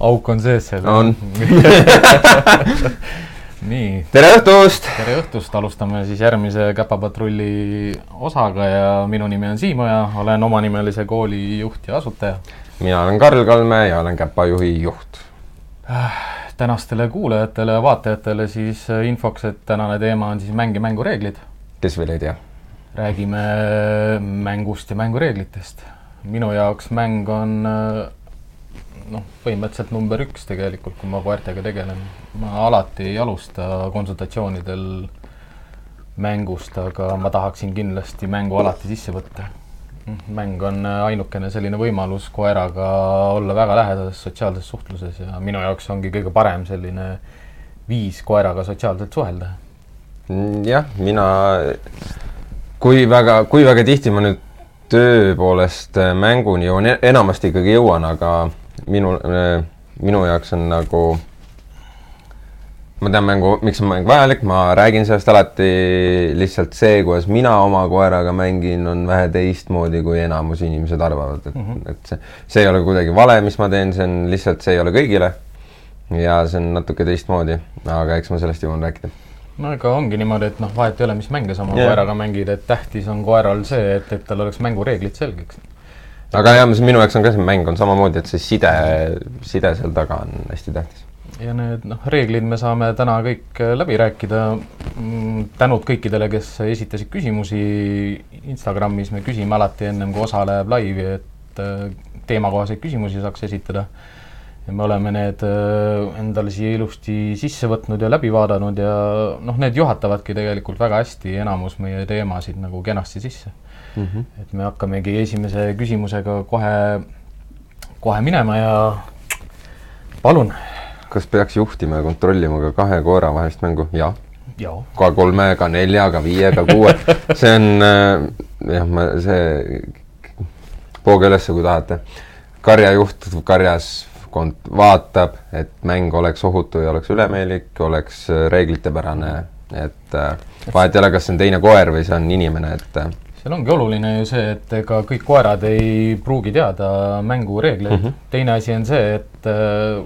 auk on sees seal. on nii. tere õhtust! tere õhtust, alustame siis järgmise Käpapatrulli osaga ja minu nimi on Siim Oja, olen omanimelise kooli juht ja asutaja. mina olen Karl Kalme ja olen Käpajuhi juht äh,. tänastele kuulajatele ja vaatajatele siis infoks, et tänane teema on siis mäng ja mängureeglid. kes veel ei tea? räägime mängust ja mängureeglitest. minu jaoks mäng on noh, põhimõtteliselt number üks tegelikult, kui ma koertega tegelen. ma alati ei alusta konsultatsioonidel mängust, aga ma tahaksin kindlasti mängu alati sisse võtta. mäng on ainukene selline võimalus koeraga olla väga lähedases sotsiaalses suhtluses ja minu jaoks ongi kõige parem selline viis koeraga sotsiaalselt suhelda. jah, mina, kui väga, kui väga tihti ma nüüd töö poolest mänguni jõuan, enamasti ikkagi jõuan, aga minu, minu jaoks on nagu, ma tean mängu, miks on mäng vajalik, ma räägin sellest alati, lihtsalt see, kuidas mina oma koeraga mängin, on vähe teistmoodi, kui enamus inimesed arvavad, et mm, -hmm. et see, see ei ole kuidagi vale, mis ma teen, see on lihtsalt, see ei ole kõigile. ja see on natuke teistmoodi, aga eks ma sellest jõuan rääkida no ega ongi niimoodi, et noh, vahet ei ole, mis mänge sa oma yeah. koeraga mängid, et tähtis on koeral see, et, et tal oleks mängureeglid selgeks aga jah, minu jaoks on ka see mäng on samamoodi, et see side, side seal taga on hästi tähtis. ja need noh, reeglid me saame täna kõik äh, läbi rääkida. Mm, tänud kõikidele, kes esitasid küsimusi Instagramis, me küsime alati ennem kui osa läheb laivi, et äh, teemakohaseid küsimusi saaks esitada. ja me oleme need äh, endale siia ilusti sisse võtnud ja läbi vaadanud ja noh, need juhatavadki tegelikult väga hästi enamus meie teemasid nagu kenasti sisse mm. -hmm. et me hakkamegi esimese küsimusega kohe, kohe minema ja palun. kas peaks juhtima ja kontrollima ka kahe koera vahelist mängu? jah ja.. ka kolme, ka nelja, ka viie, ka kuue, see on äh, jah, ma see, pooge ülesse, kui tahate. karjajuht karjas kont-, vaatab, et mäng oleks ohutu ja oleks ülemeelik, oleks reeglitepärane, et äh, vahet ei ole, kas see on teine koer või see on inimene, et äh, seal ongi oluline ju see, et ega kõik koerad ei pruugi teada mängureegleid mm. -hmm. teine asi on see, et äh,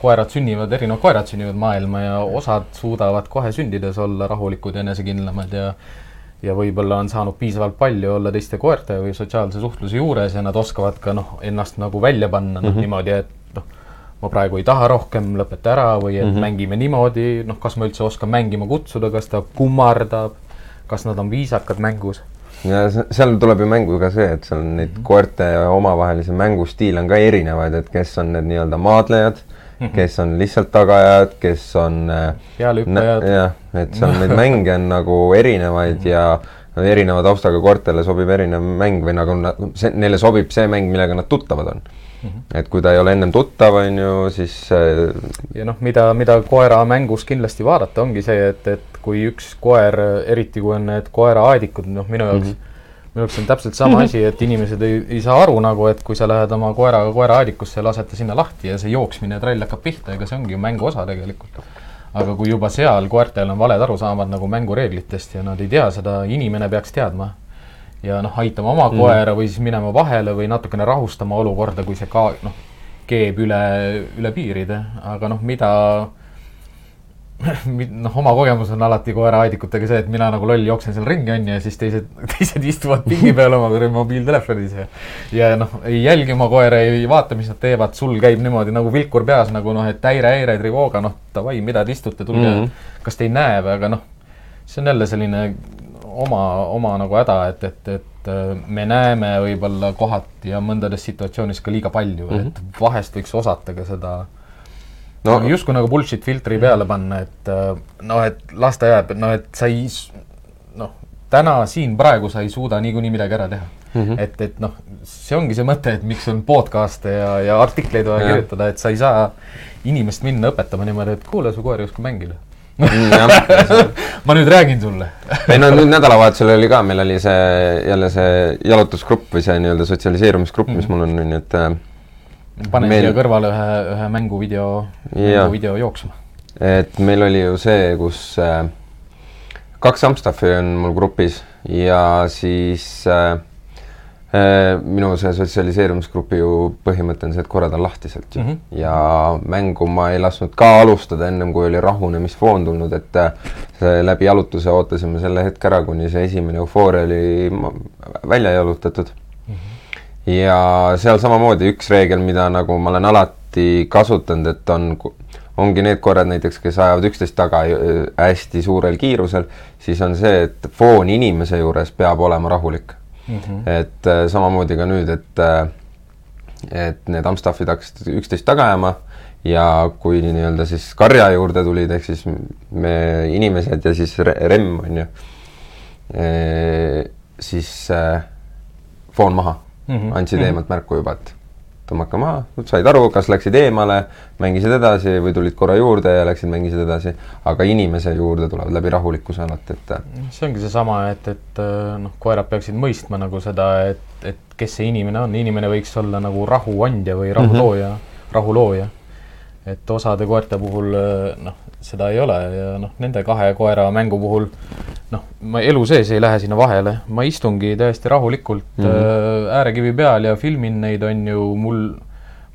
koerad sünnivad, erinevad koerad sünnivad maailma ja osad suudavad kohe sündides olla rahulikud ja enesekindlamad ja ja võib-olla on saanud piisavalt palju olla teiste koerte või sotsiaalse suhtluse juures ja nad oskavad ka noh, ennast nagu välja panna noh mm -hmm. niimoodi, et noh, ma praegu ei taha rohkem, lõpeta ära või et mm -hmm. mängime niimoodi, noh, kas ma üldse oskan mängima kutsuda, kas ta kummardab, kas nad on viisakad mängus ja seal tuleb ju mängu ka see, et seal neid mm -hmm. koerte omavahelisi mängustiile on ka erinevaid, et kes on need nii-öelda maadlejad mm, -hmm. kes on lihtsalt tagajad, kes on äh, pealehüppajad. jah, et seal neid mänge on nagu erinevaid mm -hmm. ja erineva taustaga koertele sobib erinev mäng või nagu see, neile sobib see mäng, millega nad tuttavad on. Et kui ta ei ole ennem tuttav, on ju, siis äh, ja noh, mida, mida koera mängus kindlasti vaadata, ongi see, et, et kui üks koer, eriti kui on need koeraaadikud, noh, minu jaoks mm, -hmm. minu jaoks on täpselt sama asi, et inimesed ei, ei saa aru nagu, et kui sa lähed oma koeraga koeraaadikusse ja lased ta sinna lahti ja see jooksmine ja trall hakkab pihta, ega see ongi ju mängu osa tegelikult. aga kui juba seal koertel on valed arusaamad nagu mängureeglitest ja nad ei tea seda, inimene peaks teadma ja noh, aitama oma mm. koera või siis minema vahele või natukene rahustama olukorda, kui see ka noh, keeb üle, üle piiride, aga noh, mida noh, oma kogemus on alati koeraaedikutega see, et mina nagu loll jooksen seal ringi, on ju, ja siis teised, teised istuvad pingi peal oma mobiiltelefonis ja ja noh, ei jälgi oma koera, ei vaata, mis nad teevad, sul käib niimoodi nagu vilkur peas nagu noh, et häire, häire, trivooga, noh, davai, mida te istute, tulge mm, -hmm. kas te ei näe või, aga noh, see on jälle selline oma, oma nagu häda, et, et, et äh, me näeme võib-olla kohati ja mõndades situatsioonides ka liiga palju mm, -hmm. et vahest võiks osata ka seda no justkui nagu bullshit filtri peale panna, et äh, noh, et las ta jääb, noh, et sa ei noh, täna siin praegu sa ei suuda niikuinii midagi ära teha mm. -hmm. et, et noh, see ongi see mõte, et miks on podcast'e ja, ja artikleid vaja ja. kirjutada, et sa ei saa inimest minna õpetama niimoodi, et kuule, su koer ei oska mängida ma nüüd räägin sulle. Ei no nüüd nädalavahetusel oli ka, meil oli see jälle see jalutusgrupp või see nii-öelda sotsialiseerumisgrupp mm, mis mul on, ju, et äh, panen meil... siia kõrvale ühe, ühe mänguvideo, mänguvideo jooksma. et meil oli ju see, kus äh, kaks Amstaffi on mul grupis ja siis äh, minu see sotsialiseerumisgrupi ju põhimõte on see, et korrad on lahtiselt ju mm. -hmm. ja mängu ma ei lasknud ka alustada ennem kui oli rahunemisfoon tulnud, et äh, see läbi jalutuse ootasime selle hetke ära, kuni see esimene eufooria oli välja jalutatud mm. -hmm. ja seal samamoodi üks reegel, mida nagu ma olen alati kasutanud, et on ongi need korrad näiteks, kes ajavad üksteist taga äh, hästi suurel kiirusel, siis on see, et foon inimese juures peab olema rahulik mm. -hmm. et äh, samamoodi ka nüüd, et äh, et need Amstaffid hakkasid üksteist taga ajama ja kui nii-öelda siis karja juurde tulid, ehk siis me inimesed ja siis remm on ju, siis foon maha mm, -hmm. andsid mm -hmm. eemalt märku juba, et tõmmake maha, said aru, kas läksid eemale, mängisid edasi või tulid korra juurde ja läksid, mängisid edasi, aga inimese juurde tulevad läbi rahulikkuse alati, et see ongi seesama, et, et noh, koerad peaksid mõistma nagu seda, et, et kes see inimene on, inimene võiks olla nagu rahuandja või rahulooja mm, -hmm. rahulooja. et osade koerte puhul noh, seda ei ole ja noh, nende kahe koera mängu puhul noh, ma elu sees ei lähe sinna vahele, ma istungi täiesti rahulikult mm -hmm. äärekivi peal ja filmin neid, on ju, mul,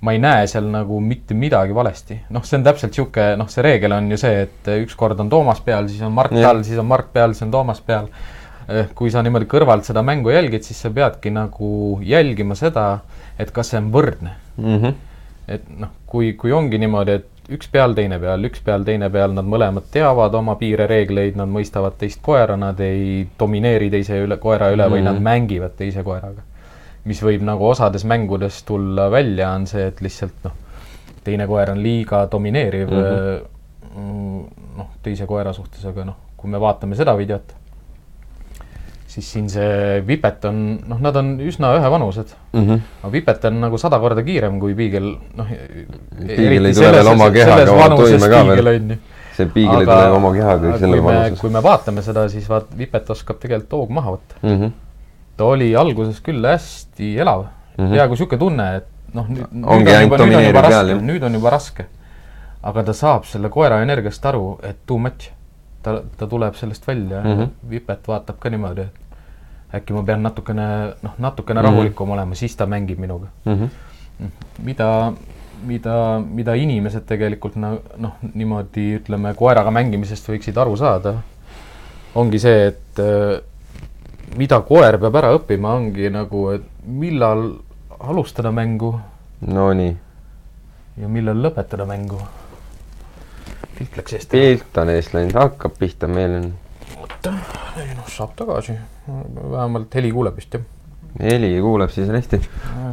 ma ei näe seal nagu mitte midagi valesti. noh, see on täpselt niisugune, noh, see reegel on ju see, et ükskord on Toomas peal, siis on Mart peal, siis on Mart peal, siis on Toomas peal. Eh, kui sa niimoodi kõrvalt seda mängu jälgid, siis sa peadki nagu jälgima seda, et kas see on võrdne mm. -hmm. et noh, kui, kui ongi niimoodi, et üks peal, teine peal, üks peal, teine peal, nad mõlemad teavad oma piire, reegleid, nad mõistavad teist koera, nad ei domineeri teise üle, koera üle mm -hmm. või nad mhm. mängivad teise koeraga. mis võib nagu osades mängudes tulla välja, on see, et lihtsalt noh, teine koer on liiga domineeriv mhm. mm, noh, teise koera suhtes, aga noh, kui me vaatame seda videot siis siin see Vipet on, noh, nad on üsna ühevanused mm. -hmm. aga Vipet on nagu sada korda kiirem kui Piigel, noh. Piigel ei tule veel oma kehaga toime ka veel. see Piigel ei tule oma kehaga selles vanuses. kui me vaatame seda, siis vaat Vipet oskab tegelikult hoogu maha võtta mm. -hmm. ta oli alguses küll hästi elav mm, -hmm. peaaegu niisugune tunne, et noh, nüüd, nüüd on juba, nüüd on juba raske, nüüd on juba raske. aga ta saab selle koera energiast aru, et too much ta, ta tuleb sellest välja mm, -hmm. Vipet vaatab ka niimoodi, et äkki ma pean natukene, noh, natukene mm -hmm. rahulikum olema, siis ta mängib minuga mm. -hmm. mida, mida, mida inimesed tegelikult noh, niimoodi ütleme, koeraga mängimisest võiksid aru saada, ongi see, et äh, mida koer peab ära õppima, ongi nagu, et millal alustada mängu. Nonii. ja millal lõpetada mängu. pilt läks eest. pilt on eest läinud, hakkab pihta, meil on. oota, ei noh, saab tagasi vähemalt heli kuuleb vist, jah? heli kuuleb siis hästi.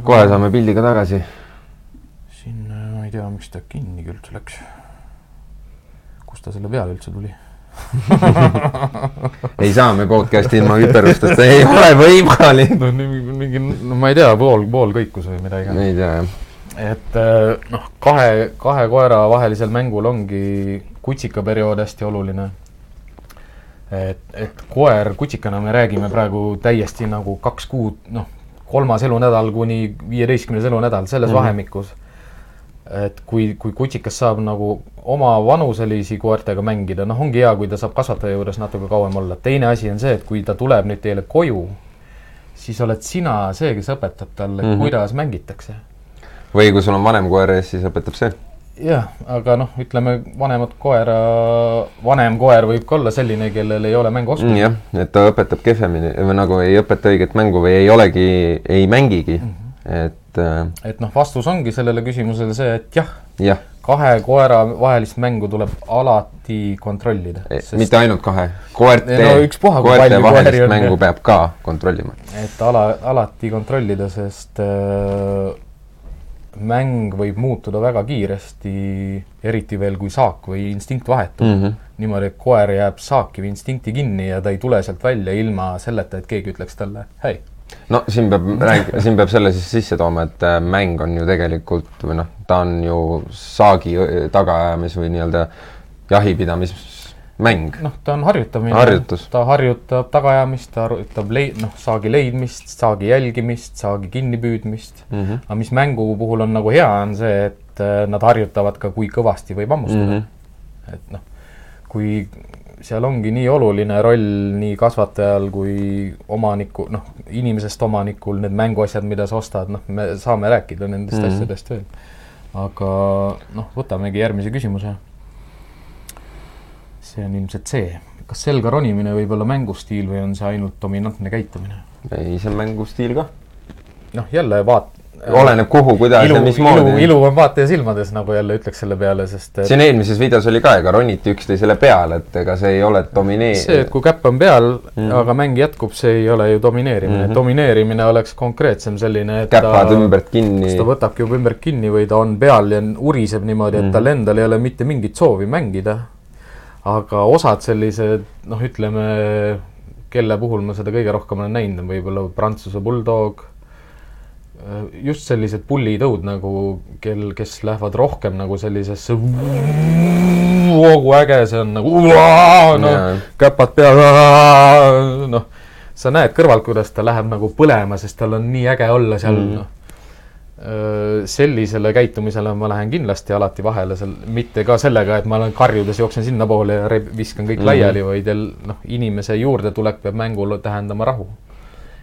kohe saame pildi ka tagasi. siin, ma ei tea, miks ta kinni üldse läks. kust ta selle peale üldse tuli ei saa me podcast'i ilma viperusteta, ei ole võimalik. no mingi, no ma ei tea, pool, pool kõikus või midagi. ei tea, jah. et noh, kahe, kahe koera vahelisel mängul ongi kutsikaperiood hästi oluline et, et koer kutsikana me räägime praegu täiesti nagu kaks kuud, noh, kolmas elunädal kuni viieteistkümnes elunädal, selles mm -hmm. vahemikus. et kui, kui kutsikas saab nagu oma vanuselisi koertega mängida, noh, ongi hea, kui ta saab kasvataja juures natuke kauem olla. teine asi on see, et kui ta tuleb nüüd teile koju, siis oled sina see, kes õpetab talle mm, -hmm. kuidas mängitakse. või kui sul on vanem koer ees, siis õpetab see jah, aga noh, ütleme vanemat koera, vanem koer võib ka olla selline, kellel ei ole mänguoskusi. jah, et ta õpetab kehvemini või nagu ei õpeta õiget mängu või ei olegi, ei mängigi mm, -hmm. et äh.... et noh, vastus ongi sellele küsimusele see, et jah ja. kahe koera vahelist mängu tuleb alati kontrollida e, sest.... mitte ainult kahe, koerte no,, koerte vahelist mängu peab ka kontrollima. et ala, alati kontrollida, sest äh, mäng võib muutuda väga kiiresti, eriti veel, kui saak või instinkt vahetub mm. -hmm. niimoodi, et koer jääb saaki või instinkti kinni ja ta ei tule sealt välja ilma selleta, et keegi ütleks talle hei. no siin peab siin peab selle siis sisse tooma, et äh, mäng on ju tegelikult või noh, ta on ju saagi tagaajamis või nii-öelda jahipidamis mäng. noh, ta on harjutamine. ta harjutab tagaajamist, ta harjutab leid-, noh, saagi leidmist, saagi jälgimist, saagi kinnipüüdmist mm. -hmm. aga mis mängu puhul on nagu hea, on see, et äh, nad harjutavad ka, kui kõvasti võib hammustada mm. -hmm. et noh, kui seal ongi nii oluline roll nii kasvatajal kui omaniku, noh, inimesest omanikul, need mänguasjad, mida sa ostad, noh, me saame rääkida nendest mm -hmm. asjadest veel. aga noh, võtamegi järgmise küsimuse. See on ilmselt see, kas selga ronimine võib olla mängustiil või on see ainult dominantne käitumine? ei, see on mängustiil ka. noh, jälle vaat-, oleneb kuhu, kuidas ilu, ja mismoodi. ilu, on vaataja silmades, nagu jälle ütleks selle peale, sest et... siin eelmises videos oli ka, ega roniti üksteisele peale, et ega see ei ole domineeriv. see, et kui käpp on peal mm., aga mäng jätkub, see ei ole ju domineerimine mm. -hmm. domineerimine oleks konkreetsem selline, et käpad ümbert kinni. ta võtabki juba ümbert kinni või ta on peal ja uriseb niimoodi, et mm -hmm. tal endal ei ole mitte mingit soovi mängida. Aga osad sellised, noh, ütleme, kelle puhul ma seda kõige rohkem olen näinud, on võib-olla Prantsuse bulldog Äh, just sellised pullitõud nagu, kel, kes lähevad rohkem nagu sellisesse äge, see on nagu noh, käpad peal, noh, sa näed kõrvalt, kuidas ta läheb nagu põlema, sest tal on nii äge olla seal mm., noh. Sellisele käitumisele ma lähen kindlasti alati vahele, seal, mitte ka sellega, et ma olen karjudes jooksen sinnapoole ja viskan kõik mm -hmm. laiali, vaid noh, inimese juurdetulek peab mängul tähendama rahu.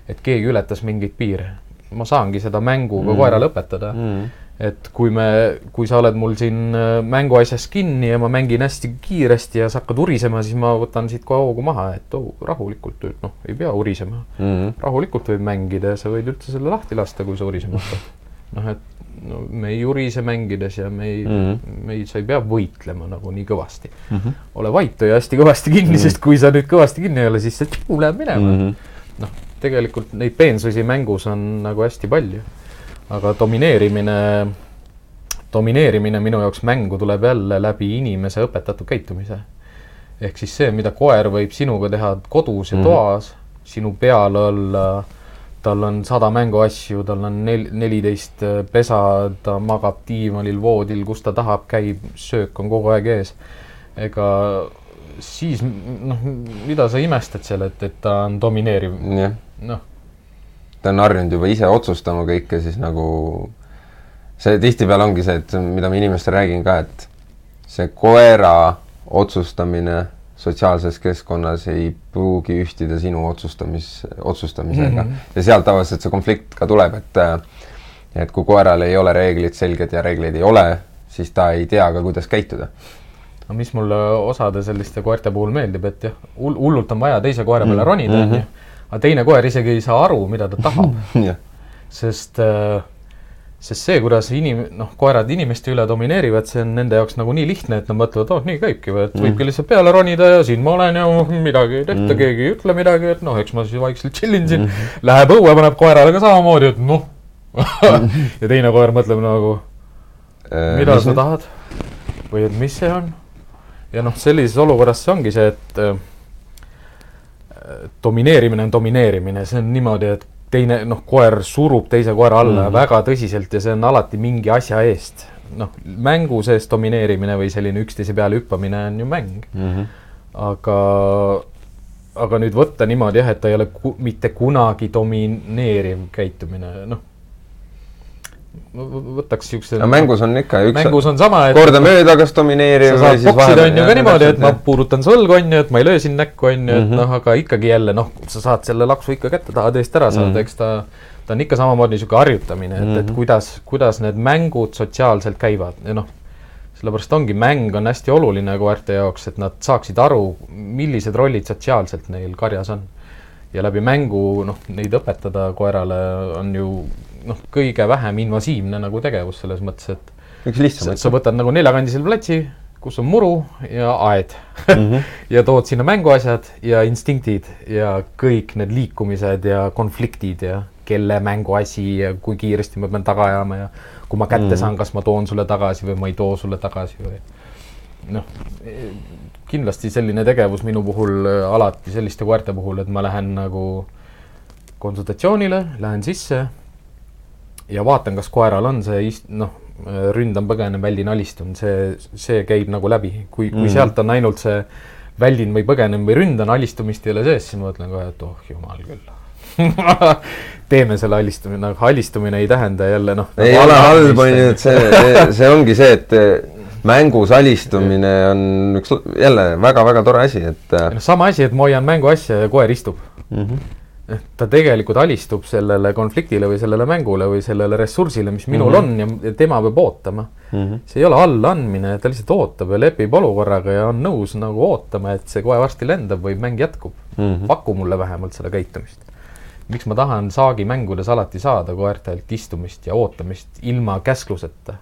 et keegi ületas mingeid piire ma saangi seda mänguga mm. koerale õpetada mm.. et kui me, kui sa oled mul siin äh, mänguasjas kinni ja ma mängin hästi kiiresti ja sa hakkad urisema, siis ma võtan siit kohe hoogu maha, et oh, rahulikult, noh, ei pea urisema mm.. rahulikult võib mängida ja sa võid üldse selle lahti lasta, kui sa urisema hakkad. Noh, et no me ei urise mängides ja me ei mm, -hmm. me ei, sa ei pea võitlema nagu nii kõvasti mm. -hmm. ole vait, hoia hästi kõvasti kinni mm, -hmm. sest kui sa nüüd kõvasti kinni ei ole, siis see läheb minema mm. -hmm. noh tegelikult neid peensusi mängus on nagu hästi palju. aga domineerimine, domineerimine minu jaoks mängu tuleb jälle läbi inimese õpetatud käitumise. ehk siis see, mida koer võib sinuga teha kodus ja mm -hmm. toas, sinu peal olla, tal on sada mänguasju, tal on nel-, neliteist pesa, ta magab diivanil, voodil, kus ta tahab, käib, söök on kogu aeg ees. ega siis noh, mida sa imestad seal, et, et ta on domineeriv noh. ta on harjunud juba ise otsustama kõike, siis nagu see tihtipeale ongi see, et mida ma inimestele räägin ka, et see koera otsustamine sotsiaalses keskkonnas ei pruugi ühtida sinu otsustamis, otsustamisega mm. -hmm. ja sealt tavaliselt see konflikt ka tuleb, et et kui koeral ei ole reeglid selged ja reegleid ei ole, siis ta ei tea ka, kuidas käituda no mis mulle osade selliste koerte puhul meeldib, et jah, hullult on vaja teise koera peale mm. ronida, onju. Mhm aga teine koer isegi ei saa aru, mida ta tahab sest, äh, sest see, kuidas inim-, noh, koerad inimeste üle domineerivad, see on nende jaoks nagu nii lihtne, et nad mõtlevad, oh, nii käibki või, et mm. võibki lihtsalt peale ronida ja siin ma olen ja midagi ei tehta mm., keegi ei ütle midagi, et noh, eks ma siis vaikselt chillin siin. Mm.. Läheb õue, paneb koerale ka samamoodi, et noh. Ja teine koer mõtleb nagu, äh, mida sa tahad? Või et mis see on. ja noh, sellises olukorras see ongi see, et äh, domineerimine on domineerimine, see on niimoodi, et teine, noh, koer surub teise koera alla mm -hmm. väga tõsiselt ja see on alati mingi asja eest. noh, mängu sees domineerimine või selline üksteise peale hüppamine on ju mäng mm. -hmm. aga, aga nüüd võtta niimoodi jah, et ta ei ole ku, mitte kunagi domineeriv käitumine, noh võtaks siukse. mängus on ikka üks. mängus on sama, et. kordamööda kas domineeriv. sa saad poksida on ju ka niimoodi, et ma puudutan su õlgu on ju, et ma ei löö sind näkku on ju, et mhm. noh, aga ikkagi jälle noh, sa saad selle laksu ikka kätte tahad eest ära saada mm, -hmm. eks ta, ta on ikka samamoodi sihuke harjutamine, et mm, -hmm. et mhm. kuidas, kuidas need mängud sotsiaalselt käivad ja noh sellepärast ongi, mäng on hästi oluline koerte jaoks, et nad saaksid aru, millised rollid sotsiaalselt neil karjas on. ja läbi mängu, noh, neid õpetada koerale on ju noh, kõige vähem invasiivne nagu tegevus selles mõttes, et üks lihtsam. sa võtad nagu neljakandisel platsi, kus on muru ja aed mm. -hmm. ja tood sinna mänguasjad ja instinktid ja kõik need liikumised ja konfliktid ja kelle mänguasi ja kui kiiresti ma pean taga ajama ja kui ma kätte mm -hmm. saan, kas ma toon sulle tagasi või ma ei too sulle tagasi või noh, kindlasti selline tegevus minu puhul alati selliste koerte puhul, et ma lähen nagu konsultatsioonile, lähen sisse ja vaatan, kas koeral on see ist-, noh, ründan, põgenen, väldin, alistun, see, see käib nagu läbi. kui, kui mm. sealt on ainult see väldin või põgenen või ründan, alistumist ei ole sees, siis ma mõtlen kohe, et oh jumal küll teeme selle alistumine, aga alistumine ei tähenda jälle noh. ei ole halb, on ju, et see, see ongi see, et mängus alistumine on üks jälle väga-väga tore asi, et noh, sama asi, et ma hoian mänguasja ja koer istub mm. -hmm. Ta tegelikult alistub sellele konfliktile või sellele mängule või sellele ressursile, mis minul mm -hmm. on ja tema peab ootama mm. -hmm. see ei ole allaandmine, ta lihtsalt ootab ja lepib olukorraga ja on nõus nagu ootama, et see kohe varsti lendab või mäng jätkub mm. -hmm. paku mulle vähemalt seda käitumist miks ma tahan saagimängudes alati saada koertelt istumist ja ootamist ilma käskluseta.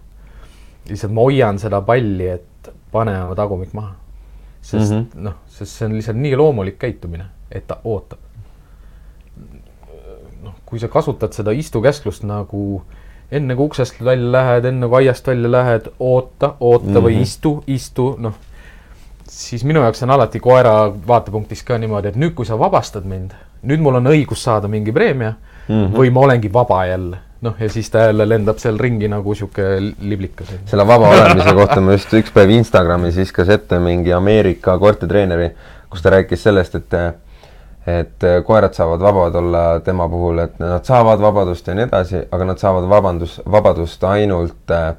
lihtsalt ma hoian seda palli, et pane oma tagumik maha. sest mm -hmm. noh, sest see on lihtsalt nii loomulik käitumine, et ta ootab. Noh, kui sa kasutad seda istukäsklust nagu enne kui uksest välja lähed, enne kui aiast välja lähed, oota, oota mm -hmm. või mhm. istu, istu, noh siis minu jaoks on alati koera vaatepunktist ka niimoodi, et nüüd, kui sa vabastad mind nüüd mul on õigus saada mingi preemia mm -hmm. või ma olengi vaba jälle. noh, ja siis ta jälle lendab seal ringi nagu sihuke liblikas. selle vaba olemise kohta ma just üks päev Instagramis viskas ette mingi Ameerika koertetreeneri, kus ta rääkis sellest, et et koerad saavad vabad olla tema puhul, et nad saavad vabadust ja nii edasi, aga nad saavad vabandus, vabadust ainult äh,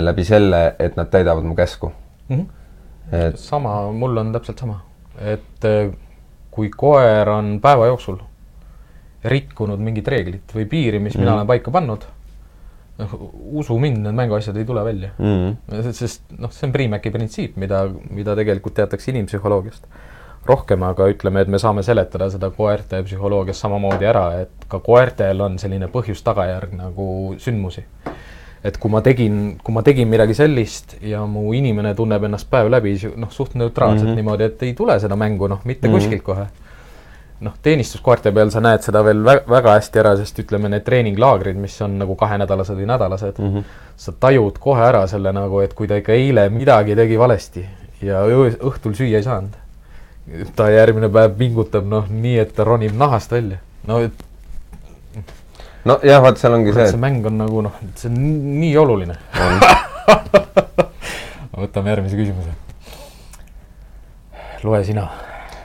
läbi selle, et nad täidavad mu käsku mm. -hmm. et sama, mul on täpselt sama, et kui koer on päeva jooksul rikkunud mingit reeglit või piiri, mis mm. mina mhm. olen paika pannud, noh, usu mind, need mänguasjad ei tule välja mm.. sest noh, see on Priimäki printsiip, mida, mida tegelikult teatakse inimpsühholoogiast rohkem, aga ütleme, et me saame seletada seda koerte psühholoogias samamoodi ära, et ka koertel on selline põhjus-tagajärg nagu sündmusi. et kui ma tegin, kui ma tegin midagi sellist ja mu inimene tunneb ennast päev läbi noh, suht neutraalselt mm -hmm. niimoodi, et ei tule seda mängu, noh, mitte mm -hmm. kuskilt kohe noh, teenistuskoerte peal sa näed seda veel väga, väga hästi ära, sest ütleme, need treeninglaagrid, mis on nagu kahenädalased või nädalased mm, -hmm. sa tajud kohe ära selle nagu, et kui ta ikka eile midagi tegi valesti ja õhtul süüa ei saanud, ta järgmine päev pingutab noh, nii et ta ronib nahast välja, no et nojah, vaat seal ongi see, et see mäng on nagu noh, see on nii oluline võtame järgmise küsimuse. loe sina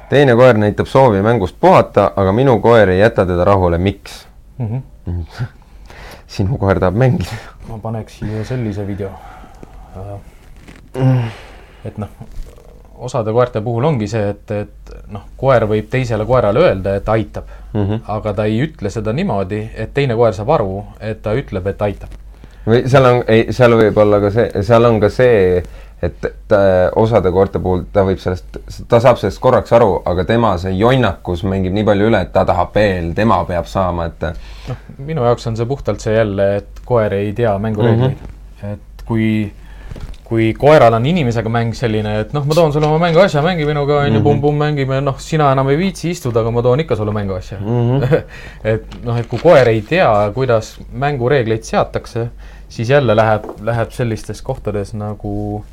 teine koer näitab soovi mängust puhata, aga minu koer ei jäta teda rahule, miks mm? -hmm. sinu koer tahab mängida. ma paneks siia sellise video. et noh, osade koerte puhul ongi see, et, et noh, koer võib teisele koerale öelda, et aitab mm, -hmm. aga ta ei ütle seda niimoodi, et teine koer saab aru, et ta ütleb, et aitab. või seal on, ei, seal võib olla ka see, seal on ka see et ta, osade koerte puhul ta võib sellest, ta saab sellest korraks aru, aga tema see jonnakus mängib nii palju üle, et ta tahab veel, tema peab saama, et noh, minu jaoks on see puhtalt see jälle, et koer ei tea mängureegleid mm. -hmm. et kui, kui koeral on inimesega mäng selline, et noh, ma toon sulle oma mänguasja, mängi minuga, on ju, pumm-pumm, mängime, noh, sina enam ei viitsi istuda, aga ma toon ikka sulle mänguasja mm. -hmm. et noh, et kui koer ei tea, kuidas mängureegleid seatakse, siis jälle läheb, läheb sellistes kohtades nagu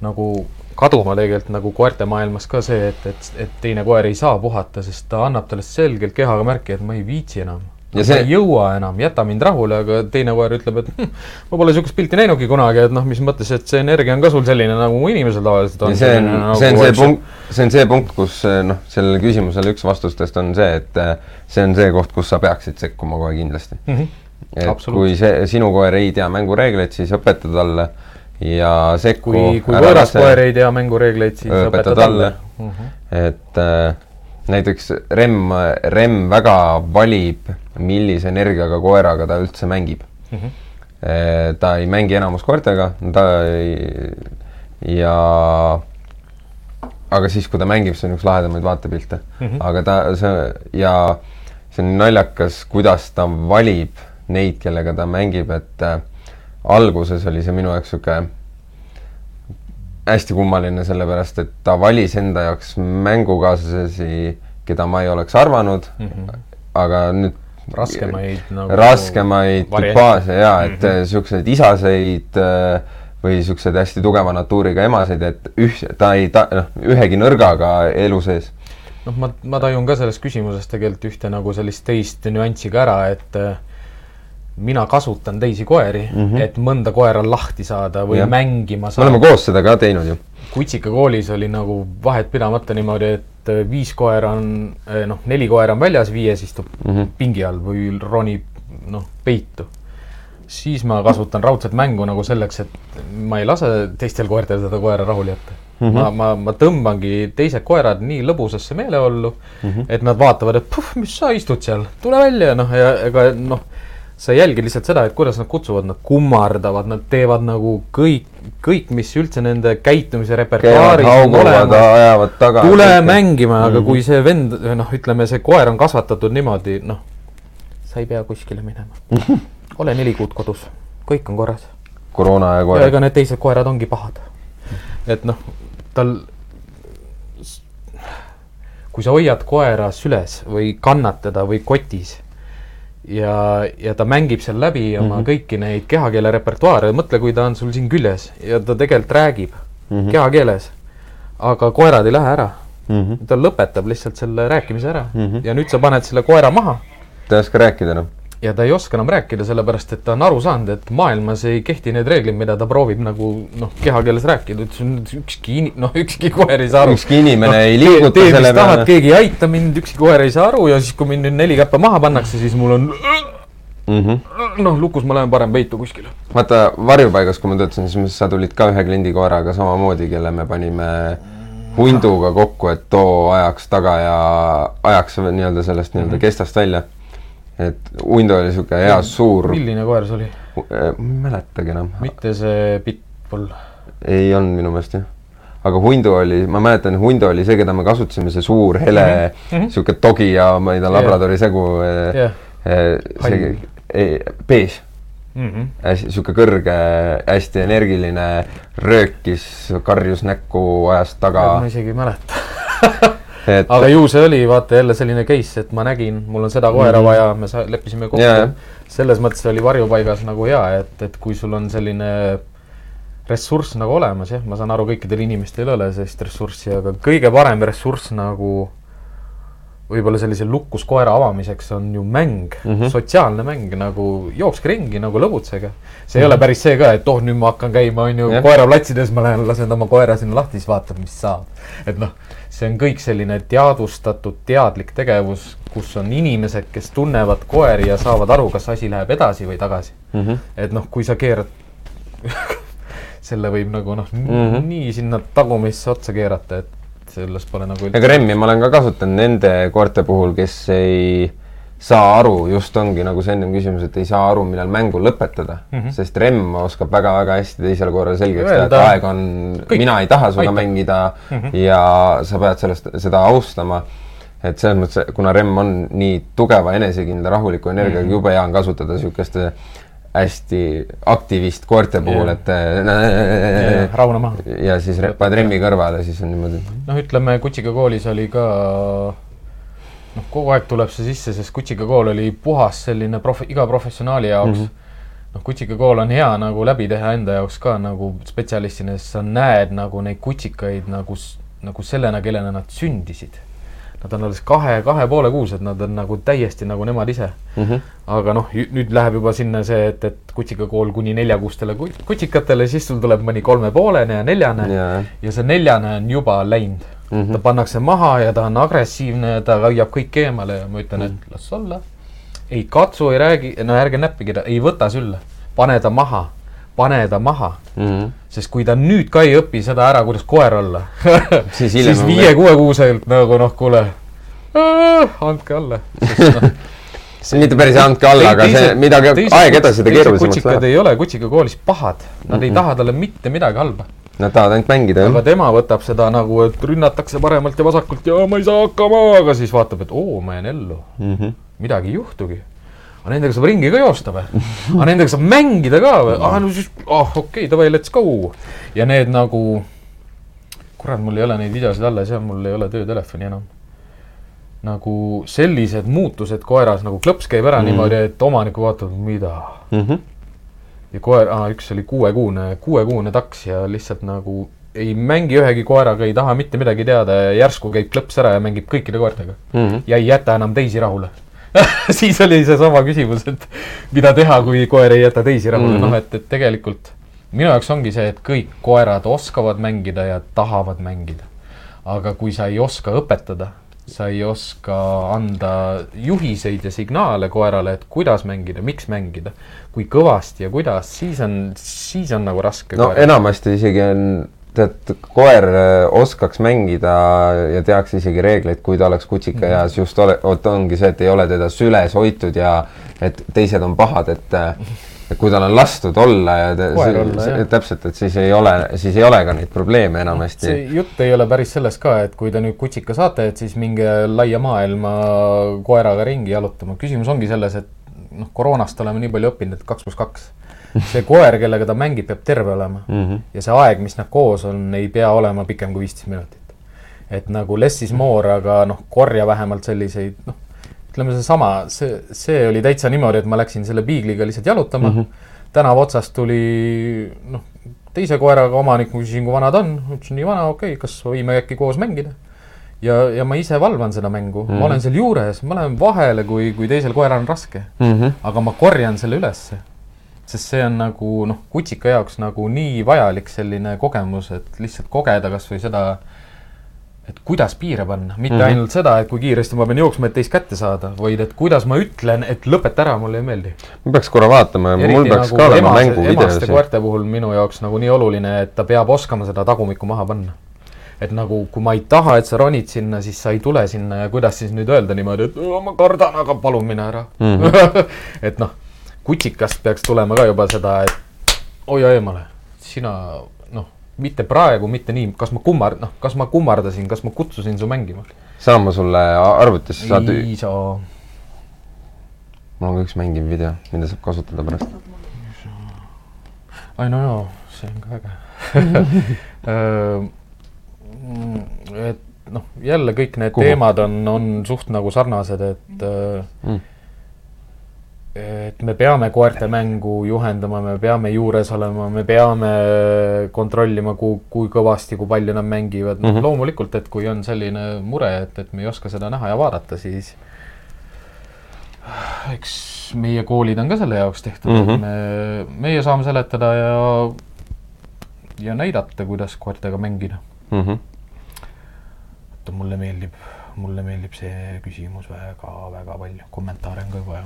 nagu kaduma tegelikult nagu koerte maailmas ka see, et, et, et teine koer ei saa puhata, sest ta annab talle selgelt kehaga märki, et ma ei viitsi enam. Ja see... ei jõua enam, jäta mind rahule, aga teine koer ütleb, et hm, ma pole niisugust pilti näinudki kunagi, et noh, mis mõttes, et see energia on ka sul selline, nagu inimesel tavaliselt on. see on, nagu see on see punkt, see on see punkt, kus noh, sellele küsimusele üks vastustest on see, et see on see koht, kus sa peaksid sekkuma kohe kindlasti mm. -hmm. et kui see, sinu koer ei tea mängureegleid, siis õpeta talle ja sekku. kui, kui võõras koer ei tea mängureegleid, siis õpeta talle uh. Mhm. -huh. et äh, näiteks Rem, Rem väga valib, millise energiaga koeraga ta üldse mängib. Mhm. -huh. ta ei mängi enamus koertega, ta ei, ja aga siis, kui ta mängib, see on üks lahedamaid vaatepilte mm. -hmm. aga ta, see ja see on naljakas, kuidas ta valib neid, kellega ta mängib, et äh, alguses oli see minu jaoks niisugune hästi kummaline, sellepärast et ta valis enda jaoks mängukaaslasi, keda ma ei oleks arvanud mm, -hmm. aga nüüd raskemaid nagu raskemaid tüpaase ja et mm -hmm. isaseid äh, või siukseid hästi tugeva natuuriga emasid, et üh-, ta ei ta-, noh, ühegi nõrgaga elu sees. noh, ma, ma tajun ka selles küsimuses tegelikult ühte nagu sellist teist nüanssi ka ära, et äh, mina kasutan teisi koeri mm, -hmm. et mõnda koera lahti saada või ja. mängima saada. me oleme koos seda ka teinud ju. kutsikakoolis oli nagu vahet pidamata niimoodi, et äh, viis koera on, äh, noh, neli koera on väljas, viies istub mm -hmm. pingi all või ronib noh, peitu. siis ma kasutan raudselt mängu nagu selleks, et ma ei lase teistel koertel seda koera rahule jätta mm. -hmm. ma, ma, ma tõmbangi teised koerad nii lõbusasse meeleollu mm, -hmm. et nad vaatavad, et puh, mis sa istud seal, tule välja, noh, ja ega noh, sa jälgid lihtsalt seda, et kuidas nad kutsuvad, nad kummardavad, nad teevad nagu kõik, kõik, mis üldse nende käitumise repertuaaris on olemas. tule kõik. mängima, aga mm -hmm. kui see vend, noh, ütleme, see koer on kasvatatud niimoodi, noh, sa ei pea kuskile minema ole neli kuud kodus, kõik on korras. koroona ja koer. ega need teised koerad ongi pahad. et noh, tal, kui sa hoiad koera süles või kannad teda või kotis ja, ja ta mängib seal läbi oma mm -hmm. kõiki neid kehakeele repertuaare, mõtle, kui ta on sul siin küljes ja ta tegelikult räägib mm -hmm. kehakeeles, aga koerad ei lähe ära mm. -hmm. ta lõpetab lihtsalt selle rääkimise ära mm -hmm. ja nüüd sa paned selle koera maha. ta ei oska rääkida enam ja ta ei oska enam rääkida, sellepärast et ta on aru saanud, et maailmas ei kehti need reeglid, mida ta proovib nagu noh, kehakeeles rääkida, ütles ükski in-, noh, ükski koer ei saa aru. ükski inimene no, ei liiguta tee, selle peale. keegi ei aita mind, ükski koer ei saa aru ja siis, kui mind nüüd neli käppa maha pannakse, siis mul on mm -hmm. noh, lukus ma lähen parem peitu kuskile. vaata, varjupaigas, kui ma töötasin, siis sa tulid ka ühe kliendi koeraga samamoodi, kelle me panime hunduga kokku, et too ajaks taga ja ajaks nii-öelda sellest nii-öelda -hmm. kestast välja et Undo oli niisugune hea suur. milline koer see oli? Äh, ma ei mäletagi enam. mitte see Pitbull? ei olnud minu meelest jah. aga Hundo oli, ma mäletan, Hundo oli see, keda me kasutasime, see suur hele niisugune mm -hmm. dogi ja ma ei tea, labradori yeah. segu yeah.. see, beež mm -hmm.. niisugune kõrge, hästi energiline, röökis, karjus näkku, ajas taga. ma isegi ei mäleta et.... aga ju see oli vaata jälle selline case, et ma nägin, mul on seda koera mm -hmm. vaja, me sa-, leppisime kokku yeah.. selles mõttes oli varjupaigas nagu hea, et, et kui sul on selline ressurss nagu olemas, jah, ma saan aru, kõikidel inimestel ei ole sellist ressurssi, aga kõige parem ressurss nagu võib-olla sellise lukus koera avamiseks on ju mäng mm, -hmm. sotsiaalne mäng nagu jookske ringi nagu lõbutsege. see mm -hmm. ei ole mhm. päris see ka, et oh, nüüd ma hakkan käima, on ju, koeraplatsides, ma lähen lasen oma koera sinna lahti, siis vaatab, mis saab. et noh see on kõik selline teadvustatud, teadlik tegevus, kus on inimesed, kes tunnevad koeri ja saavad aru, kas asi läheb edasi või tagasi mm. -hmm. et noh, kui sa keerad selle võib nagu noh mm -hmm., nii sinna tagumisse otsa keerata, et sellest pole nagu ega remmi ma olen ka kasutanud nende koerte puhul, kes ei saa aru, just ongi nagu sa ennem küsimus, et ei saa aru, millal mängu lõpetada mm, -hmm. sest Remm oskab väga-väga hästi teisele korrale selgeks teha, et aeg on, mina ei taha sinuga mängida mm -hmm. ja sa pead sellest, seda austama. et selles mõttes, kuna Remm on nii tugeva enesekindla rahuliku energiaga mm, -hmm. jube hea on kasutada niisuguste hästi aktivist koerte puhul, et rahune maha. ja siis paned Remmi kõrvale, siis on niimoodi. noh, ütleme Kutsiga koolis oli ka noh, kogu aeg tuleb see sisse, sest Kutsika kool oli puhas selline prof-, iga professionaali jaoks mm. -hmm. noh, Kutsika kool on hea nagu läbi teha enda jaoks ka nagu spetsialistina, sest sa näed nagu neid kutsikaid nagu, nagu sellena, kellena nad sündisid. Nad on alles kahe, kahe poole kuused, nad on nagu täiesti nagu nemad ise mm. -hmm. aga noh, nüüd läheb juba sinna see, et, et kutsikakool kuni neljakuustele kutsikatele, siis sul tuleb mõni kolmepoolene ja neljane yeah. ja see neljane on juba läinud mm. -hmm. ta pannakse maha ja ta on agressiivne ja ta hoiab kõik eemale ja ma ütlen mm, -hmm. et mhm. las olla. ei katsu, ei räägi, no ärge näppige, ei võta sülle, pane ta maha, pane ta maha mm. -hmm. sest kui ta nüüd ka ei õpi seda ära, kuidas koer olla siis, siis viie-kuuekuuselt nagu noh, kuule, andke alla no, see mitte päris andke alla, aga see midagi aeg edasi ta keerulisemaks läheb. ei ole kutsikakoolis pahad, nad mm -hmm. ei taha talle mitte midagi halba Nad tahavad ainult mängida, jah. aga tema võtab seda nagu, et rünnatakse paremalt ja vasakult ja ma ei saa hakkama, aga siis vaatab, et oo, ma jään ellu mm. -hmm. midagi ei juhtugi. aga nendega saab ringi ka joosta või? aga nendega saab mängida ka või? ah, no siis, ah, okei okay,, davai, let's go. ja need nagu, kurat, mul ei ole neid videosid alles jah, mul ei ole töötelefoni enam nagu sellised muutused koeras nagu klõps käib ära mm -hmm. niimoodi, et omanikku vaatab, mida mm. -hmm ja koer, üks oli kuuekuune, kuuekuune taks ja lihtsalt nagu ei mängi ühegi koeraga, ei taha mitte midagi teada ja järsku käib klõps ära ja mängib kõikide koertega mm. -hmm. ja ei jäta enam teisi rahule siis oli seesama küsimus, et mida teha, kui koer ei jäta teisi rahule mm, -hmm. noh, et, et tegelikult minu jaoks ongi see, et kõik koerad oskavad mängida ja tahavad mängida. aga kui sa ei oska õpetada, sa ei oska anda juhiseid ja signaale koerale, et kuidas mängida, miks mängida, kui kõvasti ja kuidas, siis on, siis on nagu raske. no koera. enamasti isegi on, tead, koer äh, oskaks mängida ja teaks isegi reegleid, kui ta oleks kutsikaeas mm. just ole, vot ongi see, et ei ole teda süles hoitud ja et teised on pahad, et et kui tal on lastud olla ja te, olla, see, täpselt, et siis ei ole, siis ei ole ka neid probleeme enamasti. see jutt ei ole päris sellest ka, et kui te nüüd kutsika saate, et siis minge laia maailma koeraga ringi jalutama. küsimus ongi selles, et noh, koroonast oleme nii palju õppinud, et kaks pluss kaks. see koer, kellega ta mängib, peab terve olema mm. -hmm. ja see aeg, mis nad koos on, ei pea olema pikem kui viisteist minutit. et nagu less is more, aga noh, korja vähemalt selliseid, noh ütleme seesama, see, see oli täitsa niimoodi, et ma läksin selle piigliga lihtsalt jalutama mm. -hmm. tänava otsast tuli noh, teise koeraga omanik, ma küsisin, kui vana ta on, ütlesin nii vana, okei okay,, kas võime äkki koos mängida. ja, ja ma ise valvan seda mängu mm, -hmm. ma olen seal juures, ma lähen vahele, kui, kui teisel koeral on raske mm. -hmm. aga ma korjan selle ülesse. sest see on nagu noh, kutsika jaoks nagu nii vajalik selline kogemus, et lihtsalt kogeda kasvõi seda et kuidas piire panna, mitte mm -hmm. ainult seda, et kui kiiresti ma pean jooksma, et teist kätte saada, vaid et kuidas ma ütlen, et lõpeta ära, mulle ei meeldi. ma peaks korra vaatama, mul peaks nagu ka olema mänguvideo. emaste koerte puhul minu jaoks nagu nii oluline, et ta peab oskama seda tagumikku maha panna. et nagu, kui ma ei taha, et sa ronid sinna, siis sa ei tule sinna ja kuidas siis nüüd öelda niimoodi, et ma kardan, aga palun mine ära mm. -hmm. et noh, kutsikast peaks tulema ka juba seda, et hoia eemale, sina mitte praegu, mitte nii, kas ma kummar-, noh, kas ma kummardasin, kas ma kutsusin su mängima? saan ma sulle arvutisse saad? ei saa. mul on ka üks mängiv video, mida saab kasutada pärast. ai no joo, see on ka äge et noh, jälle kõik need Kuhu? teemad on, on suht nagu sarnased, et mm et me peame koerte mängu juhendama, me peame juures olema, me peame kontrollima, kui, kui kõvasti, kui palju nad mängivad, noh mm -hmm. loomulikult, et kui on selline mure, et, et me ei oska seda näha ja vaadata, siis eks meie koolid on ka selle jaoks tehtud mm, -hmm. et me, meie saame seletada ja, ja näidata, kuidas koertega mängida mm. -hmm. mulle meeldib, mulle meeldib see küsimus väga-väga palju, kommentaare on ka vaja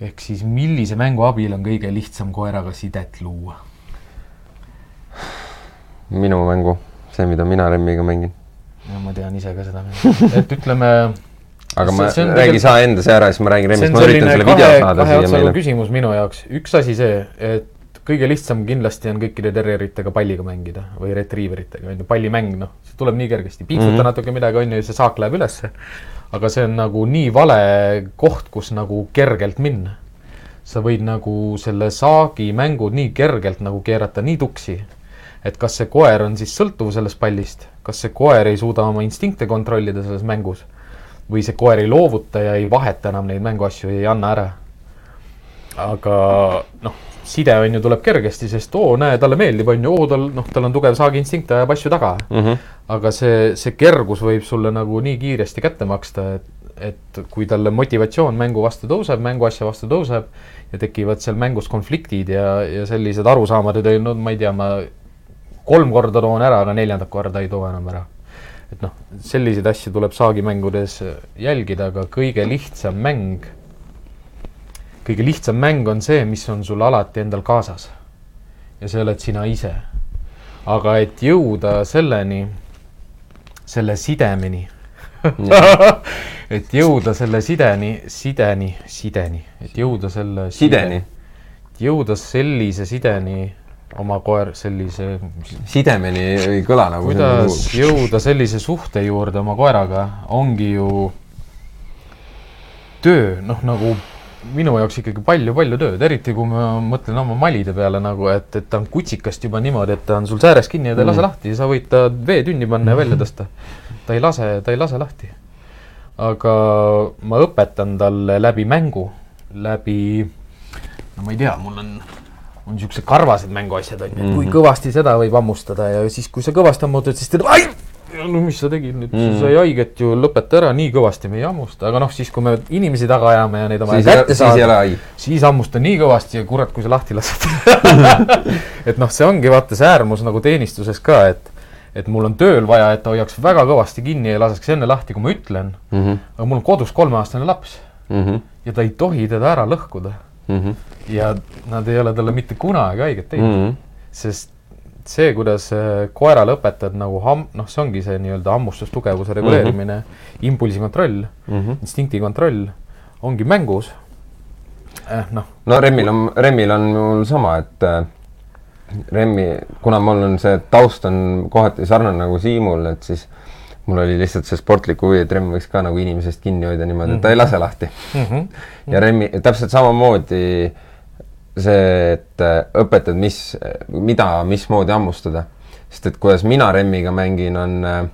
ehk siis millise mängu abil on kõige lihtsam koeraga sidet luua? minu mängu, see, mida mina Remmiga mängin. no ma tean ise ka seda et ütleme aga ma see, see räägi sa enda see ära, siis ma räägin Remmist, ma üritan selle video saada siia meile. küsimus minu jaoks, üks asi see, et kõige lihtsam kindlasti on kõikide terjeritega palliga mängida või retriiveritega, on ju, pallimäng, noh, see tuleb nii kergesti, piiksuta mm -hmm. natuke midagi, on ju, ja see saak läheb ülesse aga see on nagu nii vale koht, kus nagu kergelt minna. sa võid nagu selle saagi mängu nii kergelt nagu keerata nii tuksi, et kas see koer on siis sõltuv sellest pallist, kas see koer ei suuda oma instinkte kontrollida selles mängus või see koer ei loovuta ja ei vaheta enam neid mänguasju ja ei anna ära. Aga noh, side on ju, tuleb kergesti, sest oo, näe, talle meeldib, on ju, oo, tal, noh, tal on tugev saagiinstinkt, ajab asju taga mm. -hmm. aga see, see kergus võib sulle nagu nii kiiresti kätte maksta, et, et kui talle motivatsioon mängu vastu tõuseb, mänguasja vastu tõuseb ja tekivad seal mängus konfliktid ja, ja sellised arusaamad, et no ma ei tea, ma kolm korda toon ära, aga neljandat korda ei too enam ära. et noh, selliseid asju tuleb saagimängudes jälgida, aga kõige lihtsam mäng kõige lihtsam mäng on see, mis on sul alati endal kaasas. ja see oled sina ise. aga et jõuda selleni, selle sidemeni et jõuda selle sideni, sideni, sideni, et jõuda selle sideni, jõuda sellise sideni oma koer sellise. sidemeni ei kõla nagu. kuidas jõuda sellise suhte juurde oma koeraga, ongi ju töö, noh, nagu minu jaoks ikkagi palju-palju tööd, eriti kui ma mõtlen oma malide peale nagu, et, et ta on kutsikast juba niimoodi, et ta on sul sääres kinni ja ta ei lase mm. lahti, sa võid ta veetünni panna ja välja tõsta. ta ei lase, ta ei lase lahti. aga ma õpetan talle läbi mängu, läbi, no ma ei tea, mul on on niisugused karvased mänguasjad on ju, et kui mhm. kõvasti seda võib hammustada ja siis, kui sa kõvasti hammutad, siis ütleb ai no mis sa tegid nüüd mm., sai haiget ju, lõpeta ära, nii kõvasti me ei hammusta, aga noh, siis kui me inimesi taga ajame ja neid on vaja kätte saada, siis hammusta nii kõvasti ja kurat, kui sa lahti lased et noh, see ongi vaata see äärmus nagu teenistuses ka, et et mul on tööl vaja, et ta hoiaks väga kõvasti kinni ja laseks enne lahti, kui ma ütlen. Mhm. aga mul on kodus kolmeaastane laps Mhm. ja ta ei tohi teda ära lõhkuda. ja nad ei ole talle mitte kunagi haiget teinud mm. -hmm. sest see, kuidas äh, koerale õpetad nagu ham-, noh, see ongi see nii-öelda hammustustugevuse reguleerimine mm, -hmm. impulsi kontroll mm, Mhm. -hmm. instinkti kontroll, ongi mängus eh,. noh, no Remil on, Remil on mul sama, et äh, Remmi, kuna mul on see taust on kohati sarnane nagu Siimul, et siis mul oli lihtsalt see sportlik huvi, et Remm võiks ka nagu inimesest kinni hoida niimoodi, et ta ei lase lahti. mm -hmm. ja Remmi, täpselt samamoodi see, et äh, õpetad, mis, mida, mismoodi hammustada. sest et kuidas mina Remmiga mängin, on äh,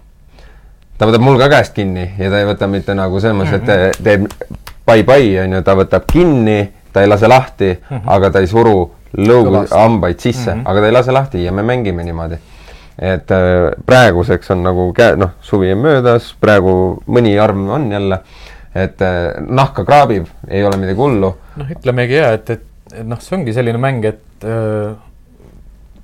ta võtab mul ka käest kinni ja ta ei võta mitte nagu selles mõttes, et te- teeb pai-pai, on ju, ta võtab kinni, ta ei lase lahti mm, -hmm. aga ta ei suru lõugu hambaid sisse mm, -hmm. aga ta ei lase lahti ja me mängime niimoodi. et äh, praeguseks on nagu käe, noh, suvi on möödas, praegu mõni arm on jälle, et äh, nahka kraabib, ei ole midagi hullu noh, ütlemegi ja, et, et, et noh, see ongi selline mäng, et öö,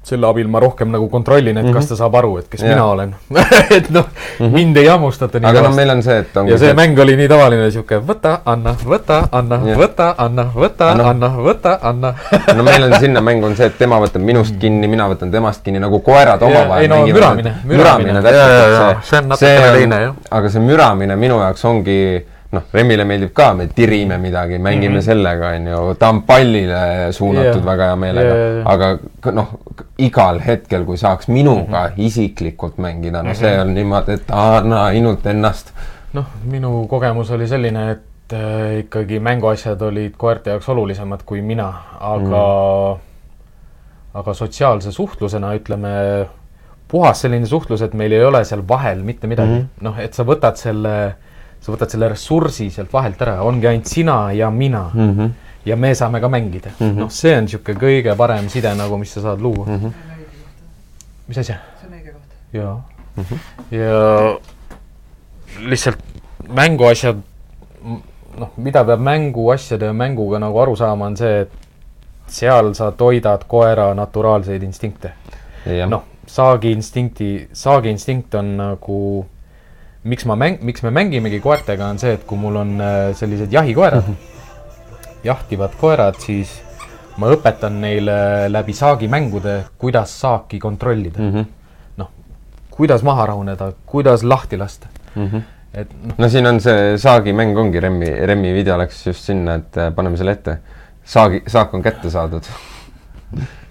selle abil ma rohkem nagu kontrollin, et mm -hmm. kas ta saab aru, et kes yeah. mina olen et noh mm, -hmm. mind ei hammustata nii aga no kõvasti. meil on see, et ongi ja see mäng oli nii tavaline sihuke võta, anna, võta, anna, võta, anna, võta, Noh. anna, võta, anna. no meil on sinna mäng on see, et tema võtab minust kinni, mina võtan temast kinni nagu koerad Ja, omavahel ei no müramine, müramine. müramine Ja, ja, ja, täpselt, see on natukene teine, jah. aga see müramine minu jaoks ongi noh, Remile meeldib ka, me tirime midagi, mängime mm -hmm. sellega, onju, ta on pallile suunatud Jah. väga hea meelega Ja, ja, ja. aga noh, igal hetkel, kui saaks minuga mm -hmm. isiklikult mängida, no see on niimoodi, et anna ainult ennast. noh, minu kogemus oli selline, et äh, ikkagi mänguasjad olid koerte jaoks olulisemad kui mina, aga mm., aga sotsiaalse suhtlusena ütleme, puhas selline suhtlus, et meil ei ole seal vahel mitte midagi mm -hmm.. noh, et sa võtad selle, sa võtad selle ressursi sealt vahelt ära, ongi ainult sina ja mina mm. Mhm. -hmm. ja me saame ka mängida mm. -hmm. noh, see on niisugune kõige parem side nagu, mis sa saad luua mm. -hmm. mis asja? see on õige koht. jaa mm. -hmm. ja lihtsalt mänguasjad, noh, mida peab mänguasjade ja mänguga nagu aru saama, on see, et seal sa toidad koera naturaalseid instinkte. noh, saagiinstinkti, saagiinstinkt on nagu, miks ma mäng-, miks me mängimegi koertega, on see, et kui mul on äh, sellised jahikoerad, jahtivad koerad, siis ma õpetan neile läbi saagimängude, kuidas saaki kontrollida mm. Mhm. noh, kuidas maha rahuneda, kuidas lahti lasta. Mhm. et noh, no siin on see saagimäng ongi Remmi, Remmi video läks just sinna, et äh, paneme selle ette. saagi, saak on kätte saadud.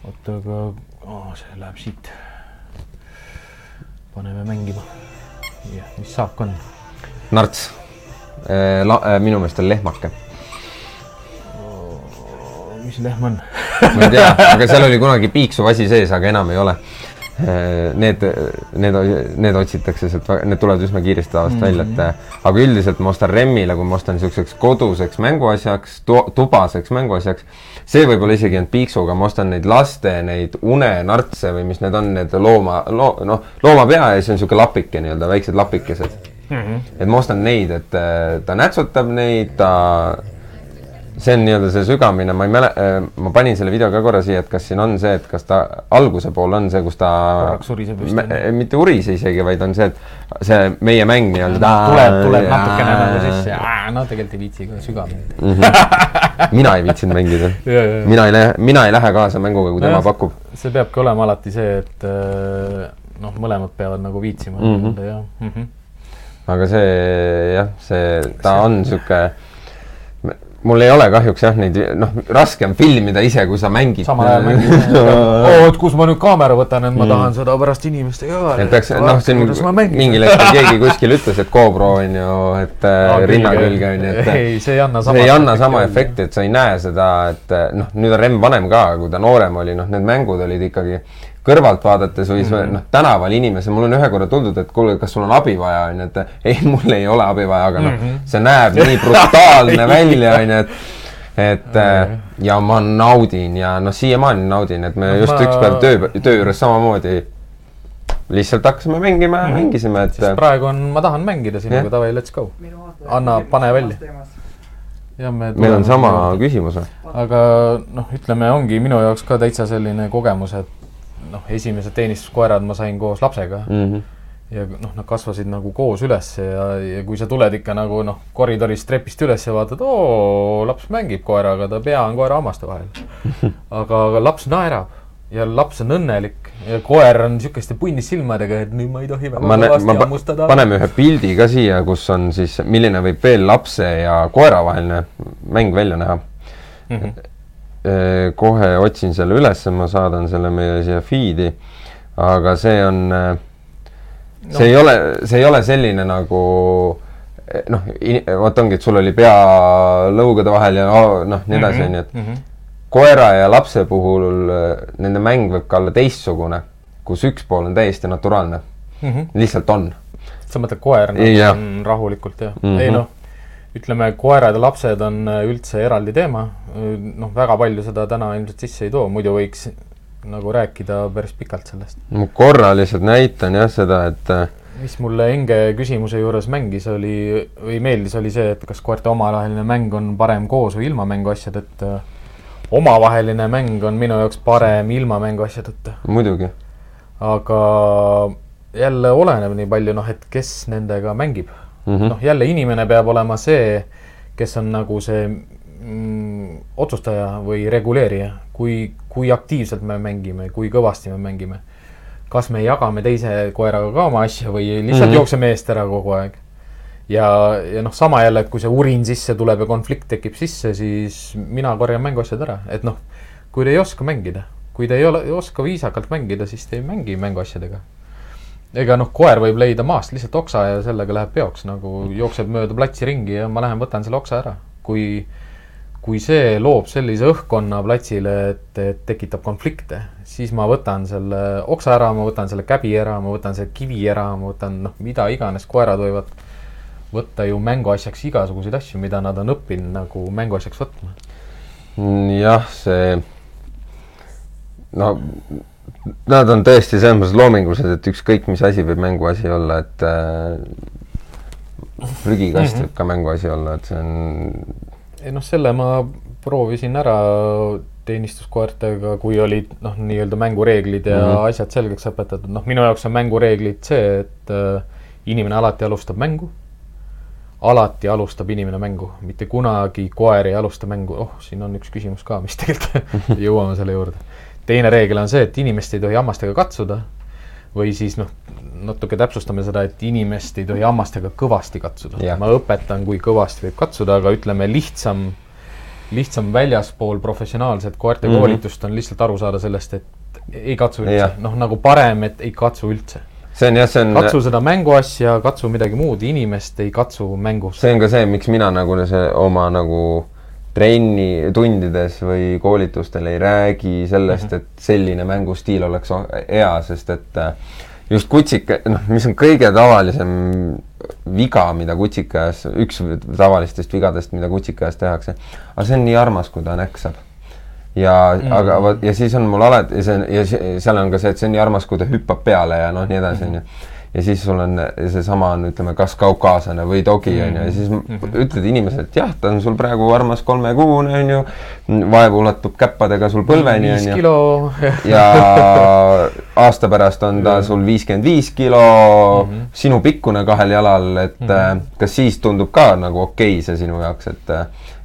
oota, aga oh, see läheb siit. paneme mängima. jah, mis saak on? narts. La-, minu meelest on lehmake. mis lehm on? ma ei tea, aga seal oli kunagi piiksuv asi sees, aga enam ei ole. Need, need, need otsitakse sealt, need tulevad üsna kiiresti tavaliselt mm -hmm. välja, et aga üldiselt ma ostan Remmile, kui ma ostan niisuguseks koduseks mänguasjaks, tubaseks mänguasjaks, see võib-olla isegi ainult piiksuga, ma ostan neid laste neid unenartse või mis need on, need looma, loo-, noh, loomapea ja siis on niisugune lapike nii-öelda, väiksed lapikesed mm. -hmm. et ma ostan neid, et äh, ta nätsutab neid, ta see on nii-öelda see sügamine, ma ei mäle-, ma panin selle video ka korra siia, et kas siin on see, et kas ta alguse pool on see, kus ta Korraks uriseb vist, me, on ju. mitte urise isegi, vaid on see, et see meie mäng nii-öelda tuleb, tuleb natukene nagu sisse, no tegelikult ei viitsi ka sügavamalt. mina ei viitsinud mängida mina ei lähe, mina ei lähe kaasa mänguga, kui tema pakub. see peabki olema alati see, et äh, noh, mõlemad peavad nagu viitsima Mhm. mm -hmm. ja mm. -hmm. aga see jah, see, ta on sihuke, mul ei ole kahjuks jah neid, noh, raske on filmida ise, kui sa mängid. samal ajal mängida. oo, et kus ma nüüd kaamera võtan, et ma tahan seda pärast inimestega ka. et peaks, noh, siin mingil hetkel keegi kuskil ütles, et GoPro on ju, et äh, rinna külge on ju, et ei, see ei anna sama. ei anna sama. efekti, et sa ei näe seda, et eh, noh, nüüd on Remm vanem ka, kui ta noorem oli, noh, need mängud olid ikkagi kõrvalt vaadates või mm. noh, tänaval inimesel, mul on ühe korra tuldud, et kuule, kas sul on abi vaja, onju, et ei, mul ei ole abi vaja, aga noh, see näeb nii brutaalne välja, onju, et et äh, ja ma naudin ja noh, siiamaani naudin, et me No just ma- üks päev töö, töö juures samamoodi lihtsalt hakkasime mängima ja mängisime, et sest praegu on, ma tahan mängida sinuga, davai, let's go. Anna, pane välja.. ja me meil on sama küsimus või? aga noh, ütleme, ongi minu jaoks ka täitsa selline kogemus, et noh, esimesed teenistuskoerad ma sain koos lapsega mm. -hmm. ja noh, nad kasvasid nagu koos üles ja, ja kui sa tuled ikka nagu noh, koridorist trepist üles ja vaatad, oo, laps mängib koeraga, ta pea on koera hammaste vahel. aga, aga laps naerab ja laps on õnnelik ja koer on niisuguste punnis silmadega, et nüüd ma ei tohi väga kõvasti hammustada. paneme ühe pildi ka siia, kus on siis, milline võib veel lapse ja koera vaheline mäng välja näha mm. -hmm. Kohe otsin selle üles, ma saadan selle meie siia feed'i, aga see on, see no. ei ole, see ei ole selline nagu noh, vot ongi, et sul oli pea lõugade vahel ja noh, nii edasi, Mhm. onju, et koera ja lapse puhul äh, nende mäng võib ka olla teistsugune, kus üks pool on täiesti naturaalne Mm -hmm. lihtsalt on. sa mõtled koer nagu Jah. on rahulikult jah mm? Mhm. -hmm. ei noh, ütleme, koerad ja lapsed on äh, üldse eraldi teema. noh, väga palju seda täna ilmselt sisse ei too, muidu võiks nagu rääkida päris pikalt sellest. ma korra lihtsalt näitan jah seda, et äh, mis mulle Enge küsimuse juures mängis, oli või meeldis, oli see, et kas koerte omavaheline mäng on parem koos või ilma mänguasjadeta. omavaheline mäng on minu jaoks parem ilma mänguasjadeta. muidugi. aga jälle oleneb nii palju, noh, et kes nendega mängib mm -hmm. noh, jälle inimene peab olema see, kes on nagu see mm, otsustaja või reguleerija, kui, kui aktiivselt me mängime, kui kõvasti me mängime. kas me jagame teise koeraga ka oma asja või lihtsalt mm. -hmm. jookseme eest ära kogu aeg. ja, ja noh, sama jälle, et kui see urin sisse tuleb ja konflikt tekib sisse, siis mina korjan mänguasjad ära, et noh, kui te ei oska mängida, kui te ei ole, ei oska viisakalt mängida, siis te ei mängi mänguasjadega ega noh, koer võib leida maast lihtsalt oksa ja sellega läheb peoks nagu jookseb mööda platsi ringi ja ma lähen võtan selle oksa ära. kui, kui see loob sellise õhkkonna platsile, et, et tekitab konflikte, siis ma võtan selle oksa ära, ma võtan selle käbi ära, ma võtan selle kivi ära, ma võtan noh, mida iganes, koerad võivad võtta ju mänguasjaks igasuguseid asju, mida nad on õppinud nagu mänguasjaks võtma. jah, see no nad on tõesti selles mõttes loomingulised, et ükskõik mis asi võib mänguasi olla, et äh, prügikast Mhm. võib ka mänguasi olla, et see on ei noh, selle ma proovisin ära teenistuskoertega, kui olid noh, nii-öelda mängureeglid ja mm Mhm. -hmm. asjad selgeks õpetatud, noh, minu jaoks on mängureeglid see, et äh, inimene alati alustab mängu. alati alustab inimene mängu, mitte kunagi koer ei alusta mängu, oh, siin on üks küsimus ka, mis tegelikult jõuame selle juurde. Teine reegel on see, et inimest ei tohi hammastega katsuda või siis noh, natuke täpsustame seda, et inimest ei tohi hammastega kõvasti katsuda ma õpetan, kui kõvasti võib katsuda, aga ütleme lihtsam, lihtsam väljaspool professionaalset koerte mm Mhm. -hmm. koolitust on lihtsalt aru saada sellest, et ei katsu üldse noh nagu parem, et ei katsu üldse. see on jah, see on katsu seda mänguasja, katsu midagi muud, inimest ei katsu mängus. see on ka see, miks mina nagu see oma nagu trenni tundides või koolitustel ei räägi sellest mm, -hmm. et selline mängustiil oleks hea, sest et äh, just kutsika, noh, mis on kõige tavalisem viga, mida kutsikajas, üks tavalistest vigadest, mida kutsikajas tehakse, aga see on nii armas, kui ta näksab ja mm, Mhm. -hmm. aga vot ja siis on mul alati see on ja seal on ka see, et see on nii armas, kui ta hüppab peale ja noh, nii edasi onju. Ja siis sul on seesama on, ütleme, kas kaukaaslane või dogi onju ja siis mm -hmm. ütled inimesele, et jah, ta on sul praegu armas kolmekuune onju, vaevu ulatub käppadega sul põlveni onju kilo ja aasta pärast on ta sul viiskümmend viis kilo mm, -hmm. sinu pikkune kahel jalal, et mm -hmm. kas siis tundub ka nagu okei see sinu jaoks, et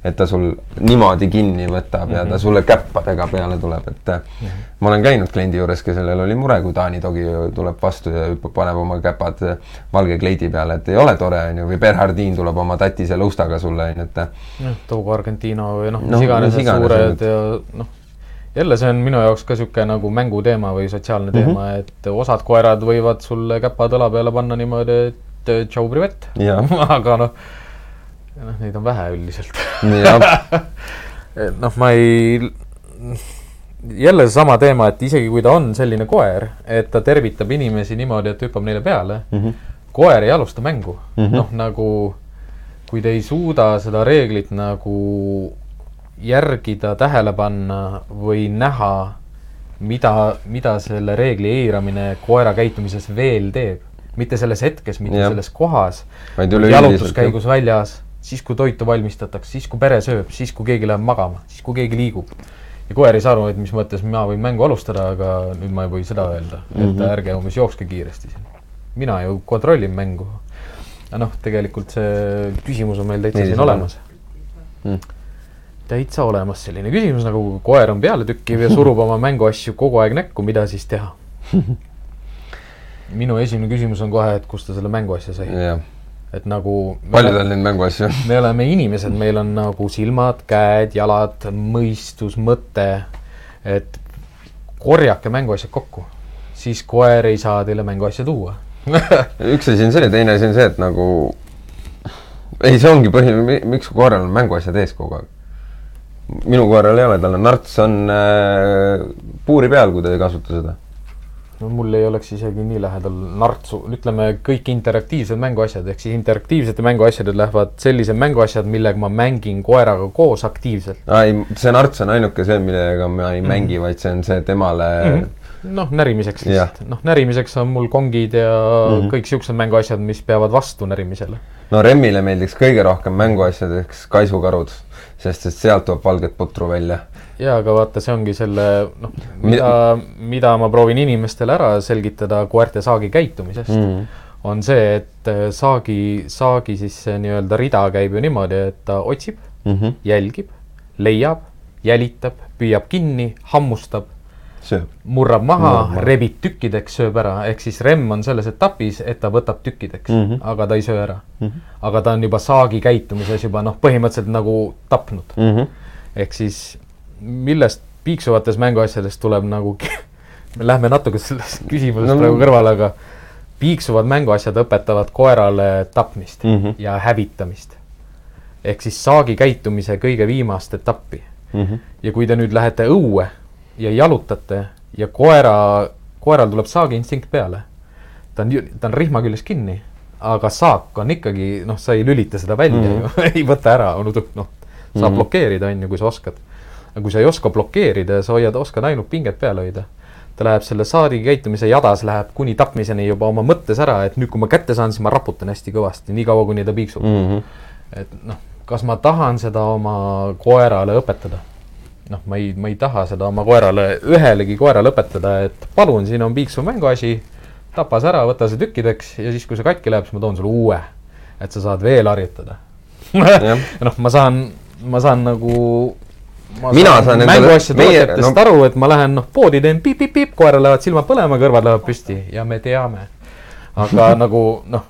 et ta sul niimoodi kinni võtab mm -hmm. ja ta sulle käppadega peale tuleb, et mm -hmm. ma olen käinud kliendi juures, kellel oli mure, kui Taani dogi tuleb vastu ja hüppab, paneb oma käpad valge kleidi peale, et ei ole tore, onju, või Bernhardin tuleb oma tatise lõustaga sulle, onju, et noh, Togo Argentino või noh, Noh, mis iganes need iganes, suured ja noh, jälle see on minu jaoks ka niisugune nagu mänguteema või sotsiaalne teema mm, -hmm. et osad koerad võivad sulle käpad õla peale panna niimoodi, et äh, tšau privet aga noh, noh, neid on vähe üldiselt noh, ma ei, jälle seesama teema, et isegi kui ta on selline koer, et ta tervitab inimesi niimoodi, et hüppab neile peale mm, -hmm. koer ei alusta mängu mm. -hmm., noh nagu kui te ei suuda seda reeglit nagu järgida, tähele panna või näha, mida, mida selle reegli eiramine koera käitumises veel teeb, mitte selles hetkes, mitte ja. selles kohas, jalutuskäigus väljas, siis kui toitu valmistatakse, siis kui pere sööb, siis kui keegi läheb magama, siis kui keegi liigub. ja koer ei saa aru, et mis mõttes mina võin mängu alustada, aga nüüd ma ei või seda öelda, et Mhm. ärge umbes jookske kiiresti siin. mina ju kontrollin mängu. aga noh, tegelikult see küsimus on meil täitsa siin olemas Mm. täitsa olemas selline küsimus, nagu koer on pealetükkiv ja surub oma mänguasju kogu aeg näkku, mida siis teha? minu esimene küsimus on kohe, et kust ta selle mänguasja sai, jah, et nagu. palju tal neid mänguasju me oleme inimesed, meil on nagu silmad, käed, jalad, mõistus, mõte. et korjake mänguasjad kokku, siis koer ei saa teile mänguasja tuua. üks asi on see, teine asi on see, et nagu ei, see ongi põhi, miks koeral on mänguasjad ees kogu aeg. minu koeral ei ole, tal on narts on äh, puuri peal, kui ta ei kasuta seda. No mul ei oleks isegi nii lähedal nartsu, ütleme kõik interaktiivsed mänguasjad, ehk siis interaktiivsete mänguasjade lähevad sellised mänguasjad, millega ma mängin koeraga koos aktiivselt. ei, see narts on ainuke see, millega ma ei mängi, vaid see on see temale mm. -hmm. noh, närimiseks lihtsalt, noh närimiseks on mul kongid ja mm. -hmm. kõik siuksed mänguasjad, mis peavad vastu närimisele. no Remmile meeldiks kõige rohkem mänguasjadeks kaisukarud, sest et sealt tuleb valget putru välja. ja aga vaata, see ongi selle noh, mida, mida ma proovin inimestele ära selgitada koerte saagi käitumisest mm. -hmm. on see, et äh, saagi, saagi siis see nii-öelda rida käib ju niimoodi, et ta otsib, Mm -hmm. jälgib, leiab, jälitab, püüab kinni, hammustab, sööb. murrab maha rebib tükkideks, sööb ära, ehk siis remm on selles etapis, et ta võtab tükkideks mm. -hmm. aga ta ei söö ära mm. -hmm. aga ta on juba saagi käitumises juba noh, põhimõtteliselt nagu tapnud. Mm -hmm. ehk siis millest piiksuvatest mänguasjadest tuleb nagu, me lähme natuke sellest küsimusest No, praegu kõrvale, aga piiksuvad mänguasjad õpetavad koerale tapmist mm. -hmm. ja hävitamist. ehk siis saagi käitumise kõige viimast etappi. Mm -hmm. ja kui te nüüd lähete õue ja jalutate ja koera, koeral tuleb saagi instinkt peale, ta on, ta on rihma küljes kinni, aga saak on ikkagi, noh, sa ei lülita seda välja mm. -hmm. ju, ei võta ära, noh, saab mm -hmm. blokeerida, on ju, kui sa oskad. aga kui sa ei oska blokeerida ja sa hoiad, oskad ainult pinget peal hoida, ta läheb selle saadi käitumise jadas, läheb kuni tapmiseni juba oma mõttes ära, et nüüd, kui ma kätte saan, siis ma raputan hästi kõvasti, niikaua kuni ta piiksub. Mm -hmm. et noh, kas ma tahan seda oma koerale õpetada? noh, ma ei, ma ei taha seda oma koerale, ühelegi koerale õpetada, et palun, siin on piiksuv mänguasi, tapa see ära, võta see tükkideks ja siis, kui see katki läheb, siis ma toon sulle uue. et sa saad veel harjutada. Noh, ma saan, ma saan nagu ma Mina saan endale- mänguasjade tootjatest no- aru, et ma lähen noh, poodi teen piip-piip-piip, koeral lähevad silmad põlema, kõrvad lähevad püsti ja me teame. aga nagu noh,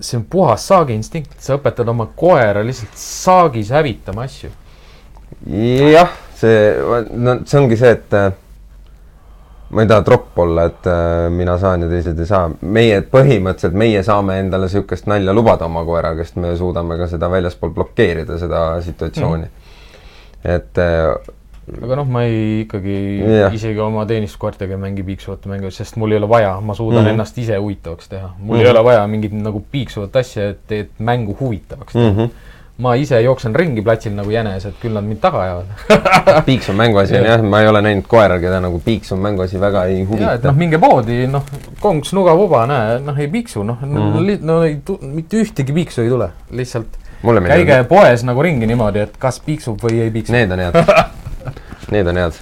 see on puhas saagiinstinkt, sa õpetad oma koera lihtsalt saagis hävitama asju. jah, see, no see ongi see, et äh, ma ei taha tropp olla, et äh, mina saan ja teised ei saa. meie põhimõtteliselt, meie saame endale niisugust nalja lubada oma koeraga, sest me suudame ka seda väljaspool blokeerida, seda situatsiooni mm.. et äh, aga noh, ma ei ikkagi Jah. isegi oma teenistuskoertega ei mängi piiksuvate mängu, sest mul ei ole vaja, ma suudan mm Mhm. -hmm. ennast ise huvitavaks teha. mul mm Mhm. -hmm. ei ole vaja mingit nagu piiksuvat asja, et, et mängu huvitavaks teha mm -hmm. Ma ise jooksen ringi platsil nagu jänes, et küll nad mind taga ajavad. piiks on mänguasi on jah, ma ei ole näinud koera, keda nagu piiks on mänguasi väga ei huvita noh, minge poodi, noh, konks, nuga-vuba, näe, noh, ei piiksu, noh mm no ei, mitte ühtegi piiksu ei tule, lihtsalt käige poes nagu ringi niimoodi, et kas piiksub või ei piiksu. need on head, need on head.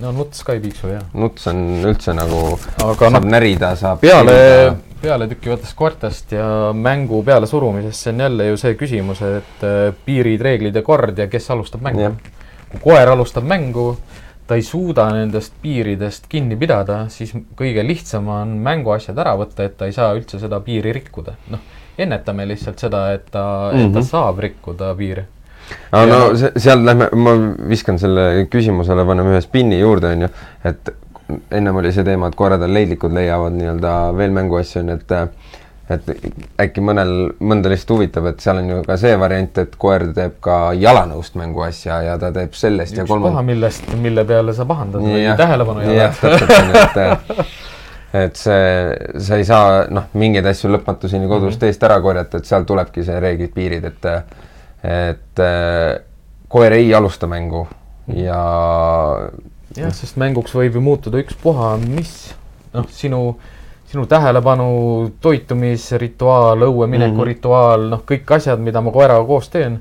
no nuts ka ei piiksu, jah. nuts on üldse nagu, saab noh, närida, saab peale, pealetükkivatest koertest ja mängu pealesurumisest, see on jälle ju see küsimus, et äh, piirid, reeglid ja kord ja kes alustab mängu kui koer alustab mängu, ta ei suuda nendest piiridest kinni pidada, siis kõige lihtsam on mänguasjad ära võtta, et ta ei saa üldse seda piiri rikkuda. noh, ennetame lihtsalt seda, et ta mm, -hmm. et ta Mhm. saab rikkuda piiri. aga no see, seal lähme, ma viskan selle küsimusele, paneme ühe spinni juurde, onju, et ennem oli see teema, et koerad on leidlikud, leiavad nii-öelda veel mänguasju, onju, et et äkki mõnel, mõnda lihtsalt huvitab, et seal on ju ka see variant, et koer teeb ka jalanõust mänguasja ja ta teeb sellest ja üks paha, kolmandat. millest, mille peale sa pahandad või tähelepanu ei ole. et et see, sa ei saa noh, mingeid asju lõpmatuseni kodust mm -hmm. eest ära korjata, et seal tulebki see reeglid, piirid, et et koer ei alusta mängu ja jah, sest mänguks võib ju muutuda ükspuha mis, noh, sinu, sinu tähelepanu, toitumisrituaal, õue mineku mm. -hmm. rituaal, noh, kõik asjad, mida ma koeraga koos teen,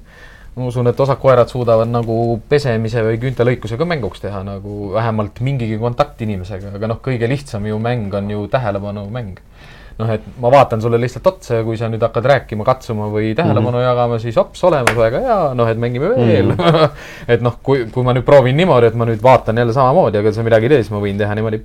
ma usun, et osad koerad suudavad nagu pesemise või küüntelõikusega mänguks teha nagu vähemalt mingigi kontakt inimesega, aga noh, kõige lihtsam ju mäng on ju tähelepanumäng. noh, et ma vaatan sulle lihtsalt otsa ja kui sa nüüd hakkad rääkima, katsuma või tähelepanu mm -hmm. jagama, siis hops, olemas, väga hea, noh, et mängime veel mm. -hmm. et noh, kui, kui ma nüüd proovin niimoodi, et ma nüüd vaatan jälle samamoodi, aga sa midagi ei tee, siis ma võin teha niimoodi.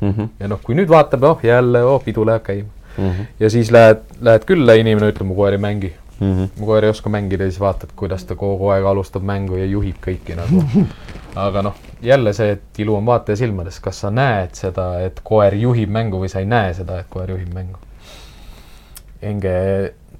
mm. -hmm. ja noh, kui nüüd vaatab, oh jälle, oh pidu läheb käima. Mm -hmm. ja siis lähed, lähed külla, inimene ütleb, mu koer ei mängi. Mm -hmm. mu koer ei oska mängida ja siis vaatad, kuidas ta kogu aeg alustab mängu ja juhib kõiki nagu. aga noh, jälle see, et ilu on vaataja silmades, kas sa näed seda, et koer juhib mängu või sa ei näe seda, et koer juhib mängu. Enge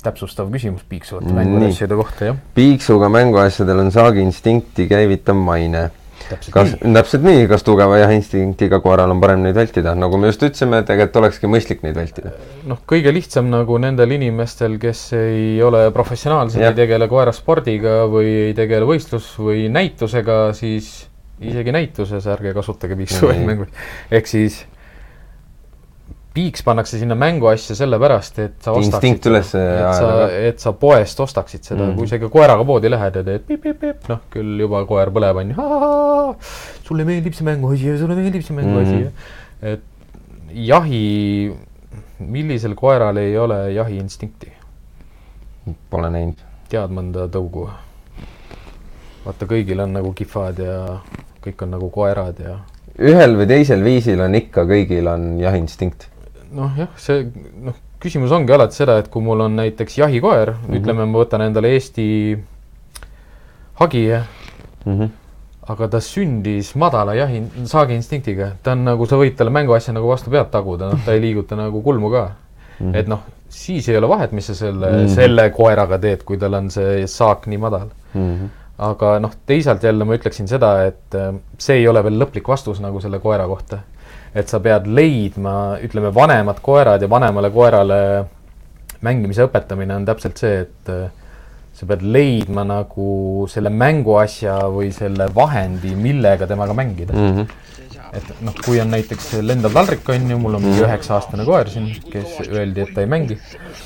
täpsustav küsimus piiksuvate mänguasjade kohta, jah. piiksuga mänguasjadel on saagiinstinkti käivitav maine. täpselt kas nii., täpselt nii, kas tugeva jahinstinktiga koeral on parem neid vältida, nagu me just ütlesime, tegelikult olekski mõistlik neid vältida. noh, kõige lihtsam nagu nendel inimestel, kes ei ole professionaalsed, ei tegele koeraspordiga või ei tegele võistlus- või näitusega, siis isegi näituses ärge kasutage piiksuvaid Nii. mänguid. ehk siis piiks pannakse sinna mänguasja sellepärast, et sa ostaksid et sa et sa poest ostaksid seda mm., kui sa ikka koeraga poodi lähed ja teed pip-pip-pip, noh küll juba koer põleb, on ju, sulle meeldib see mänguasi ja sulle meeldib see mänguasi mm. -hmm. et jahi, millisel koeral ei ole jahiinstinkti? Pole näinud. tead mõnda tõugu? vaata, kõigil on nagu kihvad ja kõik on nagu koerad ja ühel või teisel viisil on ikka, kõigil on jahiinstinkt. noh, jah, see noh, küsimus ongi alati seda, et kui mul on näiteks jahikoer mm, -hmm. ütleme, ma võtan endale Eesti hagi, Mm -hmm. aga ta sündis madala jahi, saagiinstinktiga, ta on nagu, sa võid talle mänguasja nagu vastu pead taguda, noh, ta ei liiguta nagu kulmu ka mm. -hmm. et noh, siis ei ole vahet, mis sa selle mm. -hmm. selle koeraga teed, kui tal on see saak nii madal. Mm -hmm. Aga noh, teisalt jälle ma ütleksin seda, et äh, see ei ole veel lõplik vastus nagu selle koera kohta. et sa pead leidma, ütleme, vanemad koerad ja vanemale koerale mängimise õpetamine on täpselt see, et äh, sa pead leidma nagu selle mänguasja või selle vahendi, millega temaga mängida mm.. Mm -hmm. Et noh, kui on näiteks lendav taldrik on ju, mul on mingi üheksa-aastane koer siin, kes öeldi, et ta ei mängi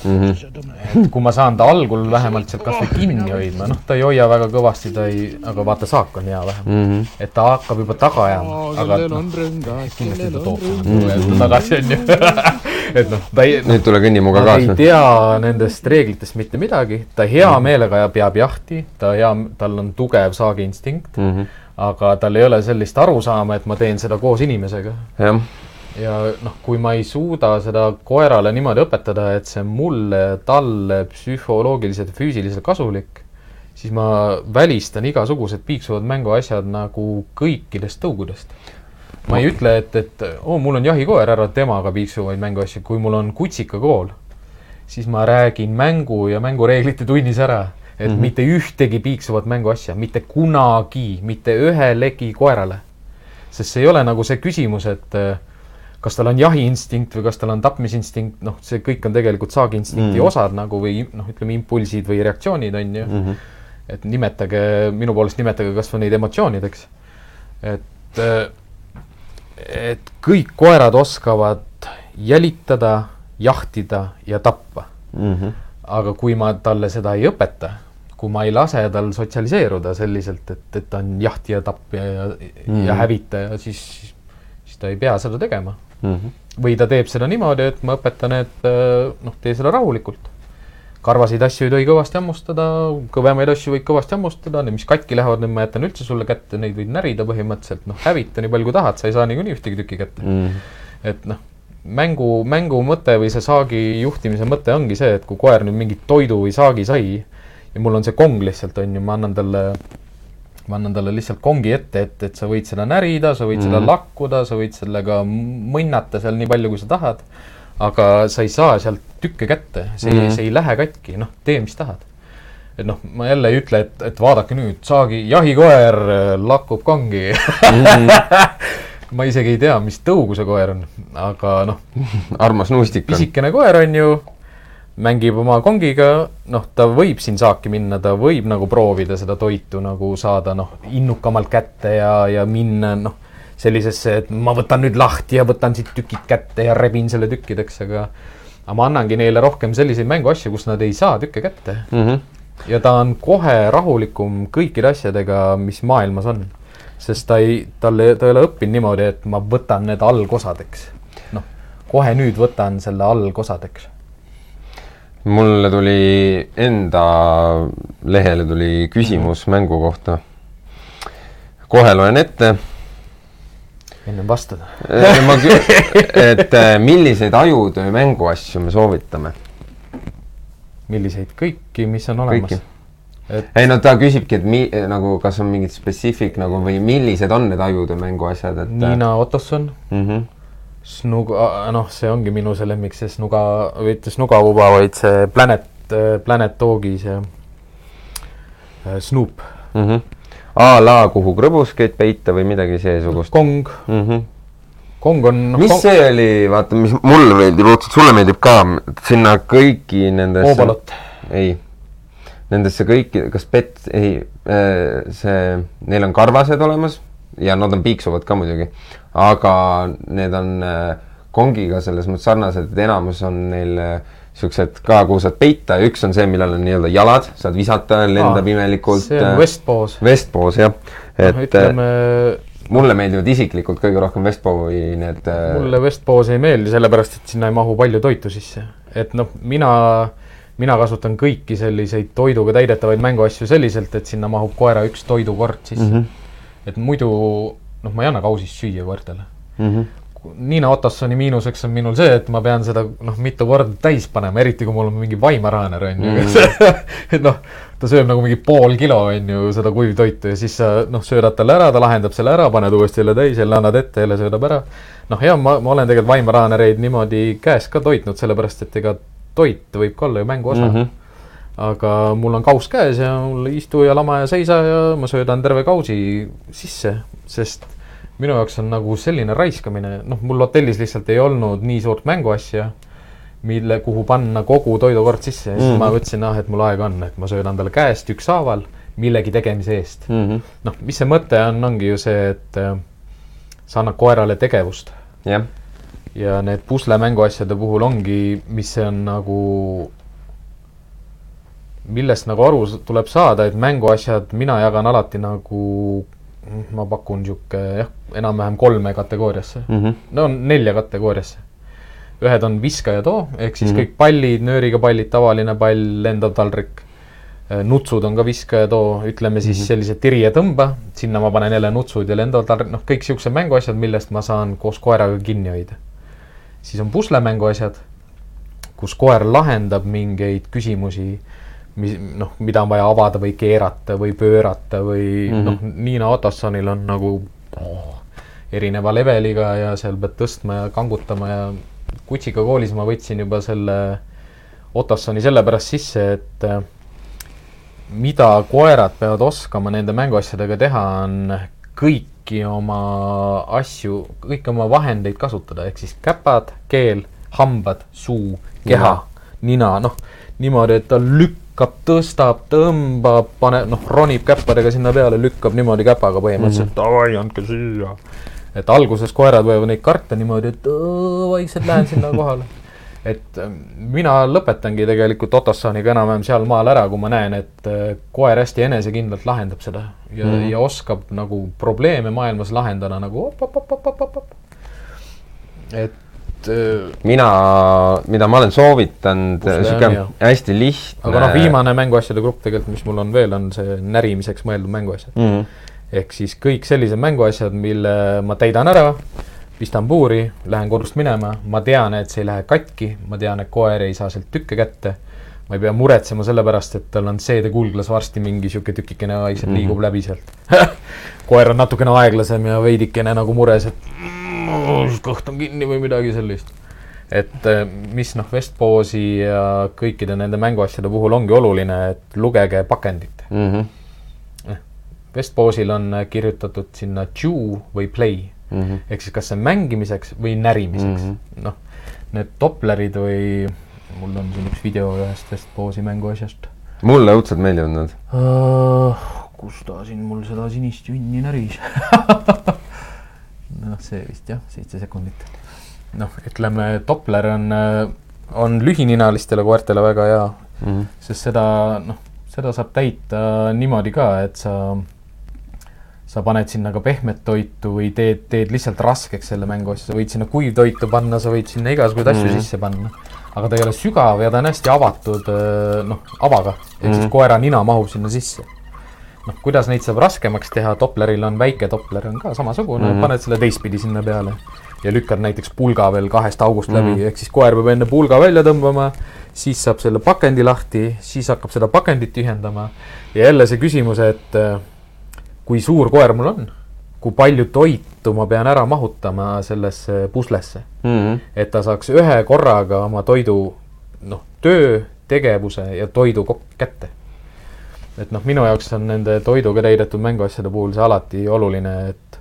Mm -hmm. et kui ma saan ta algul vähemalt sealt kasvõi kinni hoidma, noh, ta ei hoia väga kõvasti, ta ei, aga vaata, saak on hea vähemalt mm. Mm -hmm. -hmm. et ta hakkab juba taga ajama, aga noh, kindlasti ta toob mm. tagasi, onju. et noh, ta ei, nüüd tule kõnni minuga ta ei kaasa. tea nendest reeglitest mitte midagi, ta hea meelega peab jahti, ta hea, tal on tugev saagiinstinkt, Mm -hmm. Aga tal ei ole sellist arusaama, et ma teen seda koos inimesega. Jah, ja noh, kui ma ei suuda seda koerale niimoodi õpetada, et see mulle, talle psühholoogiliselt ja füüsiliselt kasulik, siis ma välistan igasugused piiksuvad mänguasjad nagu kõikidest tõugudest. ma ei ütle, et, et oo, mul on jahikoer, ära temaga piiksuvaid mänguasju, kui mul on kutsikakool, siis ma räägin mängu ja mängureeglite tunnis ära, et mm -hmm. mitte ühtegi piiksuvat mänguasja, mitte kunagi, mitte ühelegi koerale. sest see ei ole nagu see küsimus, et äh, kas tal on jahiinstinkt või kas tal on tapmisinstinkt, noh, see kõik on tegelikult saagiinstinkti Mm. mm. osad nagu või noh, ütleme impulsid või reaktsioonid on ju mm. -hmm. et nimetage, minu poolest nimetage kasvõi neid emotsioonideks. et, et kõik koerad oskavad jälitada, jahtida ja tappa. mm -hmm. aga kui ma talle seda ei õpeta, kui ma ei lase tal sotsialiseeruda selliselt, et, et ta on jahtija, tapja ja mm, Mhm. ja hävitaja, siis, siis ta ei pea seda tegema. Mm -hmm. või ta teeb seda niimoodi, et ma õpetan, et äh, noh, tee seda rahulikult. karvaseid asju ei tohi kõvasti hammustada, kõvemaid asju võid kõvasti hammustada, need, mis katki lähevad, need ma jätan üldse sulle kätte, neid võid närida põhimõtteliselt, noh, hävita nii palju kui tahad, sa ei saa niikuinii ühtegi tükki kätte Mm -hmm. et noh, mängu, mängu mõte või see saagi juhtimise mõte ongi see, et kui koer nüüd mingit toidu või saagi sai ja mul on see kong lihtsalt on ju, ma annan talle, ma annan talle lihtsalt kongi ette, et, et sa võid seda närida, sa võid mm. seda Mhm. lakkuda, sa võid sellega mõnnata seal nii palju, kui sa tahad. aga sa ei saa sealt tükke kätte, see mm. -hmm. see ei lähe katki, noh, tee, mis tahad. et noh, ma jälle ei ütle, et, et vaadake nüüd, saagi, jahikoer lakub kongi ma isegi ei tea, mis tõugu see koer on, aga noh, armas nuustik on. pisikene koer on ju, mängib oma kongiga, noh, ta võib siin saaki minna, ta võib nagu proovida seda toitu nagu saada noh, innukamalt kätte ja, ja minna noh, sellisesse, et ma võtan nüüd lahti ja võtan siit tükid kätte ja rebin selle tükkideks, aga aga ma annangi neile rohkem selliseid mänguasju, kus nad ei saa tükke kätte. Mm -hmm. ja ta on kohe rahulikum kõikide asjadega, mis maailmas on. sest ta ei, tal ei, ta ei ole õppinud niimoodi, et ma võtan need algosadeks. noh, kohe nüüd võtan selle algosadeks. Mulle tuli enda lehele tuli küsimus mm -hmm. mängu kohta. kohe loen ette ennem vastada ma kü-, et äh, milliseid ajutöö mänguasju me soovitame? milliseid, kõiki, mis on olemas? Et... ei no ta küsibki, et mi-, nagu kas on mingid spetsiifik nagu või millised on need ajutöö mänguasjad, et Niina Ottosson mm. -hmm. Snuga, noh, see ongi minu see lemmik, see Snuga, mitte Snuga Uba, vaid see Planet, Planet Dogi see äh, Snoop mm. -hmm a la kuhu krõbuskeid peita või midagi seesugust? kong mm. -hmm. kong on no,. mis kong... see oli, vaata, mis mulle meeldib, õudselt sulle meeldib ka, sinna kõiki nendesse. oobalot. ei, nendesse kõiki, kas pet, ei, äh, see, neil on karvased olemas ja nad on piiksuvad ka muidugi, aga need on äh, kongiga selles mõttes sarnased, et enamus on neil äh, siuksed ka, kuhu saad peita ja üks on see, millel on nii-öelda jalad, saad visata, lendab Aa, imelikult. see on Westpose. Westpose jah, et no, ütleme, mulle meeldivad isiklikult kõige rohkem Westpose'i need. Äh, mulle Westpose ei meeldi, sellepärast et sinna ei mahu palju toitu sisse, et noh, mina, mina kasutan kõiki selliseid toiduga täidetavaid mänguasju selliselt, et sinna mahub koera üks toidukord sisse mm. -hmm. Et muidu noh, ma ei anna kausist süüa koertele mm. -hmm Niina Otossoni miinuseks on minul see, et ma pean seda noh, mitu korda täis panema, eriti kui mul on mingi vaimaraaner on ju mm. et noh, ta sööb nagu mingi pool kilo on ju seda kuivtoitu ja siis sa noh, söödad talle ära, ta lahendab selle ära, paned uuesti jälle täis, jälle annad ette, jälle söödab ära. noh, jah, ma, ma olen tegelikult vaimaraanereid niimoodi käes ka toitnud, sellepärast et ega toit võib ka olla ju mängu osa mm. -hmm aga mul on kauss käes ja mul istu ja lama ja seisa ja ma söödan terve kausi sisse, sest minu jaoks on nagu selline raiskamine, noh, mul hotellis lihtsalt ei olnud nii suurt mänguasja, mille, kuhu panna kogu toidukord sisse. Ja siis mm -hmm. ma mõtlesin, ah, et mul aega on, et ma söödan talle käest ükshaaval millegi tegemise eest. Mm -hmm.. noh, mis see mõte on, ongi ju see, et äh, sa annad koerale tegevust. Yeah.. ja need pusle mänguasjade puhul ongi, mis see on nagu, millest nagu aru tuleb saada, et mänguasjad mina jagan alati nagu ma pakun niisugune jah, enam-vähem kolme kategooriasse mm. -hmm. no nelja kategooriasse. ühed on viska ja too, ehk siis mm -hmm. kõik pallid, nööriga pallid, tavaline pall, lendav taldrik. Äh, nutsud on ka viska ja too, ütleme siis mm -hmm. sellised tiri ja tõmba, sinna ma panen jälle nutsud ja lendav taldrik, noh, kõik niisugused mänguasjad, millest ma saan koos koeraga kinni hoida. siis on puslemänguasjad, kus koer lahendab mingeid küsimusi mis noh, mida on vaja avada või keerata või pöörata või mm -hmm. noh, Niina Otossonil on nagu oh, erineva leveliga ja seal pead tõstma ja kangutama ja Kutsika koolis ma võtsin juba selle Otossoni sellepärast sisse, et äh, mida koerad peavad oskama nende mänguasjadega teha, on kõiki oma asju, kõiki oma vahendeid kasutada, ehk siis käpad, keel, hambad, suu, keha, nina, noh, niimoodi, et ta lükkab lükkab, tõstab, tõmbab, paneb, noh, ronib käppadega sinna peale, lükkab niimoodi käpaga põhimõtteliselt mm, -hmm. davai, andke siia. et alguses koerad võivad neid karta niimoodi, et vaikselt lähen sinna kohale. et äh, mina lõpetangi tegelikult Otossoniga enam-vähem seal maal ära, kui ma näen, et äh, koer hästi enesekindlalt lahendab seda ja mm, -hmm. ja oskab nagu probleeme maailmas lahendada nagu op-op-op-op-op-op. et et äh, mina, mida ma olen soovitanud, sihuke hästi lihtne. aga noh, viimane mänguasjade grupp tegelikult, mis mul on veel, on see närimiseks mõeldud mänguasjad mm. -hmm. ehk siis kõik sellised mänguasjad, mille ma täidan ära, pistan puuri, lähen kodust minema, ma tean, et see ei lähe katki, ma tean, et koer ei saa sealt tükke kätte ma ei pea muretsema selle pärast, et tal on seedekulglas varsti mingi sihuke tükikene vaikselt mm -hmm. liigub läbi sealt koer on natukene aeglasem ja veidikene nagu mures, et kõht on kinni või midagi sellist. et äh, mis noh, Vestpoosi ja kõikide nende mänguasjade puhul ongi oluline, et lugege pakendit mm. -hmm. Vestpoosil on kirjutatud sinna chew või play mm -hmm. ehk siis kas see on mängimiseks või närimiseks mm -hmm.. noh, need Doplerid või mul on siin üks video ühest Vestpoosi mänguasjast. mulle õudselt meeldivad nad uh,. kus ta siin mul seda sinist junni näris noh, see vist jah, seitse sekundit. noh, ütleme, Doppler on, on lühininalistele koertele väga hea mm, -hmm. sest seda noh, seda saab täita niimoodi ka, et sa, sa paned sinna ka pehmet toitu või teed, teed lihtsalt raskeks selle mänguasja, sa võid sinna kuivtoitu panna, sa võid sinna igasuguseid asju mm -hmm. sisse panna. aga ta ei ole sügav ja ta on hästi avatud, noh, avaga, ehk mm -hmm. siis koera nina mahub sinna sisse noh, kuidas neid saab raskemaks teha, Dopleril on väike Doppler on ka samasugune mm, -hmm. paned selle teistpidi sinna peale ja lükkad näiteks pulga veel kahest august mm -hmm. läbi, ehk siis koer peab enne pulga välja tõmbama, siis saab selle pakendi lahti, siis hakkab seda pakendit tühjendama ja jälle see küsimus, et äh, kui suur koer mul on, kui palju toitu ma pean ära mahutama sellesse puslesse mm, -hmm. et ta saaks ühe korraga oma toidu, noh, töö, tegevuse ja toidu kätte et noh, minu jaoks on nende toiduga täidetud mänguasjade puhul see alati oluline, et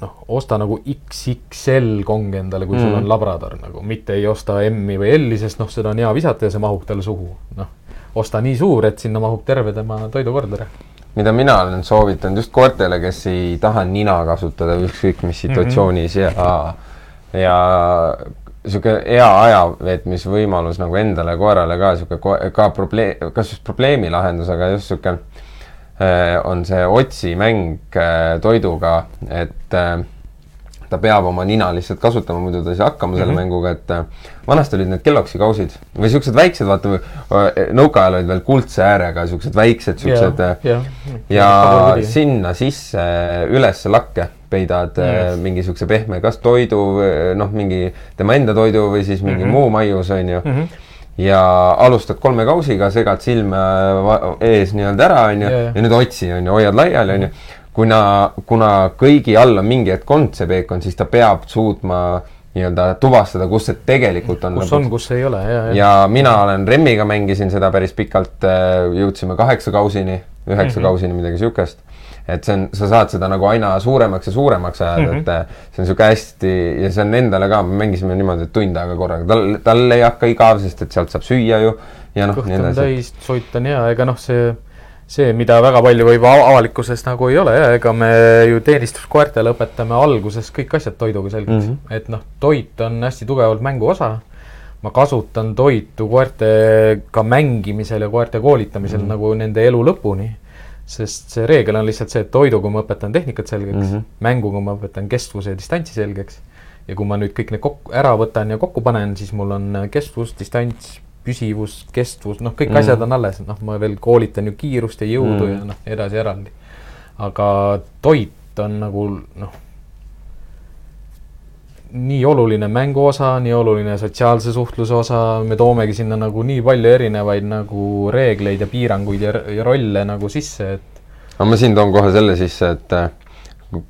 noh, osta nagu XXL kong endale, kui mm. sul on labrador nagu, mitte ei osta M-i või L-i, sest noh, seda on hea visata ja see mahub talle suhu. noh, osta nii suur, et sinna mahub terve tema toidukordler. mida mina olen soovitanud just koertele, kes ei taha nina kasutada ükskõik mis situatsioonis mm -hmm. ja ja niisugune hea ajaveetmisvõimalus nagu endale, koerale ka niisugune ka probleem, kas just probleemi lahendus, aga just niisugune äh, on see otsimäng äh, toiduga, et äh, ta peab oma nina lihtsalt kasutama, muidu ta ei saa hakkama selle mm -hmm. mänguga, et vanasti olid need Kelloggsi kausid või niisugused väiksed, vaata nõukaajal olid veel kuldse äärega niisugused väiksed niisugused ja, ja, ja sinna sisse üles lakke peidad yes. Äh, mingi niisuguse pehme, kas toidu, noh, mingi tema enda toidu või siis mingi mm -hmm. muu maius, on ju mm. -hmm ja alustad kolme kausiga, segad silme ees nii-öelda ära, on ju, ja nüüd otsi, on ju, hoiad laiali, on ju. Kuna, kuna kõigi all on mingi hetk olnud see peekon, siis ta peab suutma nii-öelda tuvastada, kus see tegelikult on. kus on, kus ei ole, ja, ja. ja mina olen Remmiga mängisin seda päris pikalt, äh, jõudsime kaheksa kausini, üheksa mm -hmm. kausini, midagi niisugust et see on, sa saad seda nagu aina suuremaks ja suuremaks ajada mm, -hmm. et äh, see on niisugune hästi ja see on endale ka, me mängisime niimoodi, et tund aega korraga, tal, tal ei hakka igav, sest et sealt saab süüa ju ja noh, nii edasi. täis, toit on hea, ega noh, see, see, mida väga palju võib avalikkuses nagu ei ole ja ega me ju teenistuskoertele õpetame alguses kõik asjad toiduga selgeks mm, -hmm. et noh, toit on hästi tugevalt mängu osa ma kasutan toitu koertega mängimisel ja koerte koolitamisel mm -hmm. nagu nende elu lõpuni sest see reegel on lihtsalt see, et toiduga ma õpetan tehnikat selgeks mm, -hmm. mänguga ma õpetan kestvuse ja distantsi selgeks. ja kui ma nüüd kõik need kokku, ära võtan ja kokku panen, siis mul on kestvus, distants, püsivus, kestvus, noh, kõik mm asjad on alles, noh, ma veel koolitan ju kiirust ja jõudu mm ja noh, edasi-eraldi. aga toit on nagu noh nii oluline mängu osa, nii oluline sotsiaalse suhtluse osa, me toomegi sinna nagu nii palju erinevaid nagu reegleid ja piiranguid ja, ja rolle nagu sisse, et. aga ma siin toon kohe selle sisse, et äh,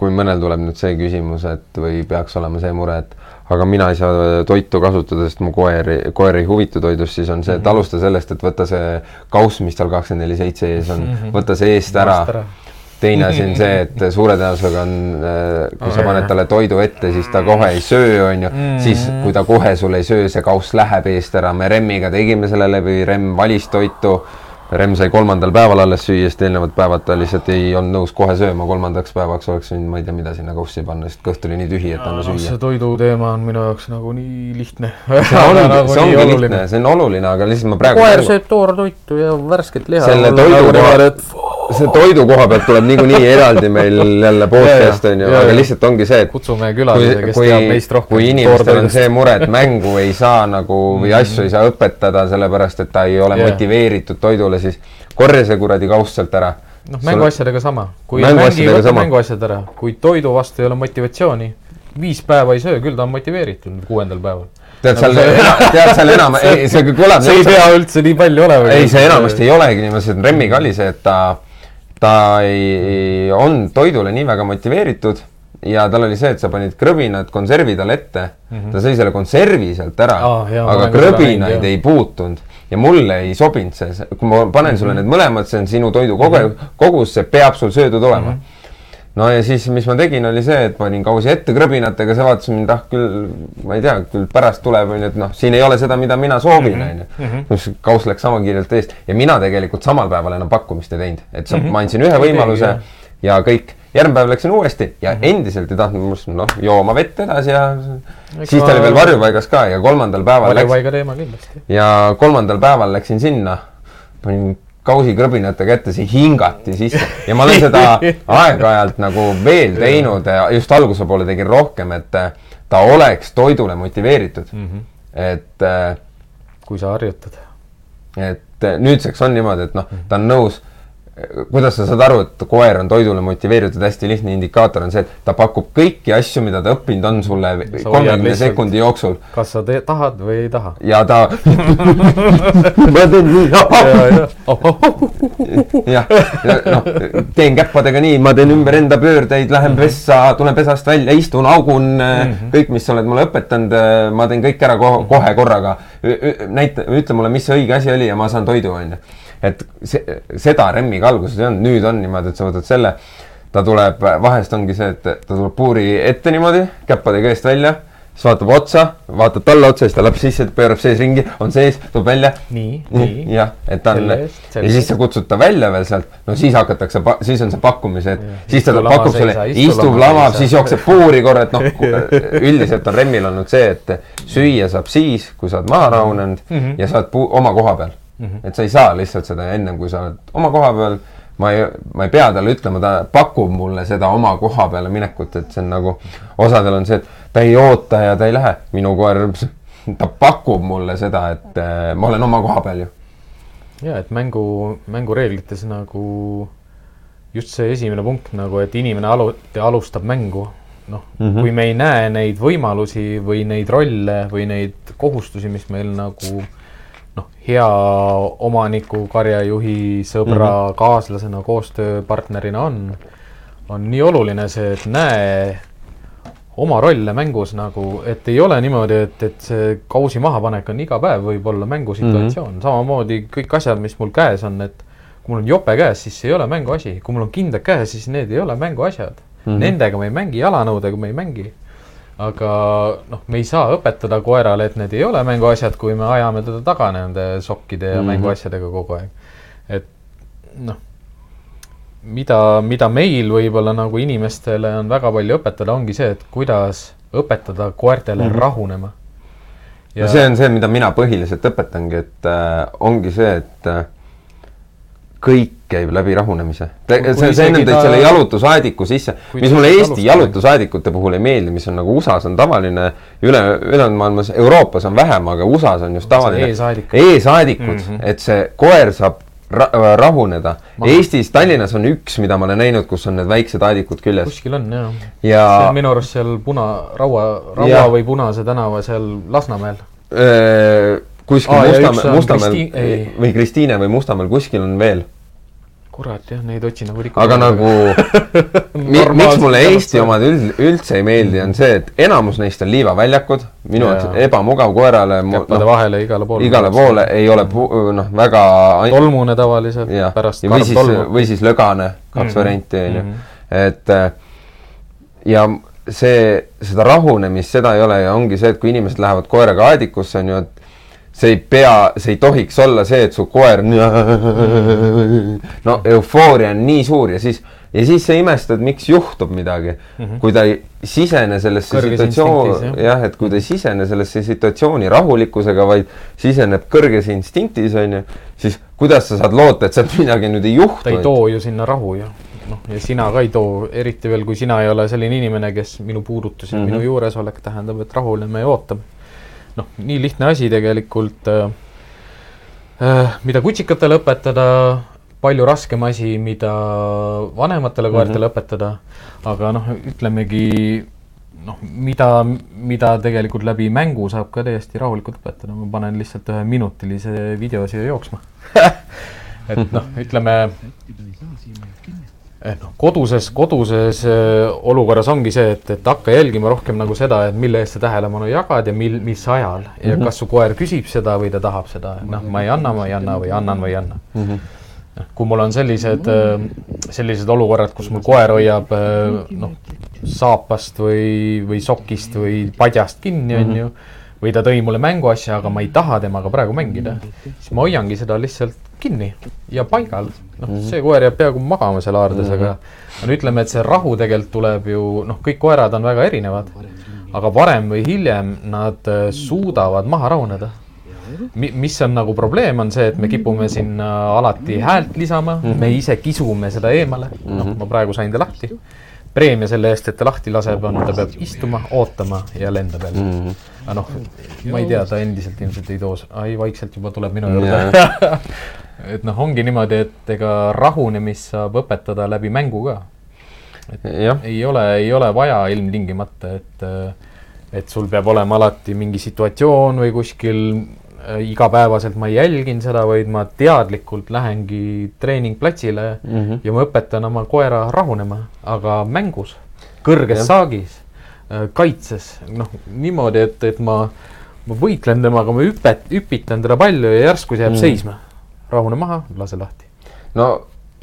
kui mõnel tuleb nüüd see küsimus, et või peaks olema see mure, et aga mina ei saa toitu kasutada, sest mu koer, koer ei huvitu toidust, siis on see, et mhm. alusta sellest, et võta see kauss, mis tal kakskümmend neli seitse ees on, mhm. võta see eest ära, teine asi on see, et suure tõenäosusega on, äh, kui sa paned talle toidu ette, siis ta kohe ei söö, on ju, siis kui ta kohe sul ei söö, see kauss läheb eest ära, me Remmiga tegime selle läbi, Remm valis toitu Remm sai kolmandal päeval alles süüa, sest eelnevad päevad ta lihtsalt ei olnud nõus kohe sööma, kolmandaks päevaks oleks võinud, ma ei tea, mida sinna kaussi panna, sest kõht oli nii tühi, et anna süüa. see toidu teema on minu jaoks nagu nii lihtne see ongi, nagu see ongi lihtne, see on oluline, aga lihtsalt ma praegu koer sööb toortoitu ja värsket liha. selle toidu koha see toidu koha pealt tuleb niikuinii eraldi meil jälle podcast on ju, aga lihtsalt ongi see, et kutsume külalise, kes kui, teab meist rohkem. kui inimestel on see mure, et mängu ei saa nagu või mhm. asju ei saa õpetada, sellepärast et ta ei ole motiveeritud toidule, siis korja see kuradi kauss sealt ära. noh, mänguasjadega sama. kui mängi, võta mänguasjad ära, kui toidu vastu ei ole motivatsiooni, viis päeva ei söö, küll ta on motiveeritud kuuendal päeval tead seal, tead seal enam, ei see kõlab. see ei pea üldse nii palju olema. ei, see enamasti ei olegi niimoodi, Remmiga oli see, et ta ta ei, on toidule nii väga motiveeritud ja tal oli see, et sa panid krõbinad konservi talle ette mm, -hmm. ta sõi selle konservi sealt ära ah,, aga krõbinaid ei puutunud ja mulle ei sobinud see, kui ma panen mm -hmm. sulle mhm. need mõlemad, see on sinu toidu kogu mm -hmm. kogus, see peab sul söödud olema mm. -hmm no ja siis, mis ma tegin, oli see, et panin kausi ette krõbinatega, see vaatas mind, ah küll, ma ei tea, küll pärast tuleb, onju, et noh, siin ei ole seda, mida mina soovin, mhm. onju. Mhm. kauss läks sama kiirelt eest ja mina tegelikult samal päeval enam pakkumist ei teinud, et sa mm, -hmm. ma andsin ühe võimaluse ja kõik. järgmine päev läksin uuesti ja mm -hmm. endiselt ei tahtnud must noh, jooma vett edasi ja Eks siis ta oli veel varjupaigas ka ja kolmandal päeval varjupaiga teema kindlasti. ja kolmandal päeval läksin sinna, panin kausikrõbinatega ette, see hingati sisse ja ma olen seda aeg-ajalt nagu veel teinud, just alguse poole tegin rohkem, et äh, ta oleks toidule motiveeritud mm. Mhm. -hmm. et äh, kui sa harjutad. et eh, nüüdseks on niimoodi, et noh, ta on nõus, kuidas sa saad aru, et koer on toidule motiveeritud, hästi lihtne indikaator on see, et ta pakub kõiki asju, mida ta õppinud on sulle kolmekümne sekundi jooksul kas sa te- tahad või ei taha? ja ta ma teen nii, jah, noh, teen käppadega nii, ma teen ümber enda pöördeid, lähen pessa, tulen pesast välja, istun, augun mm, -hmm. kõik, mis sa oled mulle õpetanud, ma teen kõik ära kohe, kohe korraga. näita, ütle mulle, mis see õige asi oli ja ma saan toidu, onju. Et see, seda Remmiga alguses ei olnud, nüüd on niimoodi, et sa võtad selle, ta tuleb, vahest ongi see, et ta tuleb puuri ette niimoodi, käppadega eest välja, siis vaatab otsa, vaatab talle otsa, siis ta läheb sisse, pöörab sees ringi, on sees, tuleb välja nii, nii. jah, et ta on ja siis sa kutsud ta välja veel sealt, no siis hakatakse, siis on see pakkumise, et Jah. siis ta pakub sulle istub lama, lama, seisa. siis jookseb puuri korra, et noh, üldiselt on Remmil olnud see, et süüa saab siis, kui sa oled maha rahunenud mm. -hmm. ja sa oled puu- oma koha peal mm. -hmm. et sa ei saa lihtsalt seda ennem, kui sa oled oma koha peal. ma ei, ma ei pea talle ütlema, ta pakub mulle seda oma koha peale minekut, et see on nagu, osadel on see, et ta ei oota ja ta ei lähe, minu koer, ta pakub mulle seda, et äh, ma olen oma koha peal ju ja et mängu, mängureeglites nagu just see esimene punkt nagu, et inimene alu-, alustab mängu. noh mm. -hmm. kui me ei näe neid võimalusi või neid rolle või neid kohustusi, mis meil nagu noh, hea omaniku, karjajuhi, sõbra mm, -hmm. kaaslasena, koostööpartnerina on, on nii oluline see, et näe oma rolle mängus nagu, et ei ole niimoodi, et, et see kausi mahapanek on iga päev võib-olla mängusituatsioon mm, -hmm. samamoodi kõik asjad, mis mul käes on, et kui mul on jope käes, siis see ei ole mänguasi, kui mul on kindad käes, siis need ei ole mänguasjad mm. -hmm. Nendega me ei mängi, jalanõudega me ei mängi. Aga noh, me ei saa õpetada koerale, et need ei ole mänguasjad, kui me ajame teda taga nende sokkide ja mm -hmm. mänguasjadega kogu aeg. et noh, mida, mida meil võib-olla nagu inimestele on väga palju õpetada, ongi see, et kuidas õpetada koertele mm -hmm. rahunema. ja see on see, mida mina põhiliselt õpetangi, et äh, ongi see, et äh, kõik käib läbi rahunemise. See, see ennem tõid ta- selle jalutusaediku sisse, mis mulle Eesti jalutusaedikute puhul ei meeldi, mis on nagu USA-s on tavaline, üle, ülejäänud maailmas, Euroopas on vähem, aga USA-s on just tavaline. eesaadik. eesaadikud mm. -hmm. et see koer saab ra rahuneda. Maha. Eestis, Tallinnas on üks, mida ma olen näinud, kus on need väiksed aedikud küljes kuskil on jah. ja see on minu arust seal Puna, Raua, Raua Jah. või Punase tänava seal Lasnamäel. Öö, kuskil ja Mustamäel, Mustamäel või Kristiine või Mustamäel, kuskil on veel. Kurat jah, neid otsin nagu rikkuda. aga nagu, miks mulle Eesti omad üld, üldse ei meeldi, on see, et enamus neist on liivaväljakud, minu jaoks ebamugav koerale, käppade vahele igale poole. igale poole ei ole noh, väga tolmune tavaliselt pärast või karm siis, tolmu. või siis lögane, kaks Mhm. varianti on ju Mhm., et äh, ja see, seda rahunemist, seda ei ole ja ongi see, et kui inimesed lähevad koeraga aedikusse, on ju, et see ei pea, see ei tohiks olla see, et su koer no eufooria on nii suur ja siis, ja siis sa imestad, miks juhtub midagi mm, -hmm. kui ta ei sisene sellesse situatsiooni, jah, et kui ta ei sisene sellesse situatsiooni rahulikkusega, vaid siseneb kõrges instinktis, on ju, siis kuidas sa saad loota, et sealt midagi nüüd ei juhtu. ta ei too ju sinna rahu ju. noh, ja sina ka ei too, eriti veel, kui sina ei ole selline inimene, kes minu puudutus ja mm. -hmm. minu juuresolek tähendab, et rahuneme ja ootame. noh, nii lihtne asi tegelikult äh,. Äh, mida kutsikatele õpetada, palju raskem asi, mida vanematele koertele mm -hmm. õpetada, aga noh, ütlemegi noh, mida, mida tegelikult läbi mängu saab ka täiesti rahulikult õpetada, ma panen lihtsalt ühe minutilise video siia jooksma et noh, ütleme et noh, koduses, koduses äh, olukorras ongi see, et, et hakka jälgima rohkem nagu seda, et mille eest sa tähelepanu jagad ja mil, mis ajal ja mm -hmm. kas su koer küsib seda või ta tahab seda, noh, ma ei anna, ma ei anna või annan või ei anna mm. -hmm kui mul on sellised, sellised olukorrad, kus mul koer hoiab noh, saapast või, või sokist või padjast kinni, on ju, või ta tõi mulle mänguasja, aga ma ei taha temaga praegu mängida, siis ma hoiangi seda lihtsalt kinni ja paigal. noh, see koer jääb peaaegu magama seal haardes mm, -hmm. aga no ütleme, et see rahu tegelikult tuleb ju, noh, kõik koerad on väga erinevad, aga varem või hiljem nad äh, suudavad maha rahuneda. mi-, mis on nagu probleem, on see, et me kipume sinna alati häält lisama mm, -hmm. me ise kisume seda eemale mm, -hmm. noh, ma praegu sain ta lahti. preemia selle eest, et ta lahti laseb, on, ta peab istuma, ootama ja lendab jälle mm. -hmm. aga noh, ma ei tea, ta endiselt ilmselt ei too, ai, vaikselt juba tuleb minu juurde et noh, ongi niimoodi, et ega rahunemist saab õpetada läbi mängu ka. ei ole, ei ole vaja ilmtingimata, et et sul peab olema alati mingi situatsioon või kuskil äh, igapäevaselt ma ei jälgin seda, vaid ma teadlikult lähengi treeningplatsile mm -hmm. ja ma õpetan oma koera rahunema, aga mängus, kõrges ja. saagis, äh, kaitses, noh niimoodi, et, et ma, ma võitlen temaga, ma hüpet, hüpitan teda palju ja järsku see jääb mm -hmm. seisma rahune maha, lase lahti. no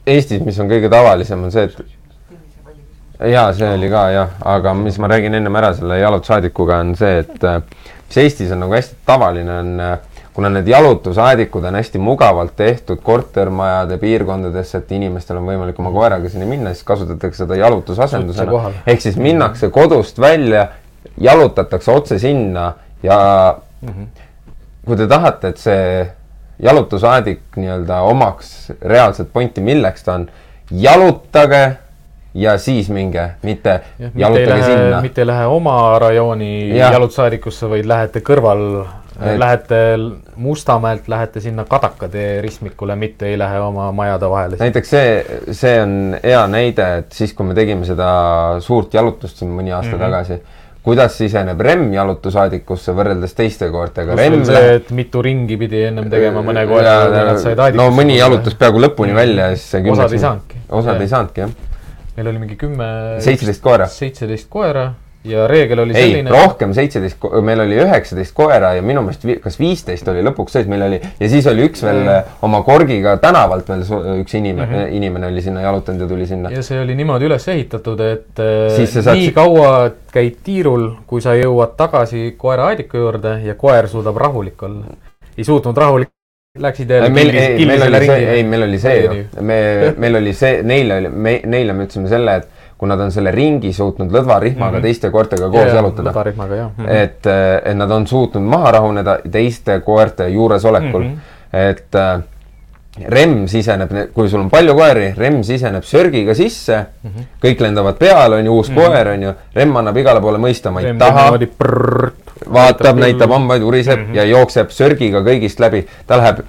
Eestis, mis on kõige tavalisem, on see, et jaa, see oli ka jah, aga mis ma räägin ennem ära selle jalutussaadikuga, on see, et mis Eestis on nagu hästi tavaline, on kuna need jalutusaedikud on hästi mugavalt tehtud kortermajade piirkondadesse, et inimestel on võimalik oma koeraga sinna minna, siis kasutatakse seda jalutusasendusena. ehk siis minnakse kodust välja, jalutatakse otse sinna ja mm -hmm. kui te tahate, et see jalutusaadik nii-öelda omaks reaalset pointi, milleks ta on, jalutage ja siis minge, mitte ja, jalutage mitte lähe, sinna. mitte ei lähe oma rajooni ja. jalutusaadikusse, vaid lähete kõrval et... lähete Mustamäelt, lähete sinna Kadaka tee ristmikule, mitte ei lähe oma majade vahele. näiteks see, see on hea näide, et siis, kui me tegime seda suurt jalutust siin mõni aasta mm -hmm. tagasi kuidas siseneb Remm jalutusaadikusse võrreldes teiste koertega? Remm see, et mitu ringi pidi ennem tegema mõne koeraga, kui nad said aadikusse. no mõni jalutas peaaegu lõpuni mm. välja ja siis see osad ei saanudki. osad ei saanudki, jah. meil oli mingi kümme. seitseteist koera. seitseteist koera ja reegel oli ei, selline. rohkem, seitseteist, meil oli üheksateist koera ja minu meelest vi, kas viisteist oli lõpuks sees, meil oli ja siis oli üks veel oma korgiga tänavalt veel üks inimene mm, -hmm. inimene oli sinna jalutanud ja tuli sinna. ja see oli niimoodi üles ehitatud, et siis nii saad... kaua käid tiirul, kui sa jõuad tagasi koera aediku juurde ja koer suudab rahulik olla. ei suutnud rahulik Läksid jälle meil, ei, meil oli see, ei, meil oli see ju, me, meil oli see, neile oli, me, neile me ütlesime selle, et kui nad on selle ringi suutnud lõdvarihmaga mm -hmm. teiste koertega koos ja, jalutada. lõdvarihmaga, jah mm. -hmm. et, et nad on suutnud maha rahuneda teiste koerte juuresolekul mm. -hmm. et äh, remm siseneb, kui sul on palju koeri, remm siseneb sörgiga sisse mm, -hmm. kõik lendavad peale, on ju, uus mm -hmm. koer, on ju, remm annab igale poole mõista, ma ei remm taha, vaatab, näitab hambaid, uriseb mm -hmm. ja jookseb sörgiga kõigist läbi. ta läheb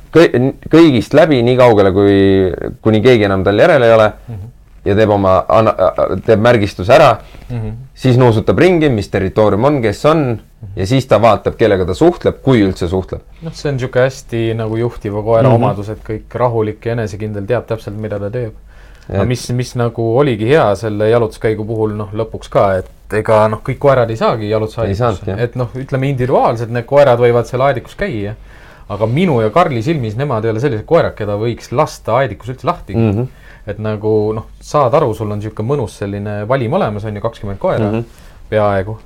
kõigist läbi nii kaugele, kui, kuni keegi enam tal järele ei ole mm. -hmm ja teeb oma, teeb märgistuse ära mm, -hmm. siis nuusutab ringi, mis territoorium on, kes on mm -hmm. ja siis ta vaatab, kellega ta suhtleb, kui üldse suhtleb. noh, see on niisugune hästi nagu juhtiva koera mm -hmm. omadus, et kõik rahulik ja enesekindel, teab täpselt, mida ta teeb. aga mis, mis nagu oligi hea selle jalutuskäigu puhul, noh, lõpuks ka, et ega noh, kõik koerad ei saagi jalutusaedikusse, et noh, ütleme individuaalselt need koerad võivad seal aedikus käia, aga minu ja Karli silmis nemad ei ole sellised koerad, keda võiks lasta aedikus üldse lahti mm. -hmm et nagu noh, saad aru, sul on niisugune mõnus selline valim olemas, on ju, kakskümmend koera mm -hmm. peaaegu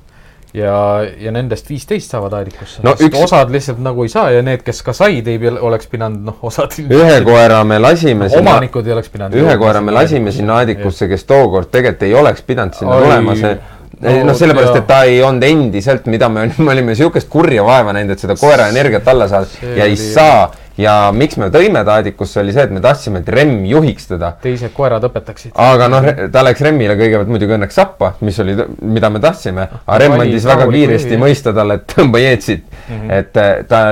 ja, ja nendest viisteist saavad aedikusse no,. Üks... osad lihtsalt nagu ei saa ja need, kes ka said, ei oleks pidanud, noh, osad. ühe koera me lasime sinna. omanikud ei oleks pidanud. ühe koera me lasime sinna aedikusse, kes tookord tegelikult ei oleks pidanud sinna Oi. tulema, see noh, sellepärast, et ta ei olnud endiselt, mida me, me olime niisugust kurja vaeva näinud, et seda koera energiat alla saada ja ei saa ja miks me tõime ta aedikusse, oli see, et me tahtsime, et Remm juhiks teda. teised koerad õpetaksid. aga noh, ta läks Remmile kõigepealt muidugi õnneks sappa, mis oli, mida me tahtsime, aga Remm andis väga kiiresti mõista talle, et tõmba jeetsid mm. -hmm. et eh, ta,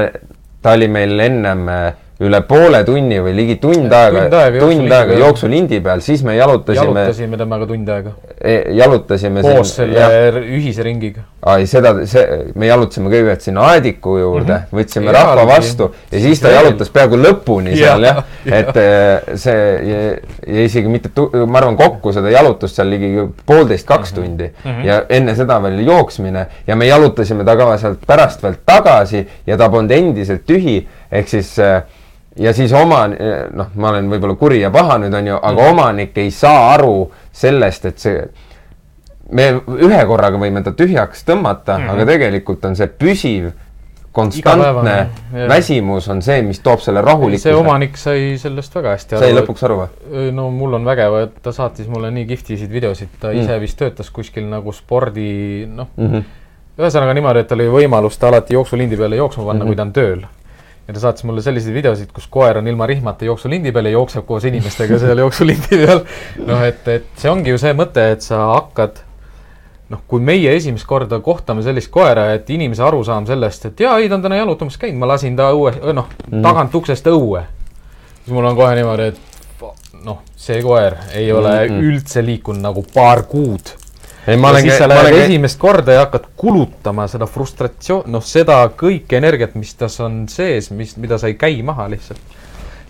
ta oli meil ennem äh, üle poole tunni või ligi tund aega, tund aega jooksulindi peal, siis me jalutasime. jalutasime temaga tund aega e,. jalutasime. koos siin, selle jah. ühise ringiga. ai, seda, see, me jalutasime kõigepealt sinna aediku juurde mm, -hmm. võtsime ja, rahva vastu ja siis ta jalutas peaaegu lõpuni seal jah, et ja. see ja, ja isegi mitte, ma arvan, kokku seda jalutust seal ligi poolteist, kaks mm -hmm. tundi mm -hmm. ja enne seda veel jooksmine ja me jalutasime ta ka sealt pärast veel tagasi ja ta polnud endiselt tühi, ehk siis äh, ja siis oma, noh, ma olen võib-olla kuri ja paha nüüd on ju, aga mm. omanik ei saa aru sellest, et see, me ühe korraga võime ta tühjaks tõmmata mm, -hmm. aga tegelikult on see püsiv, konstantne väsimus on see, mis toob selle rahulikkuse. see omanik sai sellest väga hästi aru. sai lõpuks aru või? no mul on vägev, et ta saatis mulle nii kihvtisid videosid, ta mm. ise vist töötas kuskil nagu spordi, noh mm -hmm., ühesõnaga niimoodi, et tal oli võimalus ta alati jooksulindi peale jooksma panna mm, -hmm. kui ta on tööl ja ta saatis mulle selliseid videosid, kus koer on ilma rihmata jooksulindi peal ja jookseb koos inimestega seal jooksulindi peal. noh, et, et see ongi ju see mõte, et sa hakkad noh, kui meie esimest korda kohtame sellist koera, et inimese arusaam sellest, et jaa, ei, ta on täna jalutamas käinud, ma lasin ta õue, noh mm., tagant uksest õue. siis mul on kohe niimoodi, et noh, see koer ei ole mm -hmm. üldse liikunud nagu paar kuud. Ei, ma olen. siis sa lähed esimest korda ja hakkad kulutama seda frustratsioon, noh, seda kõike energiat, mis tas on sees, mis, mida sa ei käi maha lihtsalt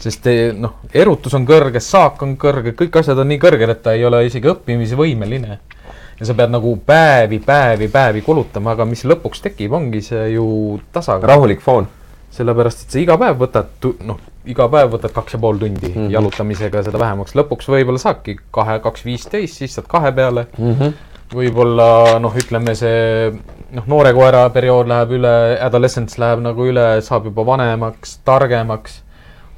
sest noh, erutus on kõrge, saak on kõrge, kõik asjad on nii kõrged, et ta ei ole isegi õppimisvõimeline ja sa pead nagu päevi, päevi, päevi kulutama, aga mis lõpuks tekib, ongi see ju tasakaal. rahulik foon. sellepärast, et sa iga päev võtad, noh, iga päev võtad kaks ja pool tundi mm -hmm. jalutamisega seda vähemaks, lõpuks võib-olla saabki kahe, kaks, viisteist, siis saad kahe peale mm. -hmm. Võib-olla noh, ütleme see noh, noore koera periood läheb üle, adolescence läheb nagu üle, saab juba vanemaks, targemaks.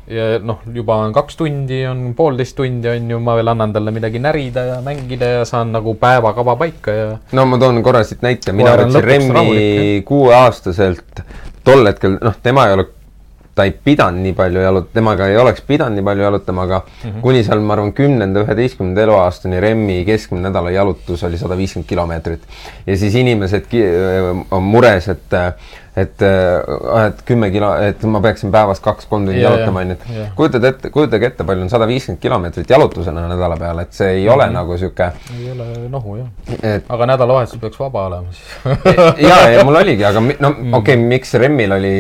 Ja noh, juba on kaks tundi, on poolteist tundi, on ju, ma veel annan talle midagi närida ja mängida ja saan nagu päevakava paika ja. no ma toon korra siit näite, mina võtsin Remmi kuueaastaselt, tol hetkel, noh, tema ei ole ta ei pidanud nii palju jalut-, temaga ei oleks pidanud nii palju jalutama, aga mm -hmm. kuni seal, ma arvan, kümnenda, üheteistkümnenda eluaastani Remmi keskmine nädala jalutus oli sada viiskümmend kilomeetrit. ja siis inimesed on mures, et et, äh, et kümme kilo, et ma peaksin päevas kaks-kolm tundi jalutama, onju, et kujutad ette, kujutage ette, palju on sada viiskümmend kilomeetrit jalutusena nädala peale, et see ei mm -hmm. ole mhm. nagu sihuke. ei ole nohu jah et.... aga nädalavahetusel peaks vaba olema siis ja, ja mul oligi, aga no mm. okei okay,, miks Remil oli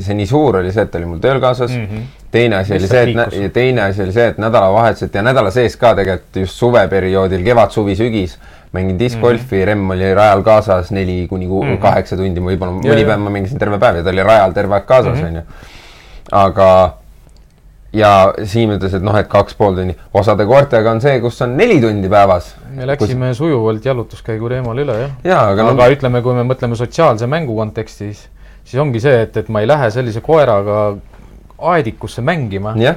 see nii suur, oli see, et ta oli mul tööl kaasas mm. -hmm teine asi oli see, et teine asi oli see, et nädalavahetused ja nädala sees ka tegelikult just suveperioodil, kevad, suvi, sügis mängin discgolfi mm, -hmm. Remm oli rajal kaasas neli kuni mm -hmm. kaheksa tundi, võib-olla mõni päev ma mängisin terve päev ja ta oli rajal terve aeg kaasas, mhm. onju. aga ja Siim ütles, et noh, et kaks pool tundi, osade koertega on see, kus on neli tundi päevas. me läksime kus... sujuvalt jalutuskäigu teemal üle jah ja,. aga, aga no... ütleme, kui me mõtleme sotsiaalse mängu kontekstis, siis ongi see, et, et ma ei lähe sellise koeraga aedikusse mängima yeah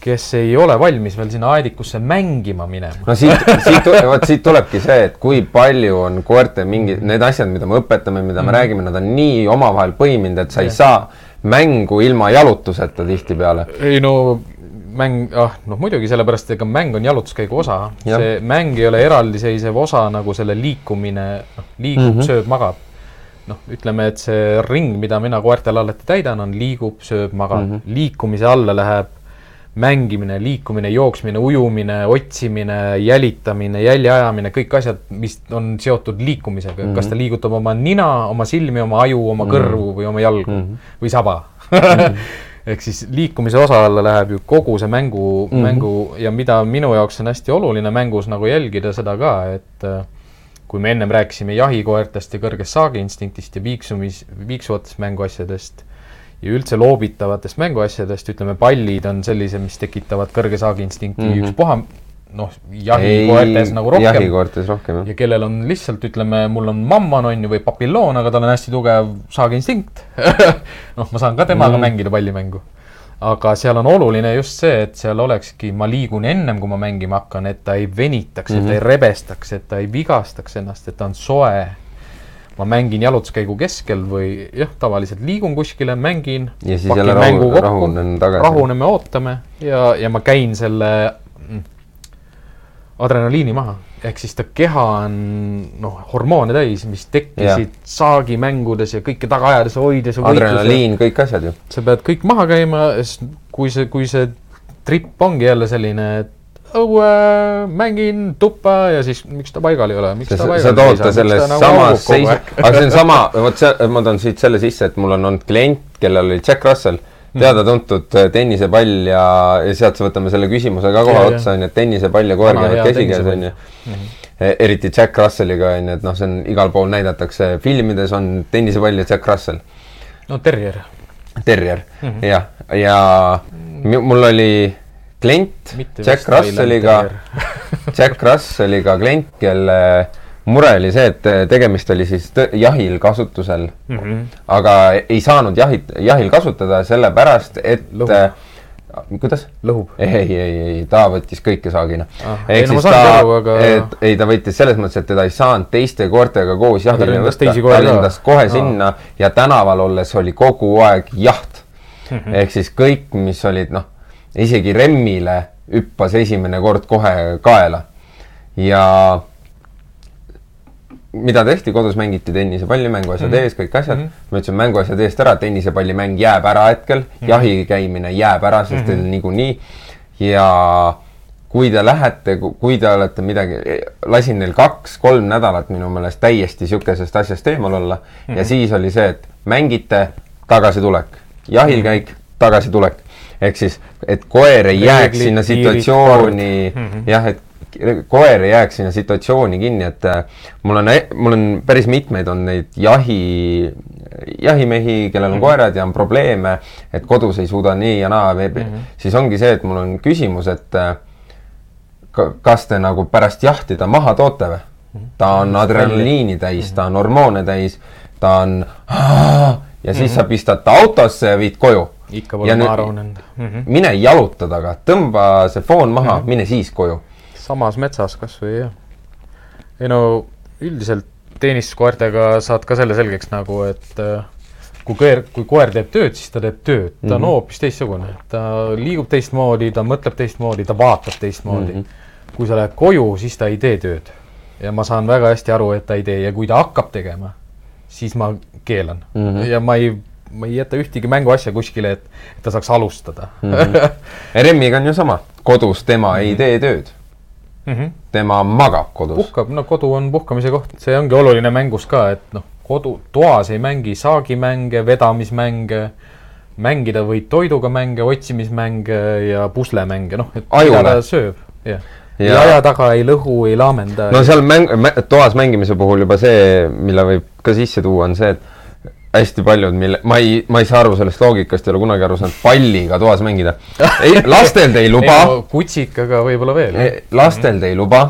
kes ei ole valmis veel sinna aedikusse mängima minema. no siit, siit, vot siit tulebki see, et kui palju on koerte mingi, need asjad, mida me õpetame, mida me mm. räägime, nad on nii omavahel põiminud, et sa ei saa mängu ilma jalutuseta tihtipeale. ei no mäng, ah noh, muidugi sellepärast, ega mäng on jalutuskäigu osa, see mäng ei ole eraldiseisev osa nagu selle liikumine, noh, liigub mm, -hmm. sööb, magab noh, ütleme, et see ring, mida mina koertele alati täidan, on liigub, sööb, magab mm. -hmm. liikumise alla läheb mängimine, liikumine, jooksmine, ujumine, otsimine, jälitamine, jälje ajamine, kõik asjad, mis on seotud liikumisega mm, -hmm. kas ta mhm. liigutab oma nina, oma silmi, oma aju, oma mm -hmm. kõrvu või oma jalgu mm -hmm. või saba mm. -hmm. ehk siis liikumise osa alla läheb ju kogu see mängu mm, -hmm. mängu ja mida minu jaoks on hästi oluline mängus nagu jälgida seda ka, et äh, kui me ennem rääkisime jahikoertest ja kõrgest saagiinstinktist ja viiksumis, viiksuvatest mänguasjadest ja üldse loobitavatest mänguasjadest, ütleme, pallid on sellised, mis tekitavad kõrge saagiinstinkti mm -hmm. ükspuha, noh, jahikoertes nagu rohkem. jahikoertes rohkem, jah. ja kellel on lihtsalt, ütleme, mul on mammon, on ju, või papilloon, aga tal on hästi tugev saagiinstinkt noh, ma saan ka temaga mm mängida pallimängu. aga seal on oluline just see, et seal olekski, ma liigun ennem, kui ma mängima hakkan, et ta ei venitaks mm, -hmm. et ta ei mhm. rebestaks, et ta ei vigastaks ennast, et ta on soe ma mängin jalutuskäigu keskel või jah, tavaliselt liigun kuskile, mängin. ja siis jälle rahu, rahunen tagasi. rahuneme, ootame ja, ja ma käin selle mm, adrenaliini maha. ehk siis ta keha on noh, hormoone täis, mis tekkisid ja. saagimängudes ja kõike taga ajades, hoides. adrenaliin, kõik asjad ju. sa pead kõik maha käima, kui see, kui see trip ongi jälle selline, et õue, mängin tuppa ja siis miks ta paigal ei ole, miks ta paigal sa tood ta selles nagu samas seis-, aga see on sama, vot see, ma toon siit selle sisse, et mul on olnud klient, kellel oli Jack Russell, mm. teada-tuntud äh, tennisepall ja, ja sealt võtame selle küsimuse ka kohe otsa, on ju, et tennisepall ja koer käivad käsikäes, on ju. E, eriti Jack Russelliga, on ju, et noh, see on igal pool näidatakse, filmides on tennisepall ja Jack Russell. no terrier. Terrier mm -hmm. jah, ja mul oli klient Jack Russelliga, Jack Russelliga klient, kelle mure oli see, et tegemist oli siis jahil kasutusel mm, -hmm. aga ei saanud jahid, jahil kasutada sellepärast, et Lõhub. äh, kuidas? lõhub? ei, ei, ei, ta võttis kõike saagina ah,. ehk siis ta, aga... et ei, ta võttis selles mõttes, et teda ei saanud teiste koertega koos jahile võtta, ta lendas kohe ah. sinna ja tänaval olles oli kogu aeg jaht mm -hmm. ehk siis kõik, mis olid noh, isegi Remmile hüppas esimene kord kohe kaela ja mida tehti, kodus mängiti tennisepalli, mänguasjad mm -hmm. ees, kõik asjad mm. -hmm. ma ütlesin mänguasjad eest ära, tennisepallimäng jääb ära hetkel mm, -hmm. jahi käimine jääb ära, sest mm -hmm. teil niikuinii. ja kui te lähete, kui te olete midagi, lasin neil kaks-kolm nädalat minu meelest täiesti sihukesest asjast eemal olla mm -hmm. ja mhm. siis oli see, et mängite, tagasitulek, jahil käik, tagasitulek. Ehk siis, et koer ei jääks sinna situatsiooni mm, -hmm. jah, et koer ei jääks sinna situatsiooni kinni, et äh, mul on, mul on päris mitmeid on neid jahi, jahimehi, kellel on mm -hmm. koerad ja on probleeme, et kodus ei suuda nii ja naa mm, -hmm. siis ongi see, et mul on küsimus, et äh, kas te nagu pärast jahti ta maha toote või? Mhm. ta on adrenaliini täis, ta on hormoone täis, ta on ja siis mm -hmm. sa pistad ta autosse ja viid koju. Ikka pole maha rahunenud mm. -hmm. mine jaluta taga, tõmba see foon maha mm, -hmm. mine siis koju samas metsas kas või jah. ei no üldiselt teenistuskoertega saad ka selle selgeks nagu, et äh, kui koer, kui koer teeb tööd, siis ta teeb tööd, ta mm -hmm. on hoopis teistsugune, ta liigub teistmoodi, ta mõtleb teistmoodi, ta vaatab teistmoodi mm. -hmm. kui sa lähed koju, siis ta ei tee tööd. ja ma saan väga hästi aru, et ta ei tee ja kui ta hakkab tegema, siis ma keelan mm -hmm. ja ma ei, ma ei jäta ühtegi mänguasja kuskile, et, ta saaks alustada mm. -hmm. Remmiga on ju sama, kodus tema mm -hmm. ei tee tööd mm. -hmm. tema magab kodus. puhkab, no kodu on puhkamise koht, see ongi oluline mängus ka, et noh, kodu, toas ei mängi saagimänge, vedamismänge, mängida võid toiduga mänge, otsimismänge ja puslemänge, noh, et mida ta sööb, jah ja, ja aja taga ei lõhu, ei laamenda. no seal mäng, toas mängimise puhul juba see, mille võib ka sisse tuua, on see, et hästi paljud, mille, ma ei, ma ei saa aru sellest loogikast, ei ole kunagi aru saanud, palliga toas mängida. ei, lastel te ei luba. kutsikaga võib-olla veel. lastel te ei luba.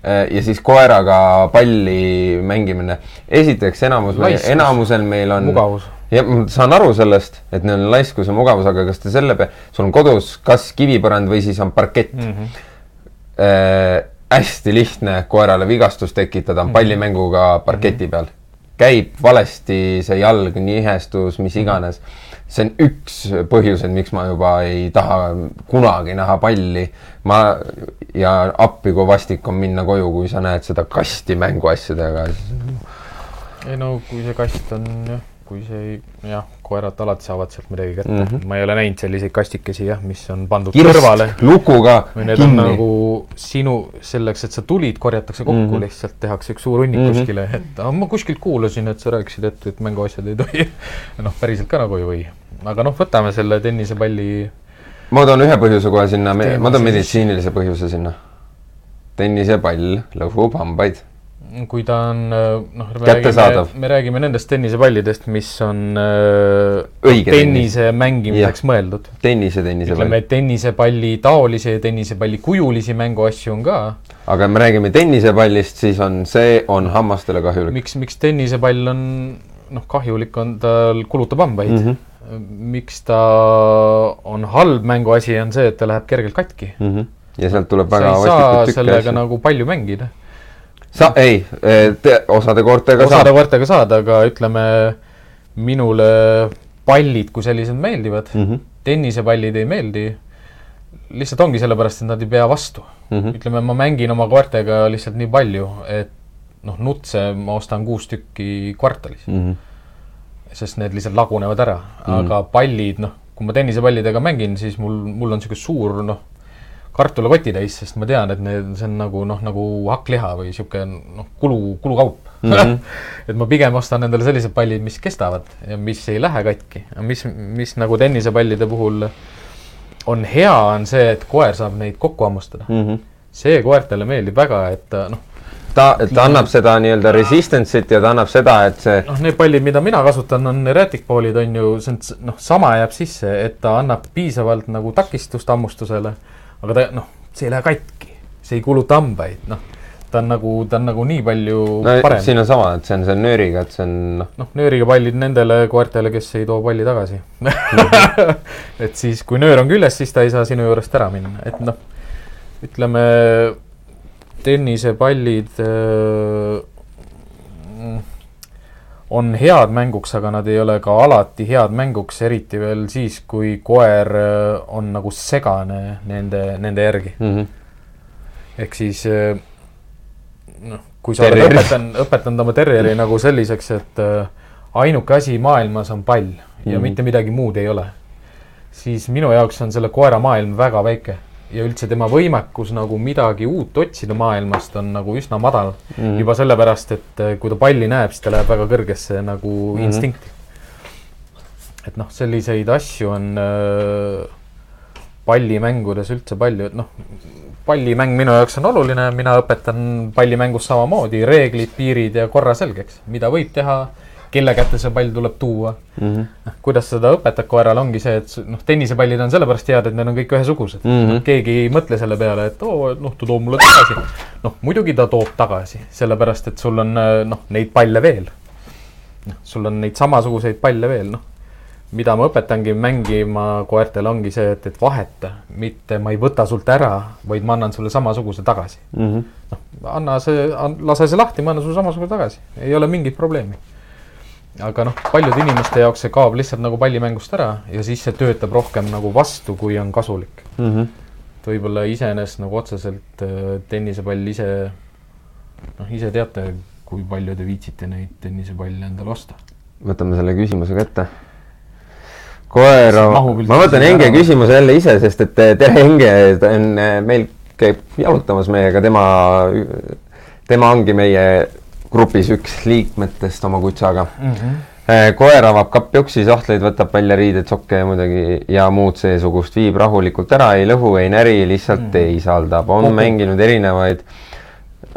Eh, ja siis koeraga palli mängimine. esiteks enamus, enamusel meil on. mugavus. ja ma saan aru sellest, et neil on laiskus ja mugavus, aga kas te selle peale, sul on kodus kas kivipõrand või siis on parkett mm. -hmm. Äh, hästi lihtne koerale vigastust tekitada on mhm. pallimänguga parketi mhm. peal käib valesti, see jalg nihestus, mis mhm. iganes. see on üks põhjuseid, miks ma juba ei taha kunagi näha palli. ma ja appi, kui vastik on minna koju, kui sa näed seda kasti mänguasjadega. ei no kui see kast on jah kui see ei, jah, koerad alati saavad sealt midagi kätte mm. -hmm. ma ei ole näinud selliseid kastikesi jah, mis on pandud Kirst, kõrvale. lukuga. kinni. on nagu sinu, selleks, et sa tulid, korjatakse kokku mm, -hmm. lihtsalt tehakse üks suur hunnik mm -hmm. kuskile, et ah, ma kuskilt kuulasin, et sa rääkisid, et, et mänguasjad ei tohi noh, päriselt ka nagu ei või. aga noh, võtame selle tennisepalli. ma toon ühe põhjuse kohe sinna, ma toon meditsiinilise põhjuse sinna. tennisepall lõhub hambaid kui ta on noh, me räägime, me räägime nendest tennisepallidest, mis on äh, Õige tennise tennis. mängimiseks ja. mõeldud. tennise, tennisepall. ütleme, tennisepalli taolisi ja tennisepalli kujulisi mänguasju on ka. aga me räägime tennisepallist, siis on, see on hammastele kahjulik. miks, miks tennisepall on noh, kahjulik on, tal kulutab hambaid mm. -hmm miks ta on halb mänguasi, on see, et ta läheb kergelt katki mm. -hmm. ja sealt tuleb väga vastikut tükke. sellega asja. nagu palju mängida sa, ei, osade koortega osade saad. osade koertega saad, aga ütleme, minule pallid kui sellised meeldivad mm, -hmm. tennisepallid ei meeldi. lihtsalt ongi sellepärast, et nad ei pea vastu mm. -hmm. ütleme, ma mängin oma koertega lihtsalt nii palju, et noh, nutse ma ostan kuus tükki kvartalis mm. -hmm. sest need lihtsalt lagunevad ära mm, -hmm. aga pallid, noh, kui ma tennisepallidega mängin, siis mul, mul on niisugune suur, noh kartulakoti täis, sest ma tean, et need, see on nagu noh, nagu hakkliha või niisugune noh, kulu, kulukaup mm. -hmm. et ma pigem ostan endale sellised pallid, mis kestavad ja mis ei lähe katki. mis, mis nagu tennisepallide puhul on hea, on see, et koer saab neid kokku hammustada mm. -hmm. see koertele meeldib väga, et noh, ta, ta annab seda nii-öelda resistance'it ja ta annab seda, et see. noh, need pallid, mida mina kasutan, on erratic ball'id on ju, see on noh, sama jääb sisse, et ta annab piisavalt nagu takistust hammustusele aga ta noh, see ei lähe katki, see ei kuluta hambaid, noh ta on nagu, ta on nagu nii palju no, parem. siin on sama, et see on selle nööriga, et see on noh. noh, nööriga pallid nendele koertele, kes ei too palli tagasi et siis, kui nöör on küljes, siis ta ei saa sinu juurest ära minna, et noh, ütleme tennisepallid äh, on head mänguks, aga nad ei ole ka alati head mänguks, eriti veel siis, kui koer äh, on nagu segane nende, nende järgi. mm. -hmm. ehk siis äh, noh, kui sa oled Terrier. õpetanud, õpetanud oma terjeri nagu selliseks, et äh, ainuke asi maailmas on pall ja Mhm. mitte midagi muud ei ole, siis minu jaoks on selle koera maailm väga väike ja üldse tema võimekus nagu midagi uut otsida maailmast on nagu üsna madal mm. -hmm. juba sellepärast, et äh, kui ta palli näeb, siis ta läheb väga kõrgesse nagu mm. -hmm. instinkti. et noh, selliseid asju on äh, pallimängudes üldse palju, et noh, pallimäng minu jaoks on oluline, mina õpetan pallimängus samamoodi reeglid, piirid ja korra selgeks, mida võib teha, kelle kätte see pall tuleb tuua. Mm -hmm. kuidas seda õpetad koerale, ongi see, et noh, tennisepallid on sellepärast head, et need on kõik ühesugused mm. -hmm. keegi ei mõtle selle peale, et oo, noh, ta toob mulle tagasi. noh, muidugi ta toob tagasi, sellepärast et sul on äh, noh, neid palle veel. noh, sul on neid samasuguseid palle veel, noh mida ma õpetangi mängima koertele, ongi see, et, et vaheta, mitte ma ei võta sult ära, vaid ma annan sulle samasuguse tagasi. Mm -hmm. noh, anna see, lase see lahti, ma annan sulle samasuguse tagasi, ei ole mingit probleemi. Aga noh, paljude inimeste jaoks see kaob lihtsalt nagu pallimängust ära ja siis see töötab rohkem nagu vastu, kui on kasulik. Mm -hmm. et võib-olla iseenesest nagu otseselt äh, tennisepall ise, noh, ise teate, kui palju te viitsite neid tennisepalle endale osta. võtame selle küsimuse ka ette. koer, mahub üldse ma võtan Henge küsimuse jälle ise, sest et eh, tere, Henge, ta on, meil käib jalutamas meiega, tema, tema ongi meie grupis üks liikmetest oma kutsaga. koer avab kappi uksi, sahtleid, võtab välja riided, sokke ja muidugi ja muud seesugust, viib rahulikult ära, ei lõhu, ei näri, lihtsalt mm. teisaldab, on Kogu- mänginud erinevaid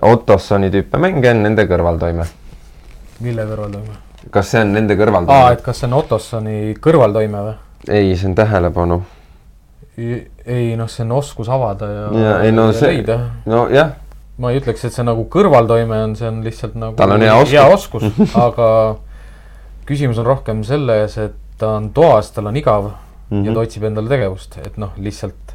Ottossoni tüüpe mänge, on nende kõrvaltoime. mille kõrvaltoime? kas see on nende aa, kõrvaltoime? et kas see on Ottossoni kõrvaltoime või? ei, see on tähelepanu. ei noh, see on oskus avada ja, ja ei no see leida, nojah, ma ei ütleks, et see nagu kõrvaltoime on, see on lihtsalt nagu Tal on hea oskus. hea oskus aga küsimus on rohkem selles, et ta on toas, tal on igav mm -hmm. ja Mhm. ta otsib endale tegevust, et noh, lihtsalt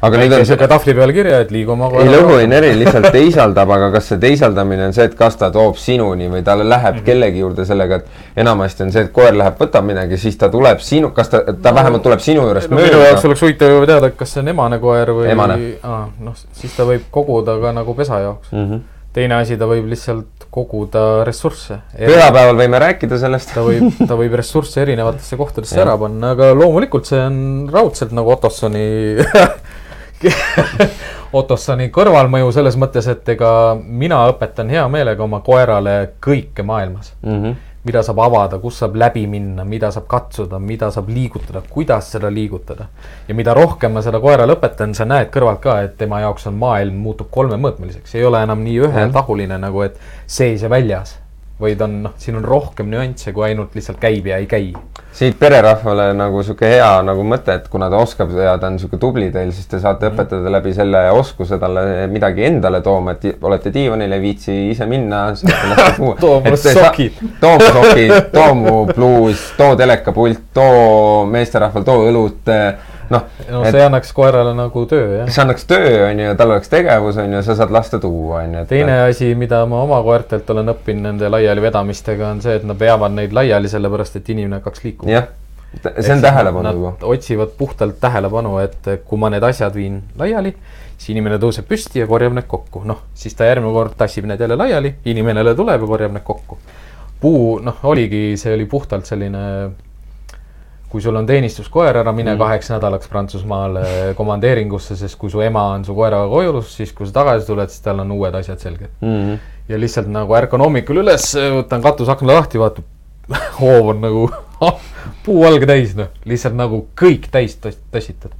aga nüüd on see sihuke, tahvli peal kirja, et liigu oma lõhu, ei näri, lihtsalt teisaldab, aga kas see teisaldamine on see, et kas ta toob sinuni või ta läheb mm -hmm. kellegi juurde sellega, et enamasti on see, et koer läheb, võtab midagi, siis ta tuleb sinu, kas ta, ta no, vähemalt tuleb sinu juurest no, minu jaoks mööda. oleks huvitav ju teada, kas see on emane koer või Emane. aa, noh, siis ta võib koguda ka nagu pesa jaoks mm. -hmm. teine asi, ta võib lihtsalt koguda ressursse. pühapäeval võime rääkida sellest. ta võib, ta võib ressursse erinevatesse kohtadesse ära panna, aga loomulikult see on raudselt nagu Ottossoni Ottossoni kõrvalmõju selles mõttes, et ega mina õpetan hea meelega oma koerale kõike maailmas. Mhm. mida saab avada, kus saab läbi minna, mida saab katsuda, mida saab liigutada, kuidas seda liigutada. ja mida rohkem ma seda koerale õpetan, sa näed kõrvalt ka, et tema jaoks on maailm muutub kolmemõõtmeliseks, ei ole enam nii ühetahuline nagu, et sees ja väljas. Vaid on noh, siin on rohkem nüansse kui ainult lihtsalt käib ja ei käi. siit pererahvale nagu sihuke hea nagu mõte, et kuna ta oskab ja ta on sihuke tubli teil, siis te saate õpetada läbi selle oskuse talle midagi endale tooma, et olete diivanil, ei viitsi ise minna. Too mulle sokid. too mu sokid, too mu pluus, too telekapult, too meesterahval, too õlut, noh. no see annaks koerale nagu töö jah. see annaks töö, on ju, tal oleks tegevus, on ju, sa saad lasta tuua, on ju. teine asi, mida ma oma koertelt olen õppinud nende laialivedamistega, on see, et nad veavad neid laiali, sellepärast et inimene hakkaks liikuma. jah, see on tähelepanu juba. Otsivad puhtalt tähelepanu, et kui ma need asjad viin laiali, siis inimene tõuseb püsti ja korjab need kokku, noh, siis ta järgmine kord tassib need jälle laiali, inimene jälle tuleb ja korjab need kokku. puu, noh, oligi, see oli puhtalt selline, kui sul on teenistuskoer, ära mine mm. kaheks nädalaks Prantsusmaale komandeeringusse, sest kui su ema on su koeraga kojus, siis kui sa tagasi tuled, siis tal on uued asjad selged. Mhm. ja lihtsalt nagu ärkan hommikul üles, võtan katusakna lahti, vaatab, hoov on nagu puuvalge täis, noh, lihtsalt nagu kõik täis tass- tassitud.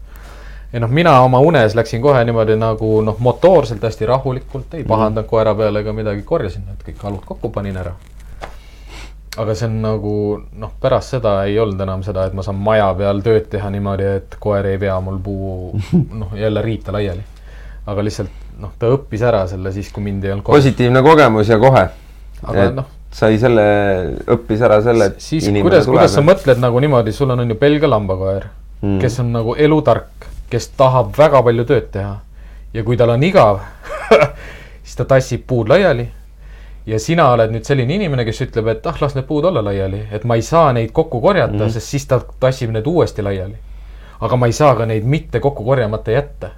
ja noh, mina oma unes läksin kohe niimoodi nagu noh, motoorselt hästi rahulikult, ei pahandanud koera peale ega midagi, korjasin need kõik halud kokku, panin ära. Aga see on nagu noh, pärast seda ei olnud enam seda, et ma saan maja peal tööd teha niimoodi, et koer ei vea mul puu noh, jälle riita laiali. aga lihtsalt noh, ta õppis ära selle siis, kui mind ei olnud kodus. positiivne kogemus ja kohe. Aga et noh- sai selle, õppis ära selle, et siis kuidas, kuidas sa mõtled nagu niimoodi, sul on, on ju Belgia lambakoer mm., kes on nagu elutark, kes tahab väga palju tööd teha. ja kui tal on igav, siis ta tassib puud laiali ja sina oled nüüd selline inimene, kes ütleb, et ah, las need puud olla laiali, et ma ei saa neid kokku korjata mm, -hmm. sest siis ta tassib need uuesti laiali. aga ma ei saa ka neid mitte kokku korjamata jätta.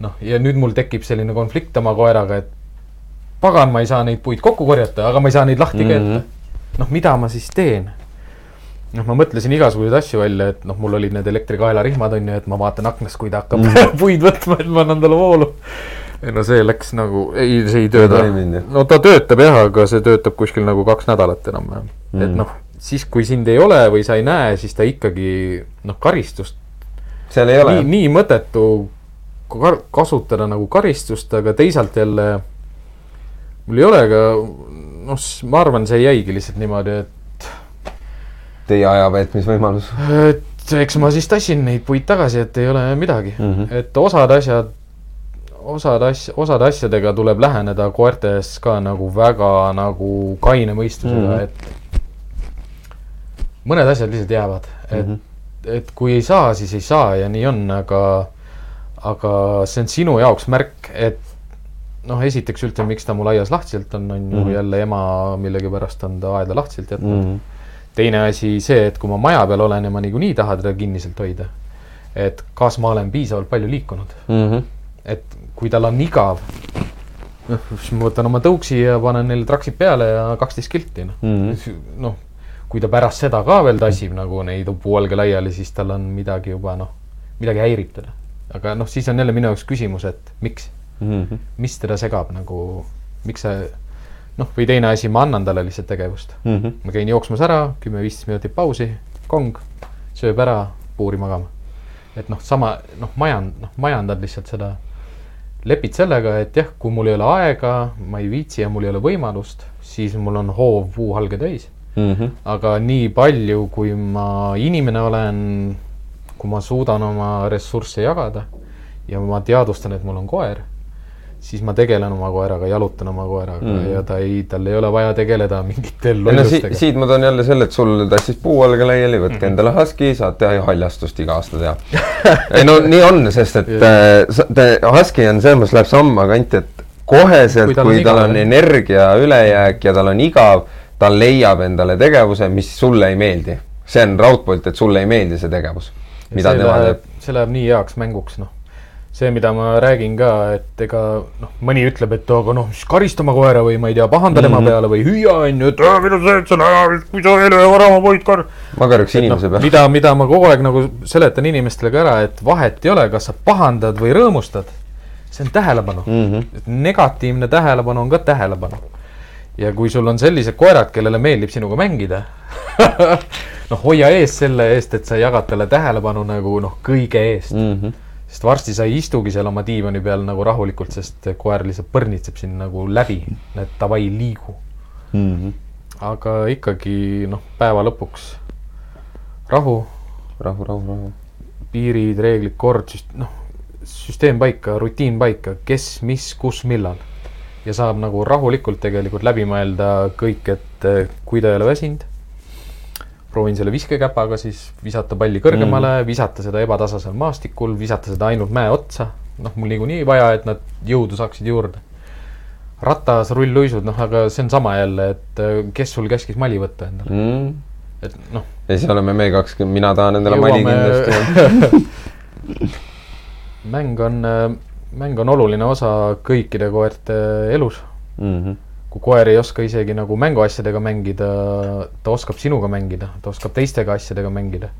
noh, ja nüüd mul tekib selline konflikt oma koeraga, et pagan, ma ei saa neid puid kokku korjata, aga ma ei saa neid lahti mm -hmm. Mhm. keeta. noh, mida ma siis teen? noh, ma mõtlesin igasuguseid asju välja, et noh, mul olid need elektrikaelarihmad on ju, et ma vaatan aknast, kui ta hakkab mm -hmm. puid võtma, et ma annan talle voolu. Ei no see läks nagu, ei, see ei tööta no ta töötab jah, aga see töötab kuskil nagu kaks nädalat enam-vähem mm.. et noh, siis kui sind ei ole või sa ei näe, siis ta ikkagi noh, karistust seal ei ole nii, nii mõttetu kasutada nagu karistust, aga teisalt jälle mul ei ole ka, noh, ma arvan, see jäigi lihtsalt niimoodi, et teie aja veetmisvõimalus. et eks ma siis tassin neid puid tagasi, et ei ole midagi mm. -hmm. et osad asjad, osad asja, osade asjadega tuleb läheneda koertes ka nagu väga nagu kaine mõistusega mm. -hmm. et mõned asjad lihtsalt jäävad, et mm. -hmm. et kui ei saa, siis ei saa ja nii on, aga, aga see on sinu jaoks märk, et noh, esiteks üldse, miks ta mul aias lahtiselt on, on ju mm. -hmm. jälle ema millegipärast on ta aeda lahtiselt jätnud mm. -hmm teine asi see, et kui ma maja peal olen ja ma niikuinii tahan teda kinniselt hoida, et kas ma olen piisavalt palju liikunud, Mhm. et kui tal on igav, noh, siis ma võtan oma tõuksi ja panen neile traksid peale ja kaksteist kilti, noh Mhm. noh, kui ta pärast seda ka veel tassib nagu neid puualge laiali, siis tal on midagi juba noh, midagi häirib teda. aga noh, siis on jälle minu jaoks küsimus, et miks, Mhm. mis teda segab nagu, miks see noh, või teine asi, ma annan talle lihtsalt tegevust Mhm. ma käin jooksmas ära, kümme-viisteist minutit pausi, kong, sööb ära, puuri magama. et noh, sama noh, majan-, noh majandad lihtsalt seda, lepid sellega, et jah, kui mul ei ole aega, ma ei viitsi ja mul ei ole võimalust, siis mul on hoov puuhalge täis. Mhm. aga nii palju, kui ma inimene olen, kui ma suudan oma ressursse jagada ja ma teadvustan, et mul on koer, siis ma tegelen oma koeraga, jalutan oma koeraga mm. Ja ta ei, tal ei ole vaja tegeleda mingite ei no si lollustega. siit ma toon jälle selle, et sul tassis puualge laiali, võtke Mhm. endale husky, saad teha ju haljastust iga aasta teha. ei no nii on, sest et äh, husky on selles mõttes läheb samma kanti, et koheselt, Kui tal on tal on jah. energia ülejääk ja tal on igav, ta leiab endale tegevuse, mis sulle ei meeldi. see on raudpolt, et sulle ei meeldi see tegevus, mida tema teeb., see läheb nii heaks mänguks, noh. see, mida ma räägin ka, et ega noh, mõni ütleb, et aga noh, siis karista oma koera või ma ei tea, pahanda mm -hmm. Tema peale või hüüa on ju, et "Aa, mida sa teed seal, kui sa ei löö vara oma poid kar-. ma karjuks inimese noh, peale. mida, mida ma kogu aeg nagu seletan inimestele ka ära, et vahet ei ole, kas sa pahandad või rõõmustad. see on tähelepanu mm. -hmm. negatiivne tähelepanu on ka tähelepanu. ja kui sul on sellised koerad, kellele meeldib sinuga mängida, noh, hoia ees selle eest, et sa jagad talle tähelepanu nagu noh, kõige eest mm. Mhm. Sest varsti sa ei istugi seal oma diivani peal nagu rahulikult, sest koer lihtsalt põrnitseb sind nagu läbi, et davai, liigu. Mhm. aga ikkagi noh, päeva lõpuks rahu rahu, rahu, rahu. piirid, reeglid, kord, noh, süsteem paika, rutiin paika, kes, mis, kus, millal. ja saab nagu rahulikult tegelikult läbi mõelda kõik, et eh, kui ta ei ole väsinud, proovin selle viskekäpaga siis visata palli kõrgemale mm., visata seda ebatasasel maastikul, visata seda ainult mäe otsa. noh, mul niikuinii vaja, et nad jõudu saaksid juurde. ratas, rullluisud, noh, aga see on sama jälle, et eh, kes sul käskis mali võtta endale, Mhm. et noh, ja siis oleme me kaks, mina tahan endale mali kindlasti. mäng on, mäng on oluline osa kõikide koerte elus. Mhm. Kui koer ei oska isegi nagu mänguasjadega mängida, ta oskab sinuga mängida, ta oskab teistega asjadega mängida.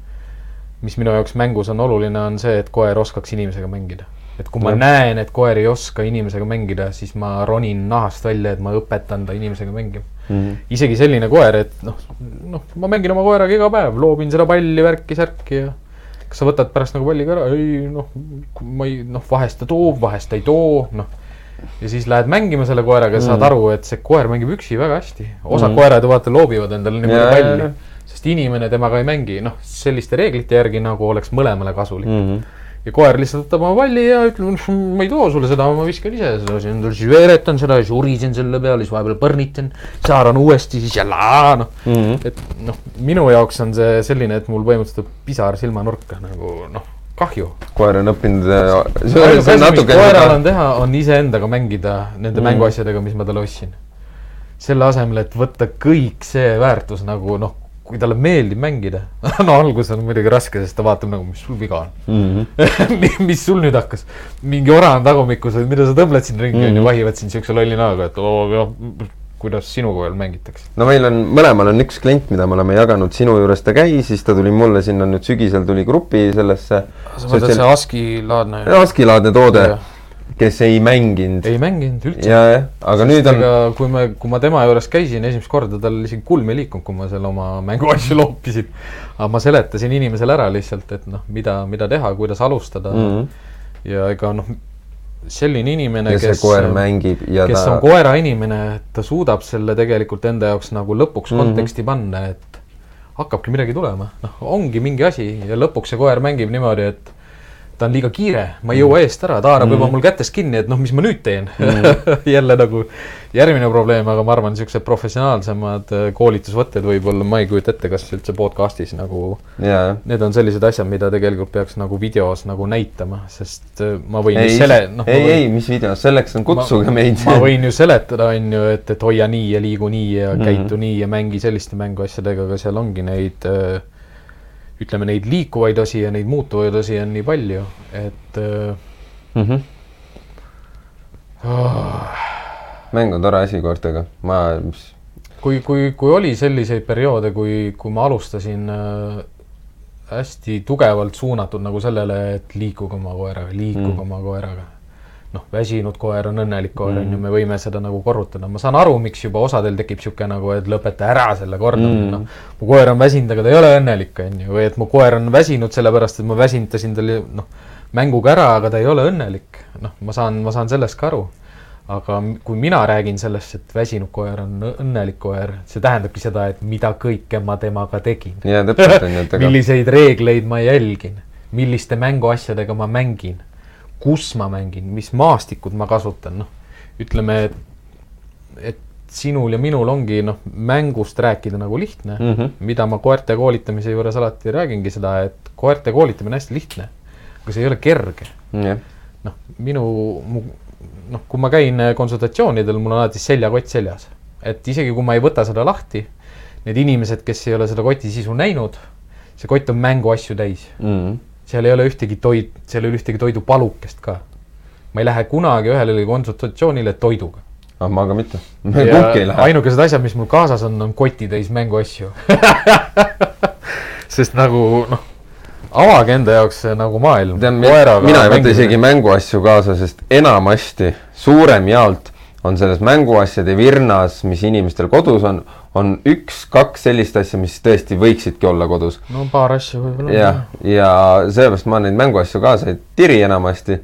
mis minu jaoks mängus on oluline, on see, et koer oskaks inimesega mängida. et kui ma Jah. näen, et koer ei oska inimesega mängida, siis ma ronin nahast välja, et ma õpetan ta inimesega mängima. Mhm. isegi selline koer, et noh, noh, ma mängin oma koeraga iga päev, loobin seda palli, värki, särki ja kas sa võtad pärast nagu palli ka ära, ei noh, ma ei noh, vahest ta toob, vahest ta ei too, noh. Ja siis lähed mängima selle koeraga ja saad Mm. aru, et see koer mängib üksi väga hästi. osad Mm. mm. koerad ju vaata loobivad endale niimoodi palli sest inimene temaga ei mängi, noh, selliste reeglite järgi nagu oleks mõlemale kasulik mm.. Mhm. ja koer lihtsalt võtab oma palli ja ütleb, ma ei too sulle seda, ma viskan ise seda, siis veeretan seda, siis urisen selle peale, siis vahepeal põrnitan, saaran uuesti, siis jälle noh Mhm. et noh, minu jaoks on see selline, et mul põhimõtteliselt pisar silmanurka nagu noh, kahju. koer on õppinud, see ainuke on natuke koeral on teha, on iseendaga mängida nende Mm. mänguasjadega, mis ma talle ostsin. selle asemel, et võtta kõik see väärtus nagu noh, kui talle meeldib mängida. no alguses on muidugi raske, sest ta vaatab nagu, mis sul viga on. mm. -hmm. mis sul nüüd hakkas, mingi ora on tagumikkus, mida sa tõmbled siin ringi onju mm -hmm., vahivad siin siukse lolli näoga, et oo kuidas sinuga veel mängitakse. no meil on, mõlemal on üks klient, mida me oleme jaganud, sinu juures ta käis, siis ta tuli mulle sinna nüüd sügisel tuli grupi sellesse. sa mõtled see ASCII laadne? ASCII-laadne toode Jah., kes ei mänginud. ei mänginud üldse. ja, jah, aga nüüd on, kui me, kui ma tema juures käisin esimest korda, tal isegi kulm ei liikunud, kui ma seal oma mänguasju loopisin. aga ma seletasin inimesele ära lihtsalt, et noh, mida, mida teha, kuidas alustada mm. -hmm. ja ega noh, selline inimene, kes, koer mängib ja kes ta on koerainimene, ta suudab selle tegelikult enda jaoks nagu lõpuks Mhm. mm -hmm. konteksti panna, et hakkabki midagi tulema, noh, ongi mingi asi ja lõpuks see koer mängib niimoodi, et ta on liiga kiire, ma ei jõua eest ära, ta haarab mm -hmm. juba mul kätest kinni, et noh, mis ma nüüd teen mm. -hmm. jälle nagu järgmine probleem, aga ma arvan, niisugused professionaalsemad äh, koolitusvõtted võib-olla, ma ei kujuta ette, kas üldse podcast'is nagu jah. Need on sellised asjad, mida tegelikult peaks nagu videos nagu näitama, sest äh, ma võin ei sele-, noh, ei, ei, mis videos, selleks on kutsuge meid. ma võin ju seletada, on ju, et, et hoia nii ja liigu nii ja mm -hmm. käitu nii ja mängi selliste mänguasjadega, aga seal ongi neid äh, ütleme, neid liikuvaid osi ja neid muutuvaid osi on nii palju, et äh, Mhm. oh, mäng on tore asi koertega, ma, kui, kui, kui oli selliseid perioode, kui, kui ma alustasin äh, hästi tugevalt suunatud nagu sellele, et liikuge oma koeraga, liikuge Mm. oma koeraga. noh, väsinud koer on õnnelik koer on Mm. ju, me võime seda nagu korrutada, ma saan aru, miks juba osadel tekib niisugune nagu, et lõpeta ära selle kordamine mm., noh. mu koer on väsinud, aga ta ei ole õnnelik, on ju, või et mu koer on väsinud sellepärast, et ma väsindasin talle noh, mänguga ära, aga ta ei ole õnnelik. noh, ma saan, ma saan sellest ka aru aga kui mina räägin sellest, et väsinud koer on õnnelik koer, see tähendabki seda, et mida kõike ma temaga tegin. milliseid reegleid ma jälgin, milliste mänguasjadega ma mängin, kus ma mängin, mis maastikud ma kasutan, noh, ütleme, et, et sinul ja minul ongi noh, mängust rääkida nagu lihtne mm. -hmm. mida ma koerte koolitamise juures alati räägingi seda, et koerte koolitamine on hästi lihtne, aga see ei ole kerge jah, noh, minu, mu noh, kui ma käin äh, konsultatsioonidel, mul on alati seljakott seljas, et isegi kui ma ei võta seda lahti, need inimesed, kes ei ole seda koti sisu näinud, see kott on mänguasju täis, Mhm. seal ei ole ühtegi toit, seal ei ole ühtegi toidupalukest ka. ma ei lähe kunagi ühelegi konsultatsioonile toiduga. ah ma ka mitte, ainukesed asjad, mis mul kaasas on, on kotitäis mänguasju. sest nagu noh, avage enda jaoks nagu maailm. mina ei võta isegi mänguasju kaasa, sest enamasti suurem jaolt on selles mänguasjade virnas, mis inimestel kodus on, on üks-kaks sellist asja, mis tõesti võiksidki olla kodus. no paar asja võib-olla. jah, ja seepärast ma neid mänguasju kaasa ei tiri enamasti.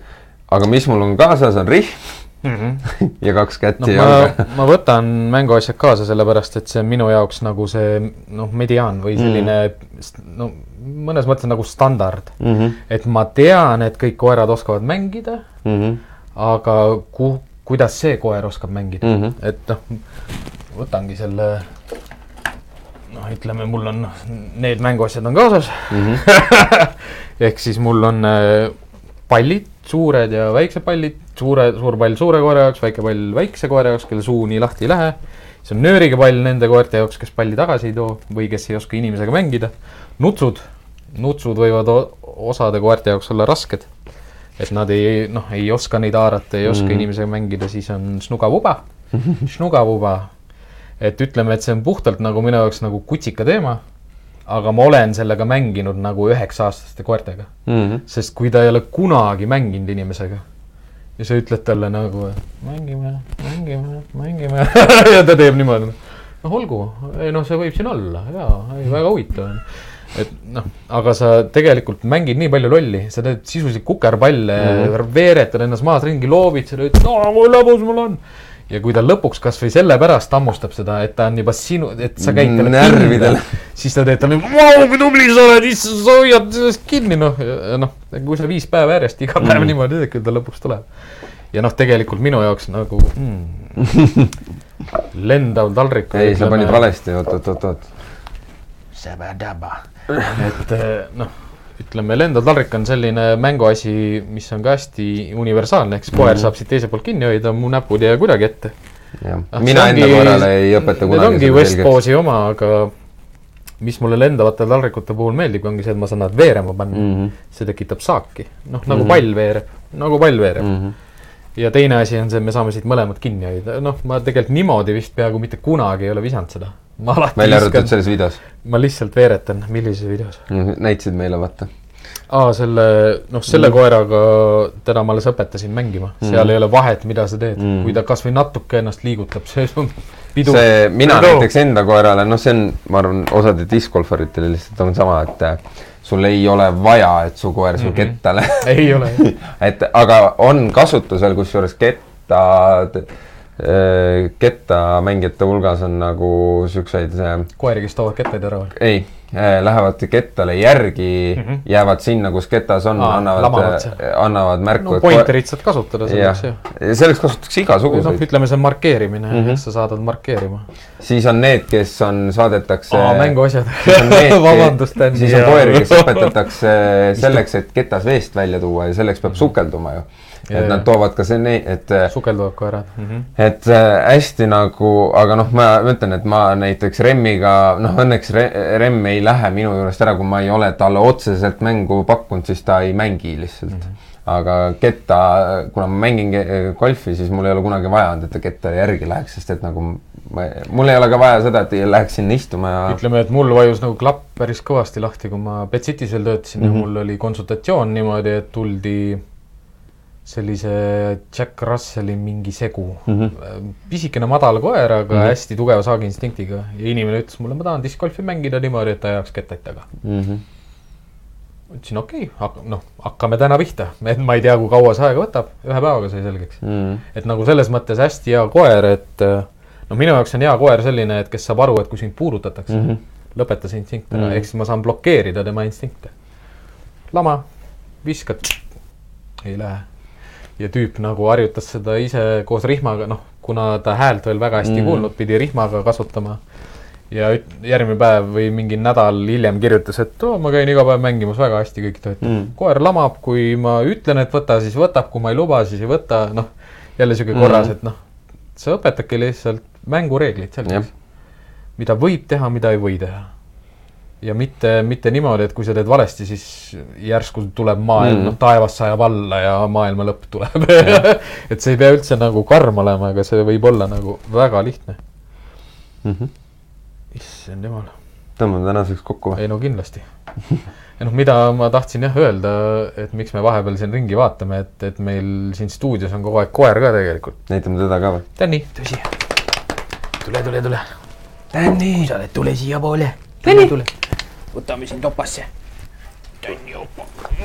aga mis mul on kaasas, on rihm mm. -hmm. ja kaks kätt noh, ja ma jalga. ma võtan mänguasjad kaasa, sellepärast et see on minu jaoks nagu see noh, mediaan või selline mm. no mõnes mõttes nagu standard. mm. -hmm. et ma tean, et kõik koerad oskavad mängida, Mm -hmm. aga ku-, kuidas see koer oskab mängida mm, Mhm. -hmm. et noh, võtangi selle noh, ütleme, mul on need mänguasjad on kaasas mm. Mhm. -hmm. ehk siis mul on äh, pallid, suured ja väiksed pallid, suure, suur pall suure koera jaoks, väike pall väikse koera jaoks, kelle suu nii lahti ei lähe. siis on nööriga pall nende koerte jaoks, kes palli tagasi ei too või kes ei oska inimesega mängida. nutsud, nutsud võivad osade koerte jaoks olla rasked. et nad ei, noh, ei oska neid haarata, ei oska mm. -hmm. inimesega mängida, siis on šnugavuba, šnugavuba. et ütleme, et see on puhtalt nagu minu jaoks nagu kutsika teema. Aga ma olen sellega mänginud nagu üheksa-aastaste koertega, Mm -hmm. sest kui ta ei ole kunagi mänginud inimesega ja sa ütled talle nagu, mängime, mängime, mängime ja ta teeb niimoodi. noh, olgu, ei noh, see võib siin olla ja, ei väga huvitav on. et noh, aga sa tegelikult mängid nii palju lolli, sa teed sisuliselt kukerpalle mm, -hmm. veeretad ennast maas ringi, loobid seda, ütled, lõbus mul on. Ja kui ta lõpuks kasvõi sellepärast hammustab seda, et ta on juba sinu, et sa käid talle Närvidel. kinni, siis ta teeb talle, vau kui tubli sa oled, issand, sa hoiad sellest kinni, noh, noh, kui sa viis päeva järjest iga päev mm. niimoodi teed, küll ta lõpuks tuleb. ja noh, tegelikult minu jaoks nagu mm, lendav taldrik. ei, sa panid. valesti, oot, oot, oot, oot. et eh, noh, ütleme lendav taldrik on selline mänguasi, mis on ka hästi universaalne, eks koer Mhm. saab siit teiselt poolt kinni hoida, mu näpud ei jää kuidagi ette. Ah,, mina enda ongi- koerale ei õpeta Need kunagi ongi seda West selgeks. Pose'i oma, aga mis mulle lendavate taldrikute puhul meeldib, ongi see, et ma saan nad veerema panna mm. -hmm. see tekitab saaki, noh nagu pall veereb, nagu pall veereb mm. -hmm. Ja teine asi on see, et me saame siit mõlemad kinni hoida, noh, ma tegelikult niimoodi vist peaaegu mitte kunagi ei ole visanud seda. ma alati välja arvatud selles videos. ma lihtsalt veeretan, millises videos? näitasid meile, vaata. aa, selle, noh, selle mm. koeraga, teda ma alles õpetasin mängima mm., seal ei ole vahet, mida sa teed mm., kui ta kasvõi natuke ennast liigutab, see on pidu. see, mina näiteks enda koerale, noh, see on, ma arvan, osade discgolfaritele lihtsalt on sama, et äh, sul ei ole vaja, et su koer su mm -hmm. kettale ei ole, et aga on kasutusel, kusjuures ketta, kettamängijate hulgas on nagu siukseid, koeri, kes toovad kettaid ära või? ei, lähevad kettale järgi mm, -hmm. jäävad sinna, kus ketas on, annavad seal., annavad märku no. pointerit saad kasutada selleks, jah. selleks kasutatakse noh, igasuguseid, ütleme see on markeerimine mm. -hmm. sa saadad markeerima. siis on need, kes on, saadetakse aa, mänguasjad vabandust, siis on koeri, kes õpetatakse selleks, et ketas veest välja tuua ja selleks peab sukelduma ju. Et nad toovad ka see, et sukelduvad koerad mm. -hmm. et äh, hästi nagu, aga noh, ma ütlen, et ma näiteks Remmiga, noh õnneks Re, Remm ei lähe minu juurest ära, kui ma ei ole talle otseselt mängu pakkunud, siis ta ei mängi lihtsalt mm. -hmm. aga ketta, kuna ma mängin golfi, siis mul ei ole kunagi vaja olnud, et ta ketta järgi läheks, sest et nagu ma, mul ei ole ka vaja seda, et läheks sinna istuma ja ütleme, et mul vajus nagu klapp päris kõvasti lahti, kui ma Betsitis veel töötasin mm -hmm. ja mul oli konsultatsioon niimoodi, et tuldi sellise Jack Russelli mingi segu mm. -hmm. pisikene madal koer, aga mm -hmm. hästi tugeva saagiinstinktiga ja inimene ütles mulle, ma tahan discgolfi mängida niimoodi, et ta ajaks kettaid taga. mm. -hmm. ütlesin okei okay,, noh, hakkame täna pihta, et ma ei tea, kui kaua see aega võtab, ühe päevaga sai selgeks. Mm -hmm. et nagu selles mõttes hästi hea koer, et no minu jaoks on hea koer selline, et kes saab aru, et kui sind puudutatakse mm. -hmm. lõpeta see instinkt ära mm. -hmm. ehk siis ma saan blokeerida tema instinkte. lama, viskad, ei lähe. Ja tüüp nagu harjutas seda ise koos rihmaga, noh, kuna ta häält veel väga hästi mm Mhm. -hmm. kuulnud, pidi rihmaga kasutama. ja järgmine päev või mingi nädal hiljem kirjutas, et oo, ma käin iga päev mängimas, väga hästi kõik töötab Mhm. mm.. koer lamab, kui ma ütlen, et võta, siis võtab, kui ma ei luba, siis ei võta, noh, jälle sihuke korras, et noh, sa õpetadki lihtsalt mängureeglid Jah. selgeks. mida võib teha, mida ei või teha. Ja mitte, mitte niimoodi, et kui sa teed valesti, siis järsku tuleb maailm Mm. noh, taevas sajab alla ja maailma lõpp tuleb. et see ei pea üldse nagu karm olema, aga see võib olla nagu väga lihtne. Mm -hmm. issand jumal, tõmbame tänaseks kokku või? ei no kindlasti. ja noh, mida ma tahtsin jah öelda, et miks me vahepeal siin ringi vaatame, et, et meil siin stuudios on kogu aeg koer ka tegelikult. näitame teda ka või? Tänni, tõsi. tule, tule, tule. Tänni. sa oled, tule siiapoole. tule, tule. Võtame sind topasse. Tänni opa.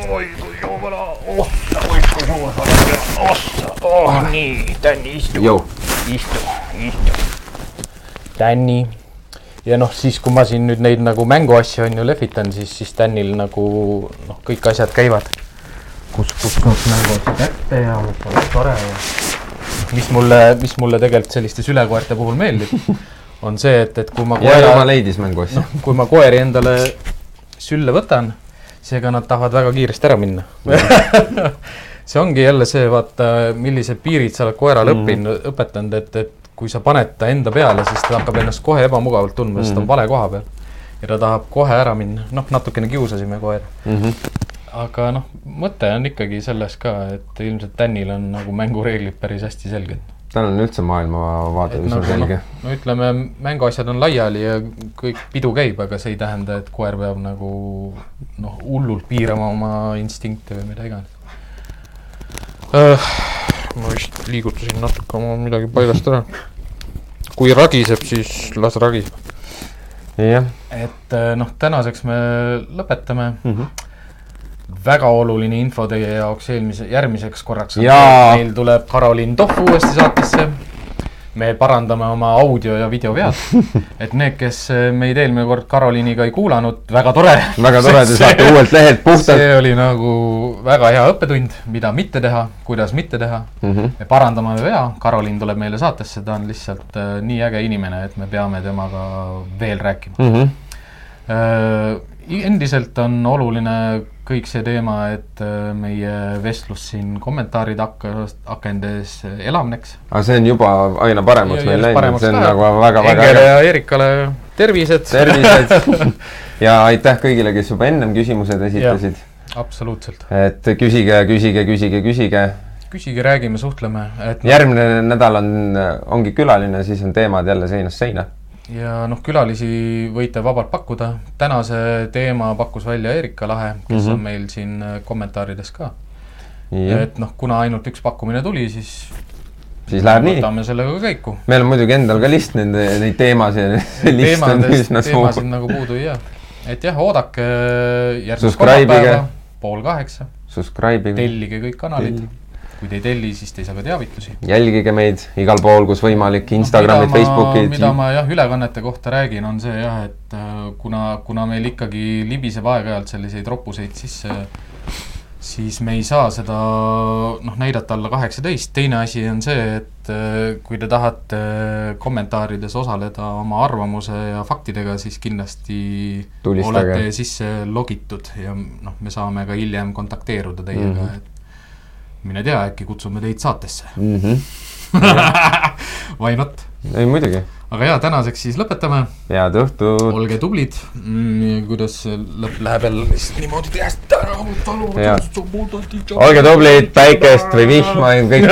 oi kui jumala, oh, oi kui jumala, ossa, oh nii, Tänni istu, istu, istu. Tänni. ja noh, siis kui ma siin nüüd neid nagu mänguasju on ju lehvitan, siis, siis Tänil nagu noh, kõik asjad käivad. kus, kus saab mänguasja kätte ja mis on tore ja mis mulle, mis mulle tegelikult selliste sülekoerte puhul meeldib, on see, et, et kui ma koera, leidis mänguasja. kui ma koeri endale sülle võtan, seega nad tahavad väga kiiresti ära minna. see ongi jälle see, vaata, millised piirid sa oled koerale mm. õppinud, õpetanud, et, et kui sa paned ta enda peale, siis ta hakkab ennast kohe ebamugavalt tundma, sest ta on vale koha peal. ja ta tahab kohe ära minna, noh, natukene kiusasime koera. Mhm. aga noh, mõte on ikkagi selles ka, et ilmselt Tänil on nagu mängureeglid päris hästi selged. Tal on üldse maailmavaade üsna nagu noh selge., no ütleme, mänguasjad on laiali ja kõik pidu käib, aga see ei tähenda, et koer peab nagu noh, hullult piirama oma instinkte või mida iganes uh,. ma vist liigutasin natuke oma midagi paigast ära. kui ragiseb, siis las ragiseb. jah. et noh, tänaseks me lõpetame Mhm. Väga oluline info teie jaoks eelmise, järgmiseks korraks. Meil tuleb Karoliin Tohv uuesti saatesse. me parandame oma audio ja videovead. et need, kes meid eelmine kord Karoliiniga ei kuulanud, väga tore. väga tore, te saate uuelt lehelt puhtalt. see oli nagu väga hea õppetund, mida mitte teha, kuidas mitte teha. Mhm. me parandame vea, Karoliin tuleb meile saatesse, ta on lihtsalt äh, nii äge inimene, et me peame temaga veel rääkima. Mhm. Äh, endiselt on oluline kõik see teema, et äh, meie vestlus siin kommentaaride hakka-, akendes elavneks. aga see on juba aina paremaks meil läinud, see on nagu väga-väga Engele ja Erikale tervised. tervised ja aitäh kõigile, kes juba ennem küsimused esitasid. absoluutselt. et küsige, küsige, küsige, küsige. küsige, räägime, suhtleme, et järgmine nädal on, ongi külaline, siis on teemad jälle seinast seina. Ja noh, külalisi võite vabalt pakkuda. tänase teema pakkus välja Erika Lahe, kes mm. -hmm. on meil siin äh, kommentaarides ka. et noh, kuna ainult üks pakkumine tuli, siis siis läheb nii. võtame sellega käiku. meil on muidugi endal ka list nende, neid teemasid, teemadest, teemasid nagu puudu ei jää. et jah, oodake järgmist Subscribe'ige. kolmapäeva, pool kaheksa, Subscribe'ige, tellige kõik kanalid Tellige.. Kui te ei telli, siis te ei saa ka teavitusi. jälgige meid igal pool, kus võimalik, Instagramid, Facebookid. mida ma jah, ülekannete kohta räägin, on see jah, et äh, kuna, kuna meil ikkagi libiseb aeg-ajalt selliseid roppuseid sisse, siis me ei saa seda noh, näidata alla kaheksateist, teine asi on see, et äh, kui te tahate kommentaarides osaleda oma arvamuse ja faktidega, siis kindlasti Tulistage. olete sisse logitud ja noh, me saame ka hiljem kontakteeruda teiega mm. -hmm. et mine tea, äkki kutsume teid saatesse. Mhm. Why not? ei muidugi, aga jaa, tänaseks siis lõpetame, head õhtut. olge tublid mm,, kuidas see lõpp läheb jälle lihtsalt niimoodi käest ära, olge tublid, päikest või vihma, kõik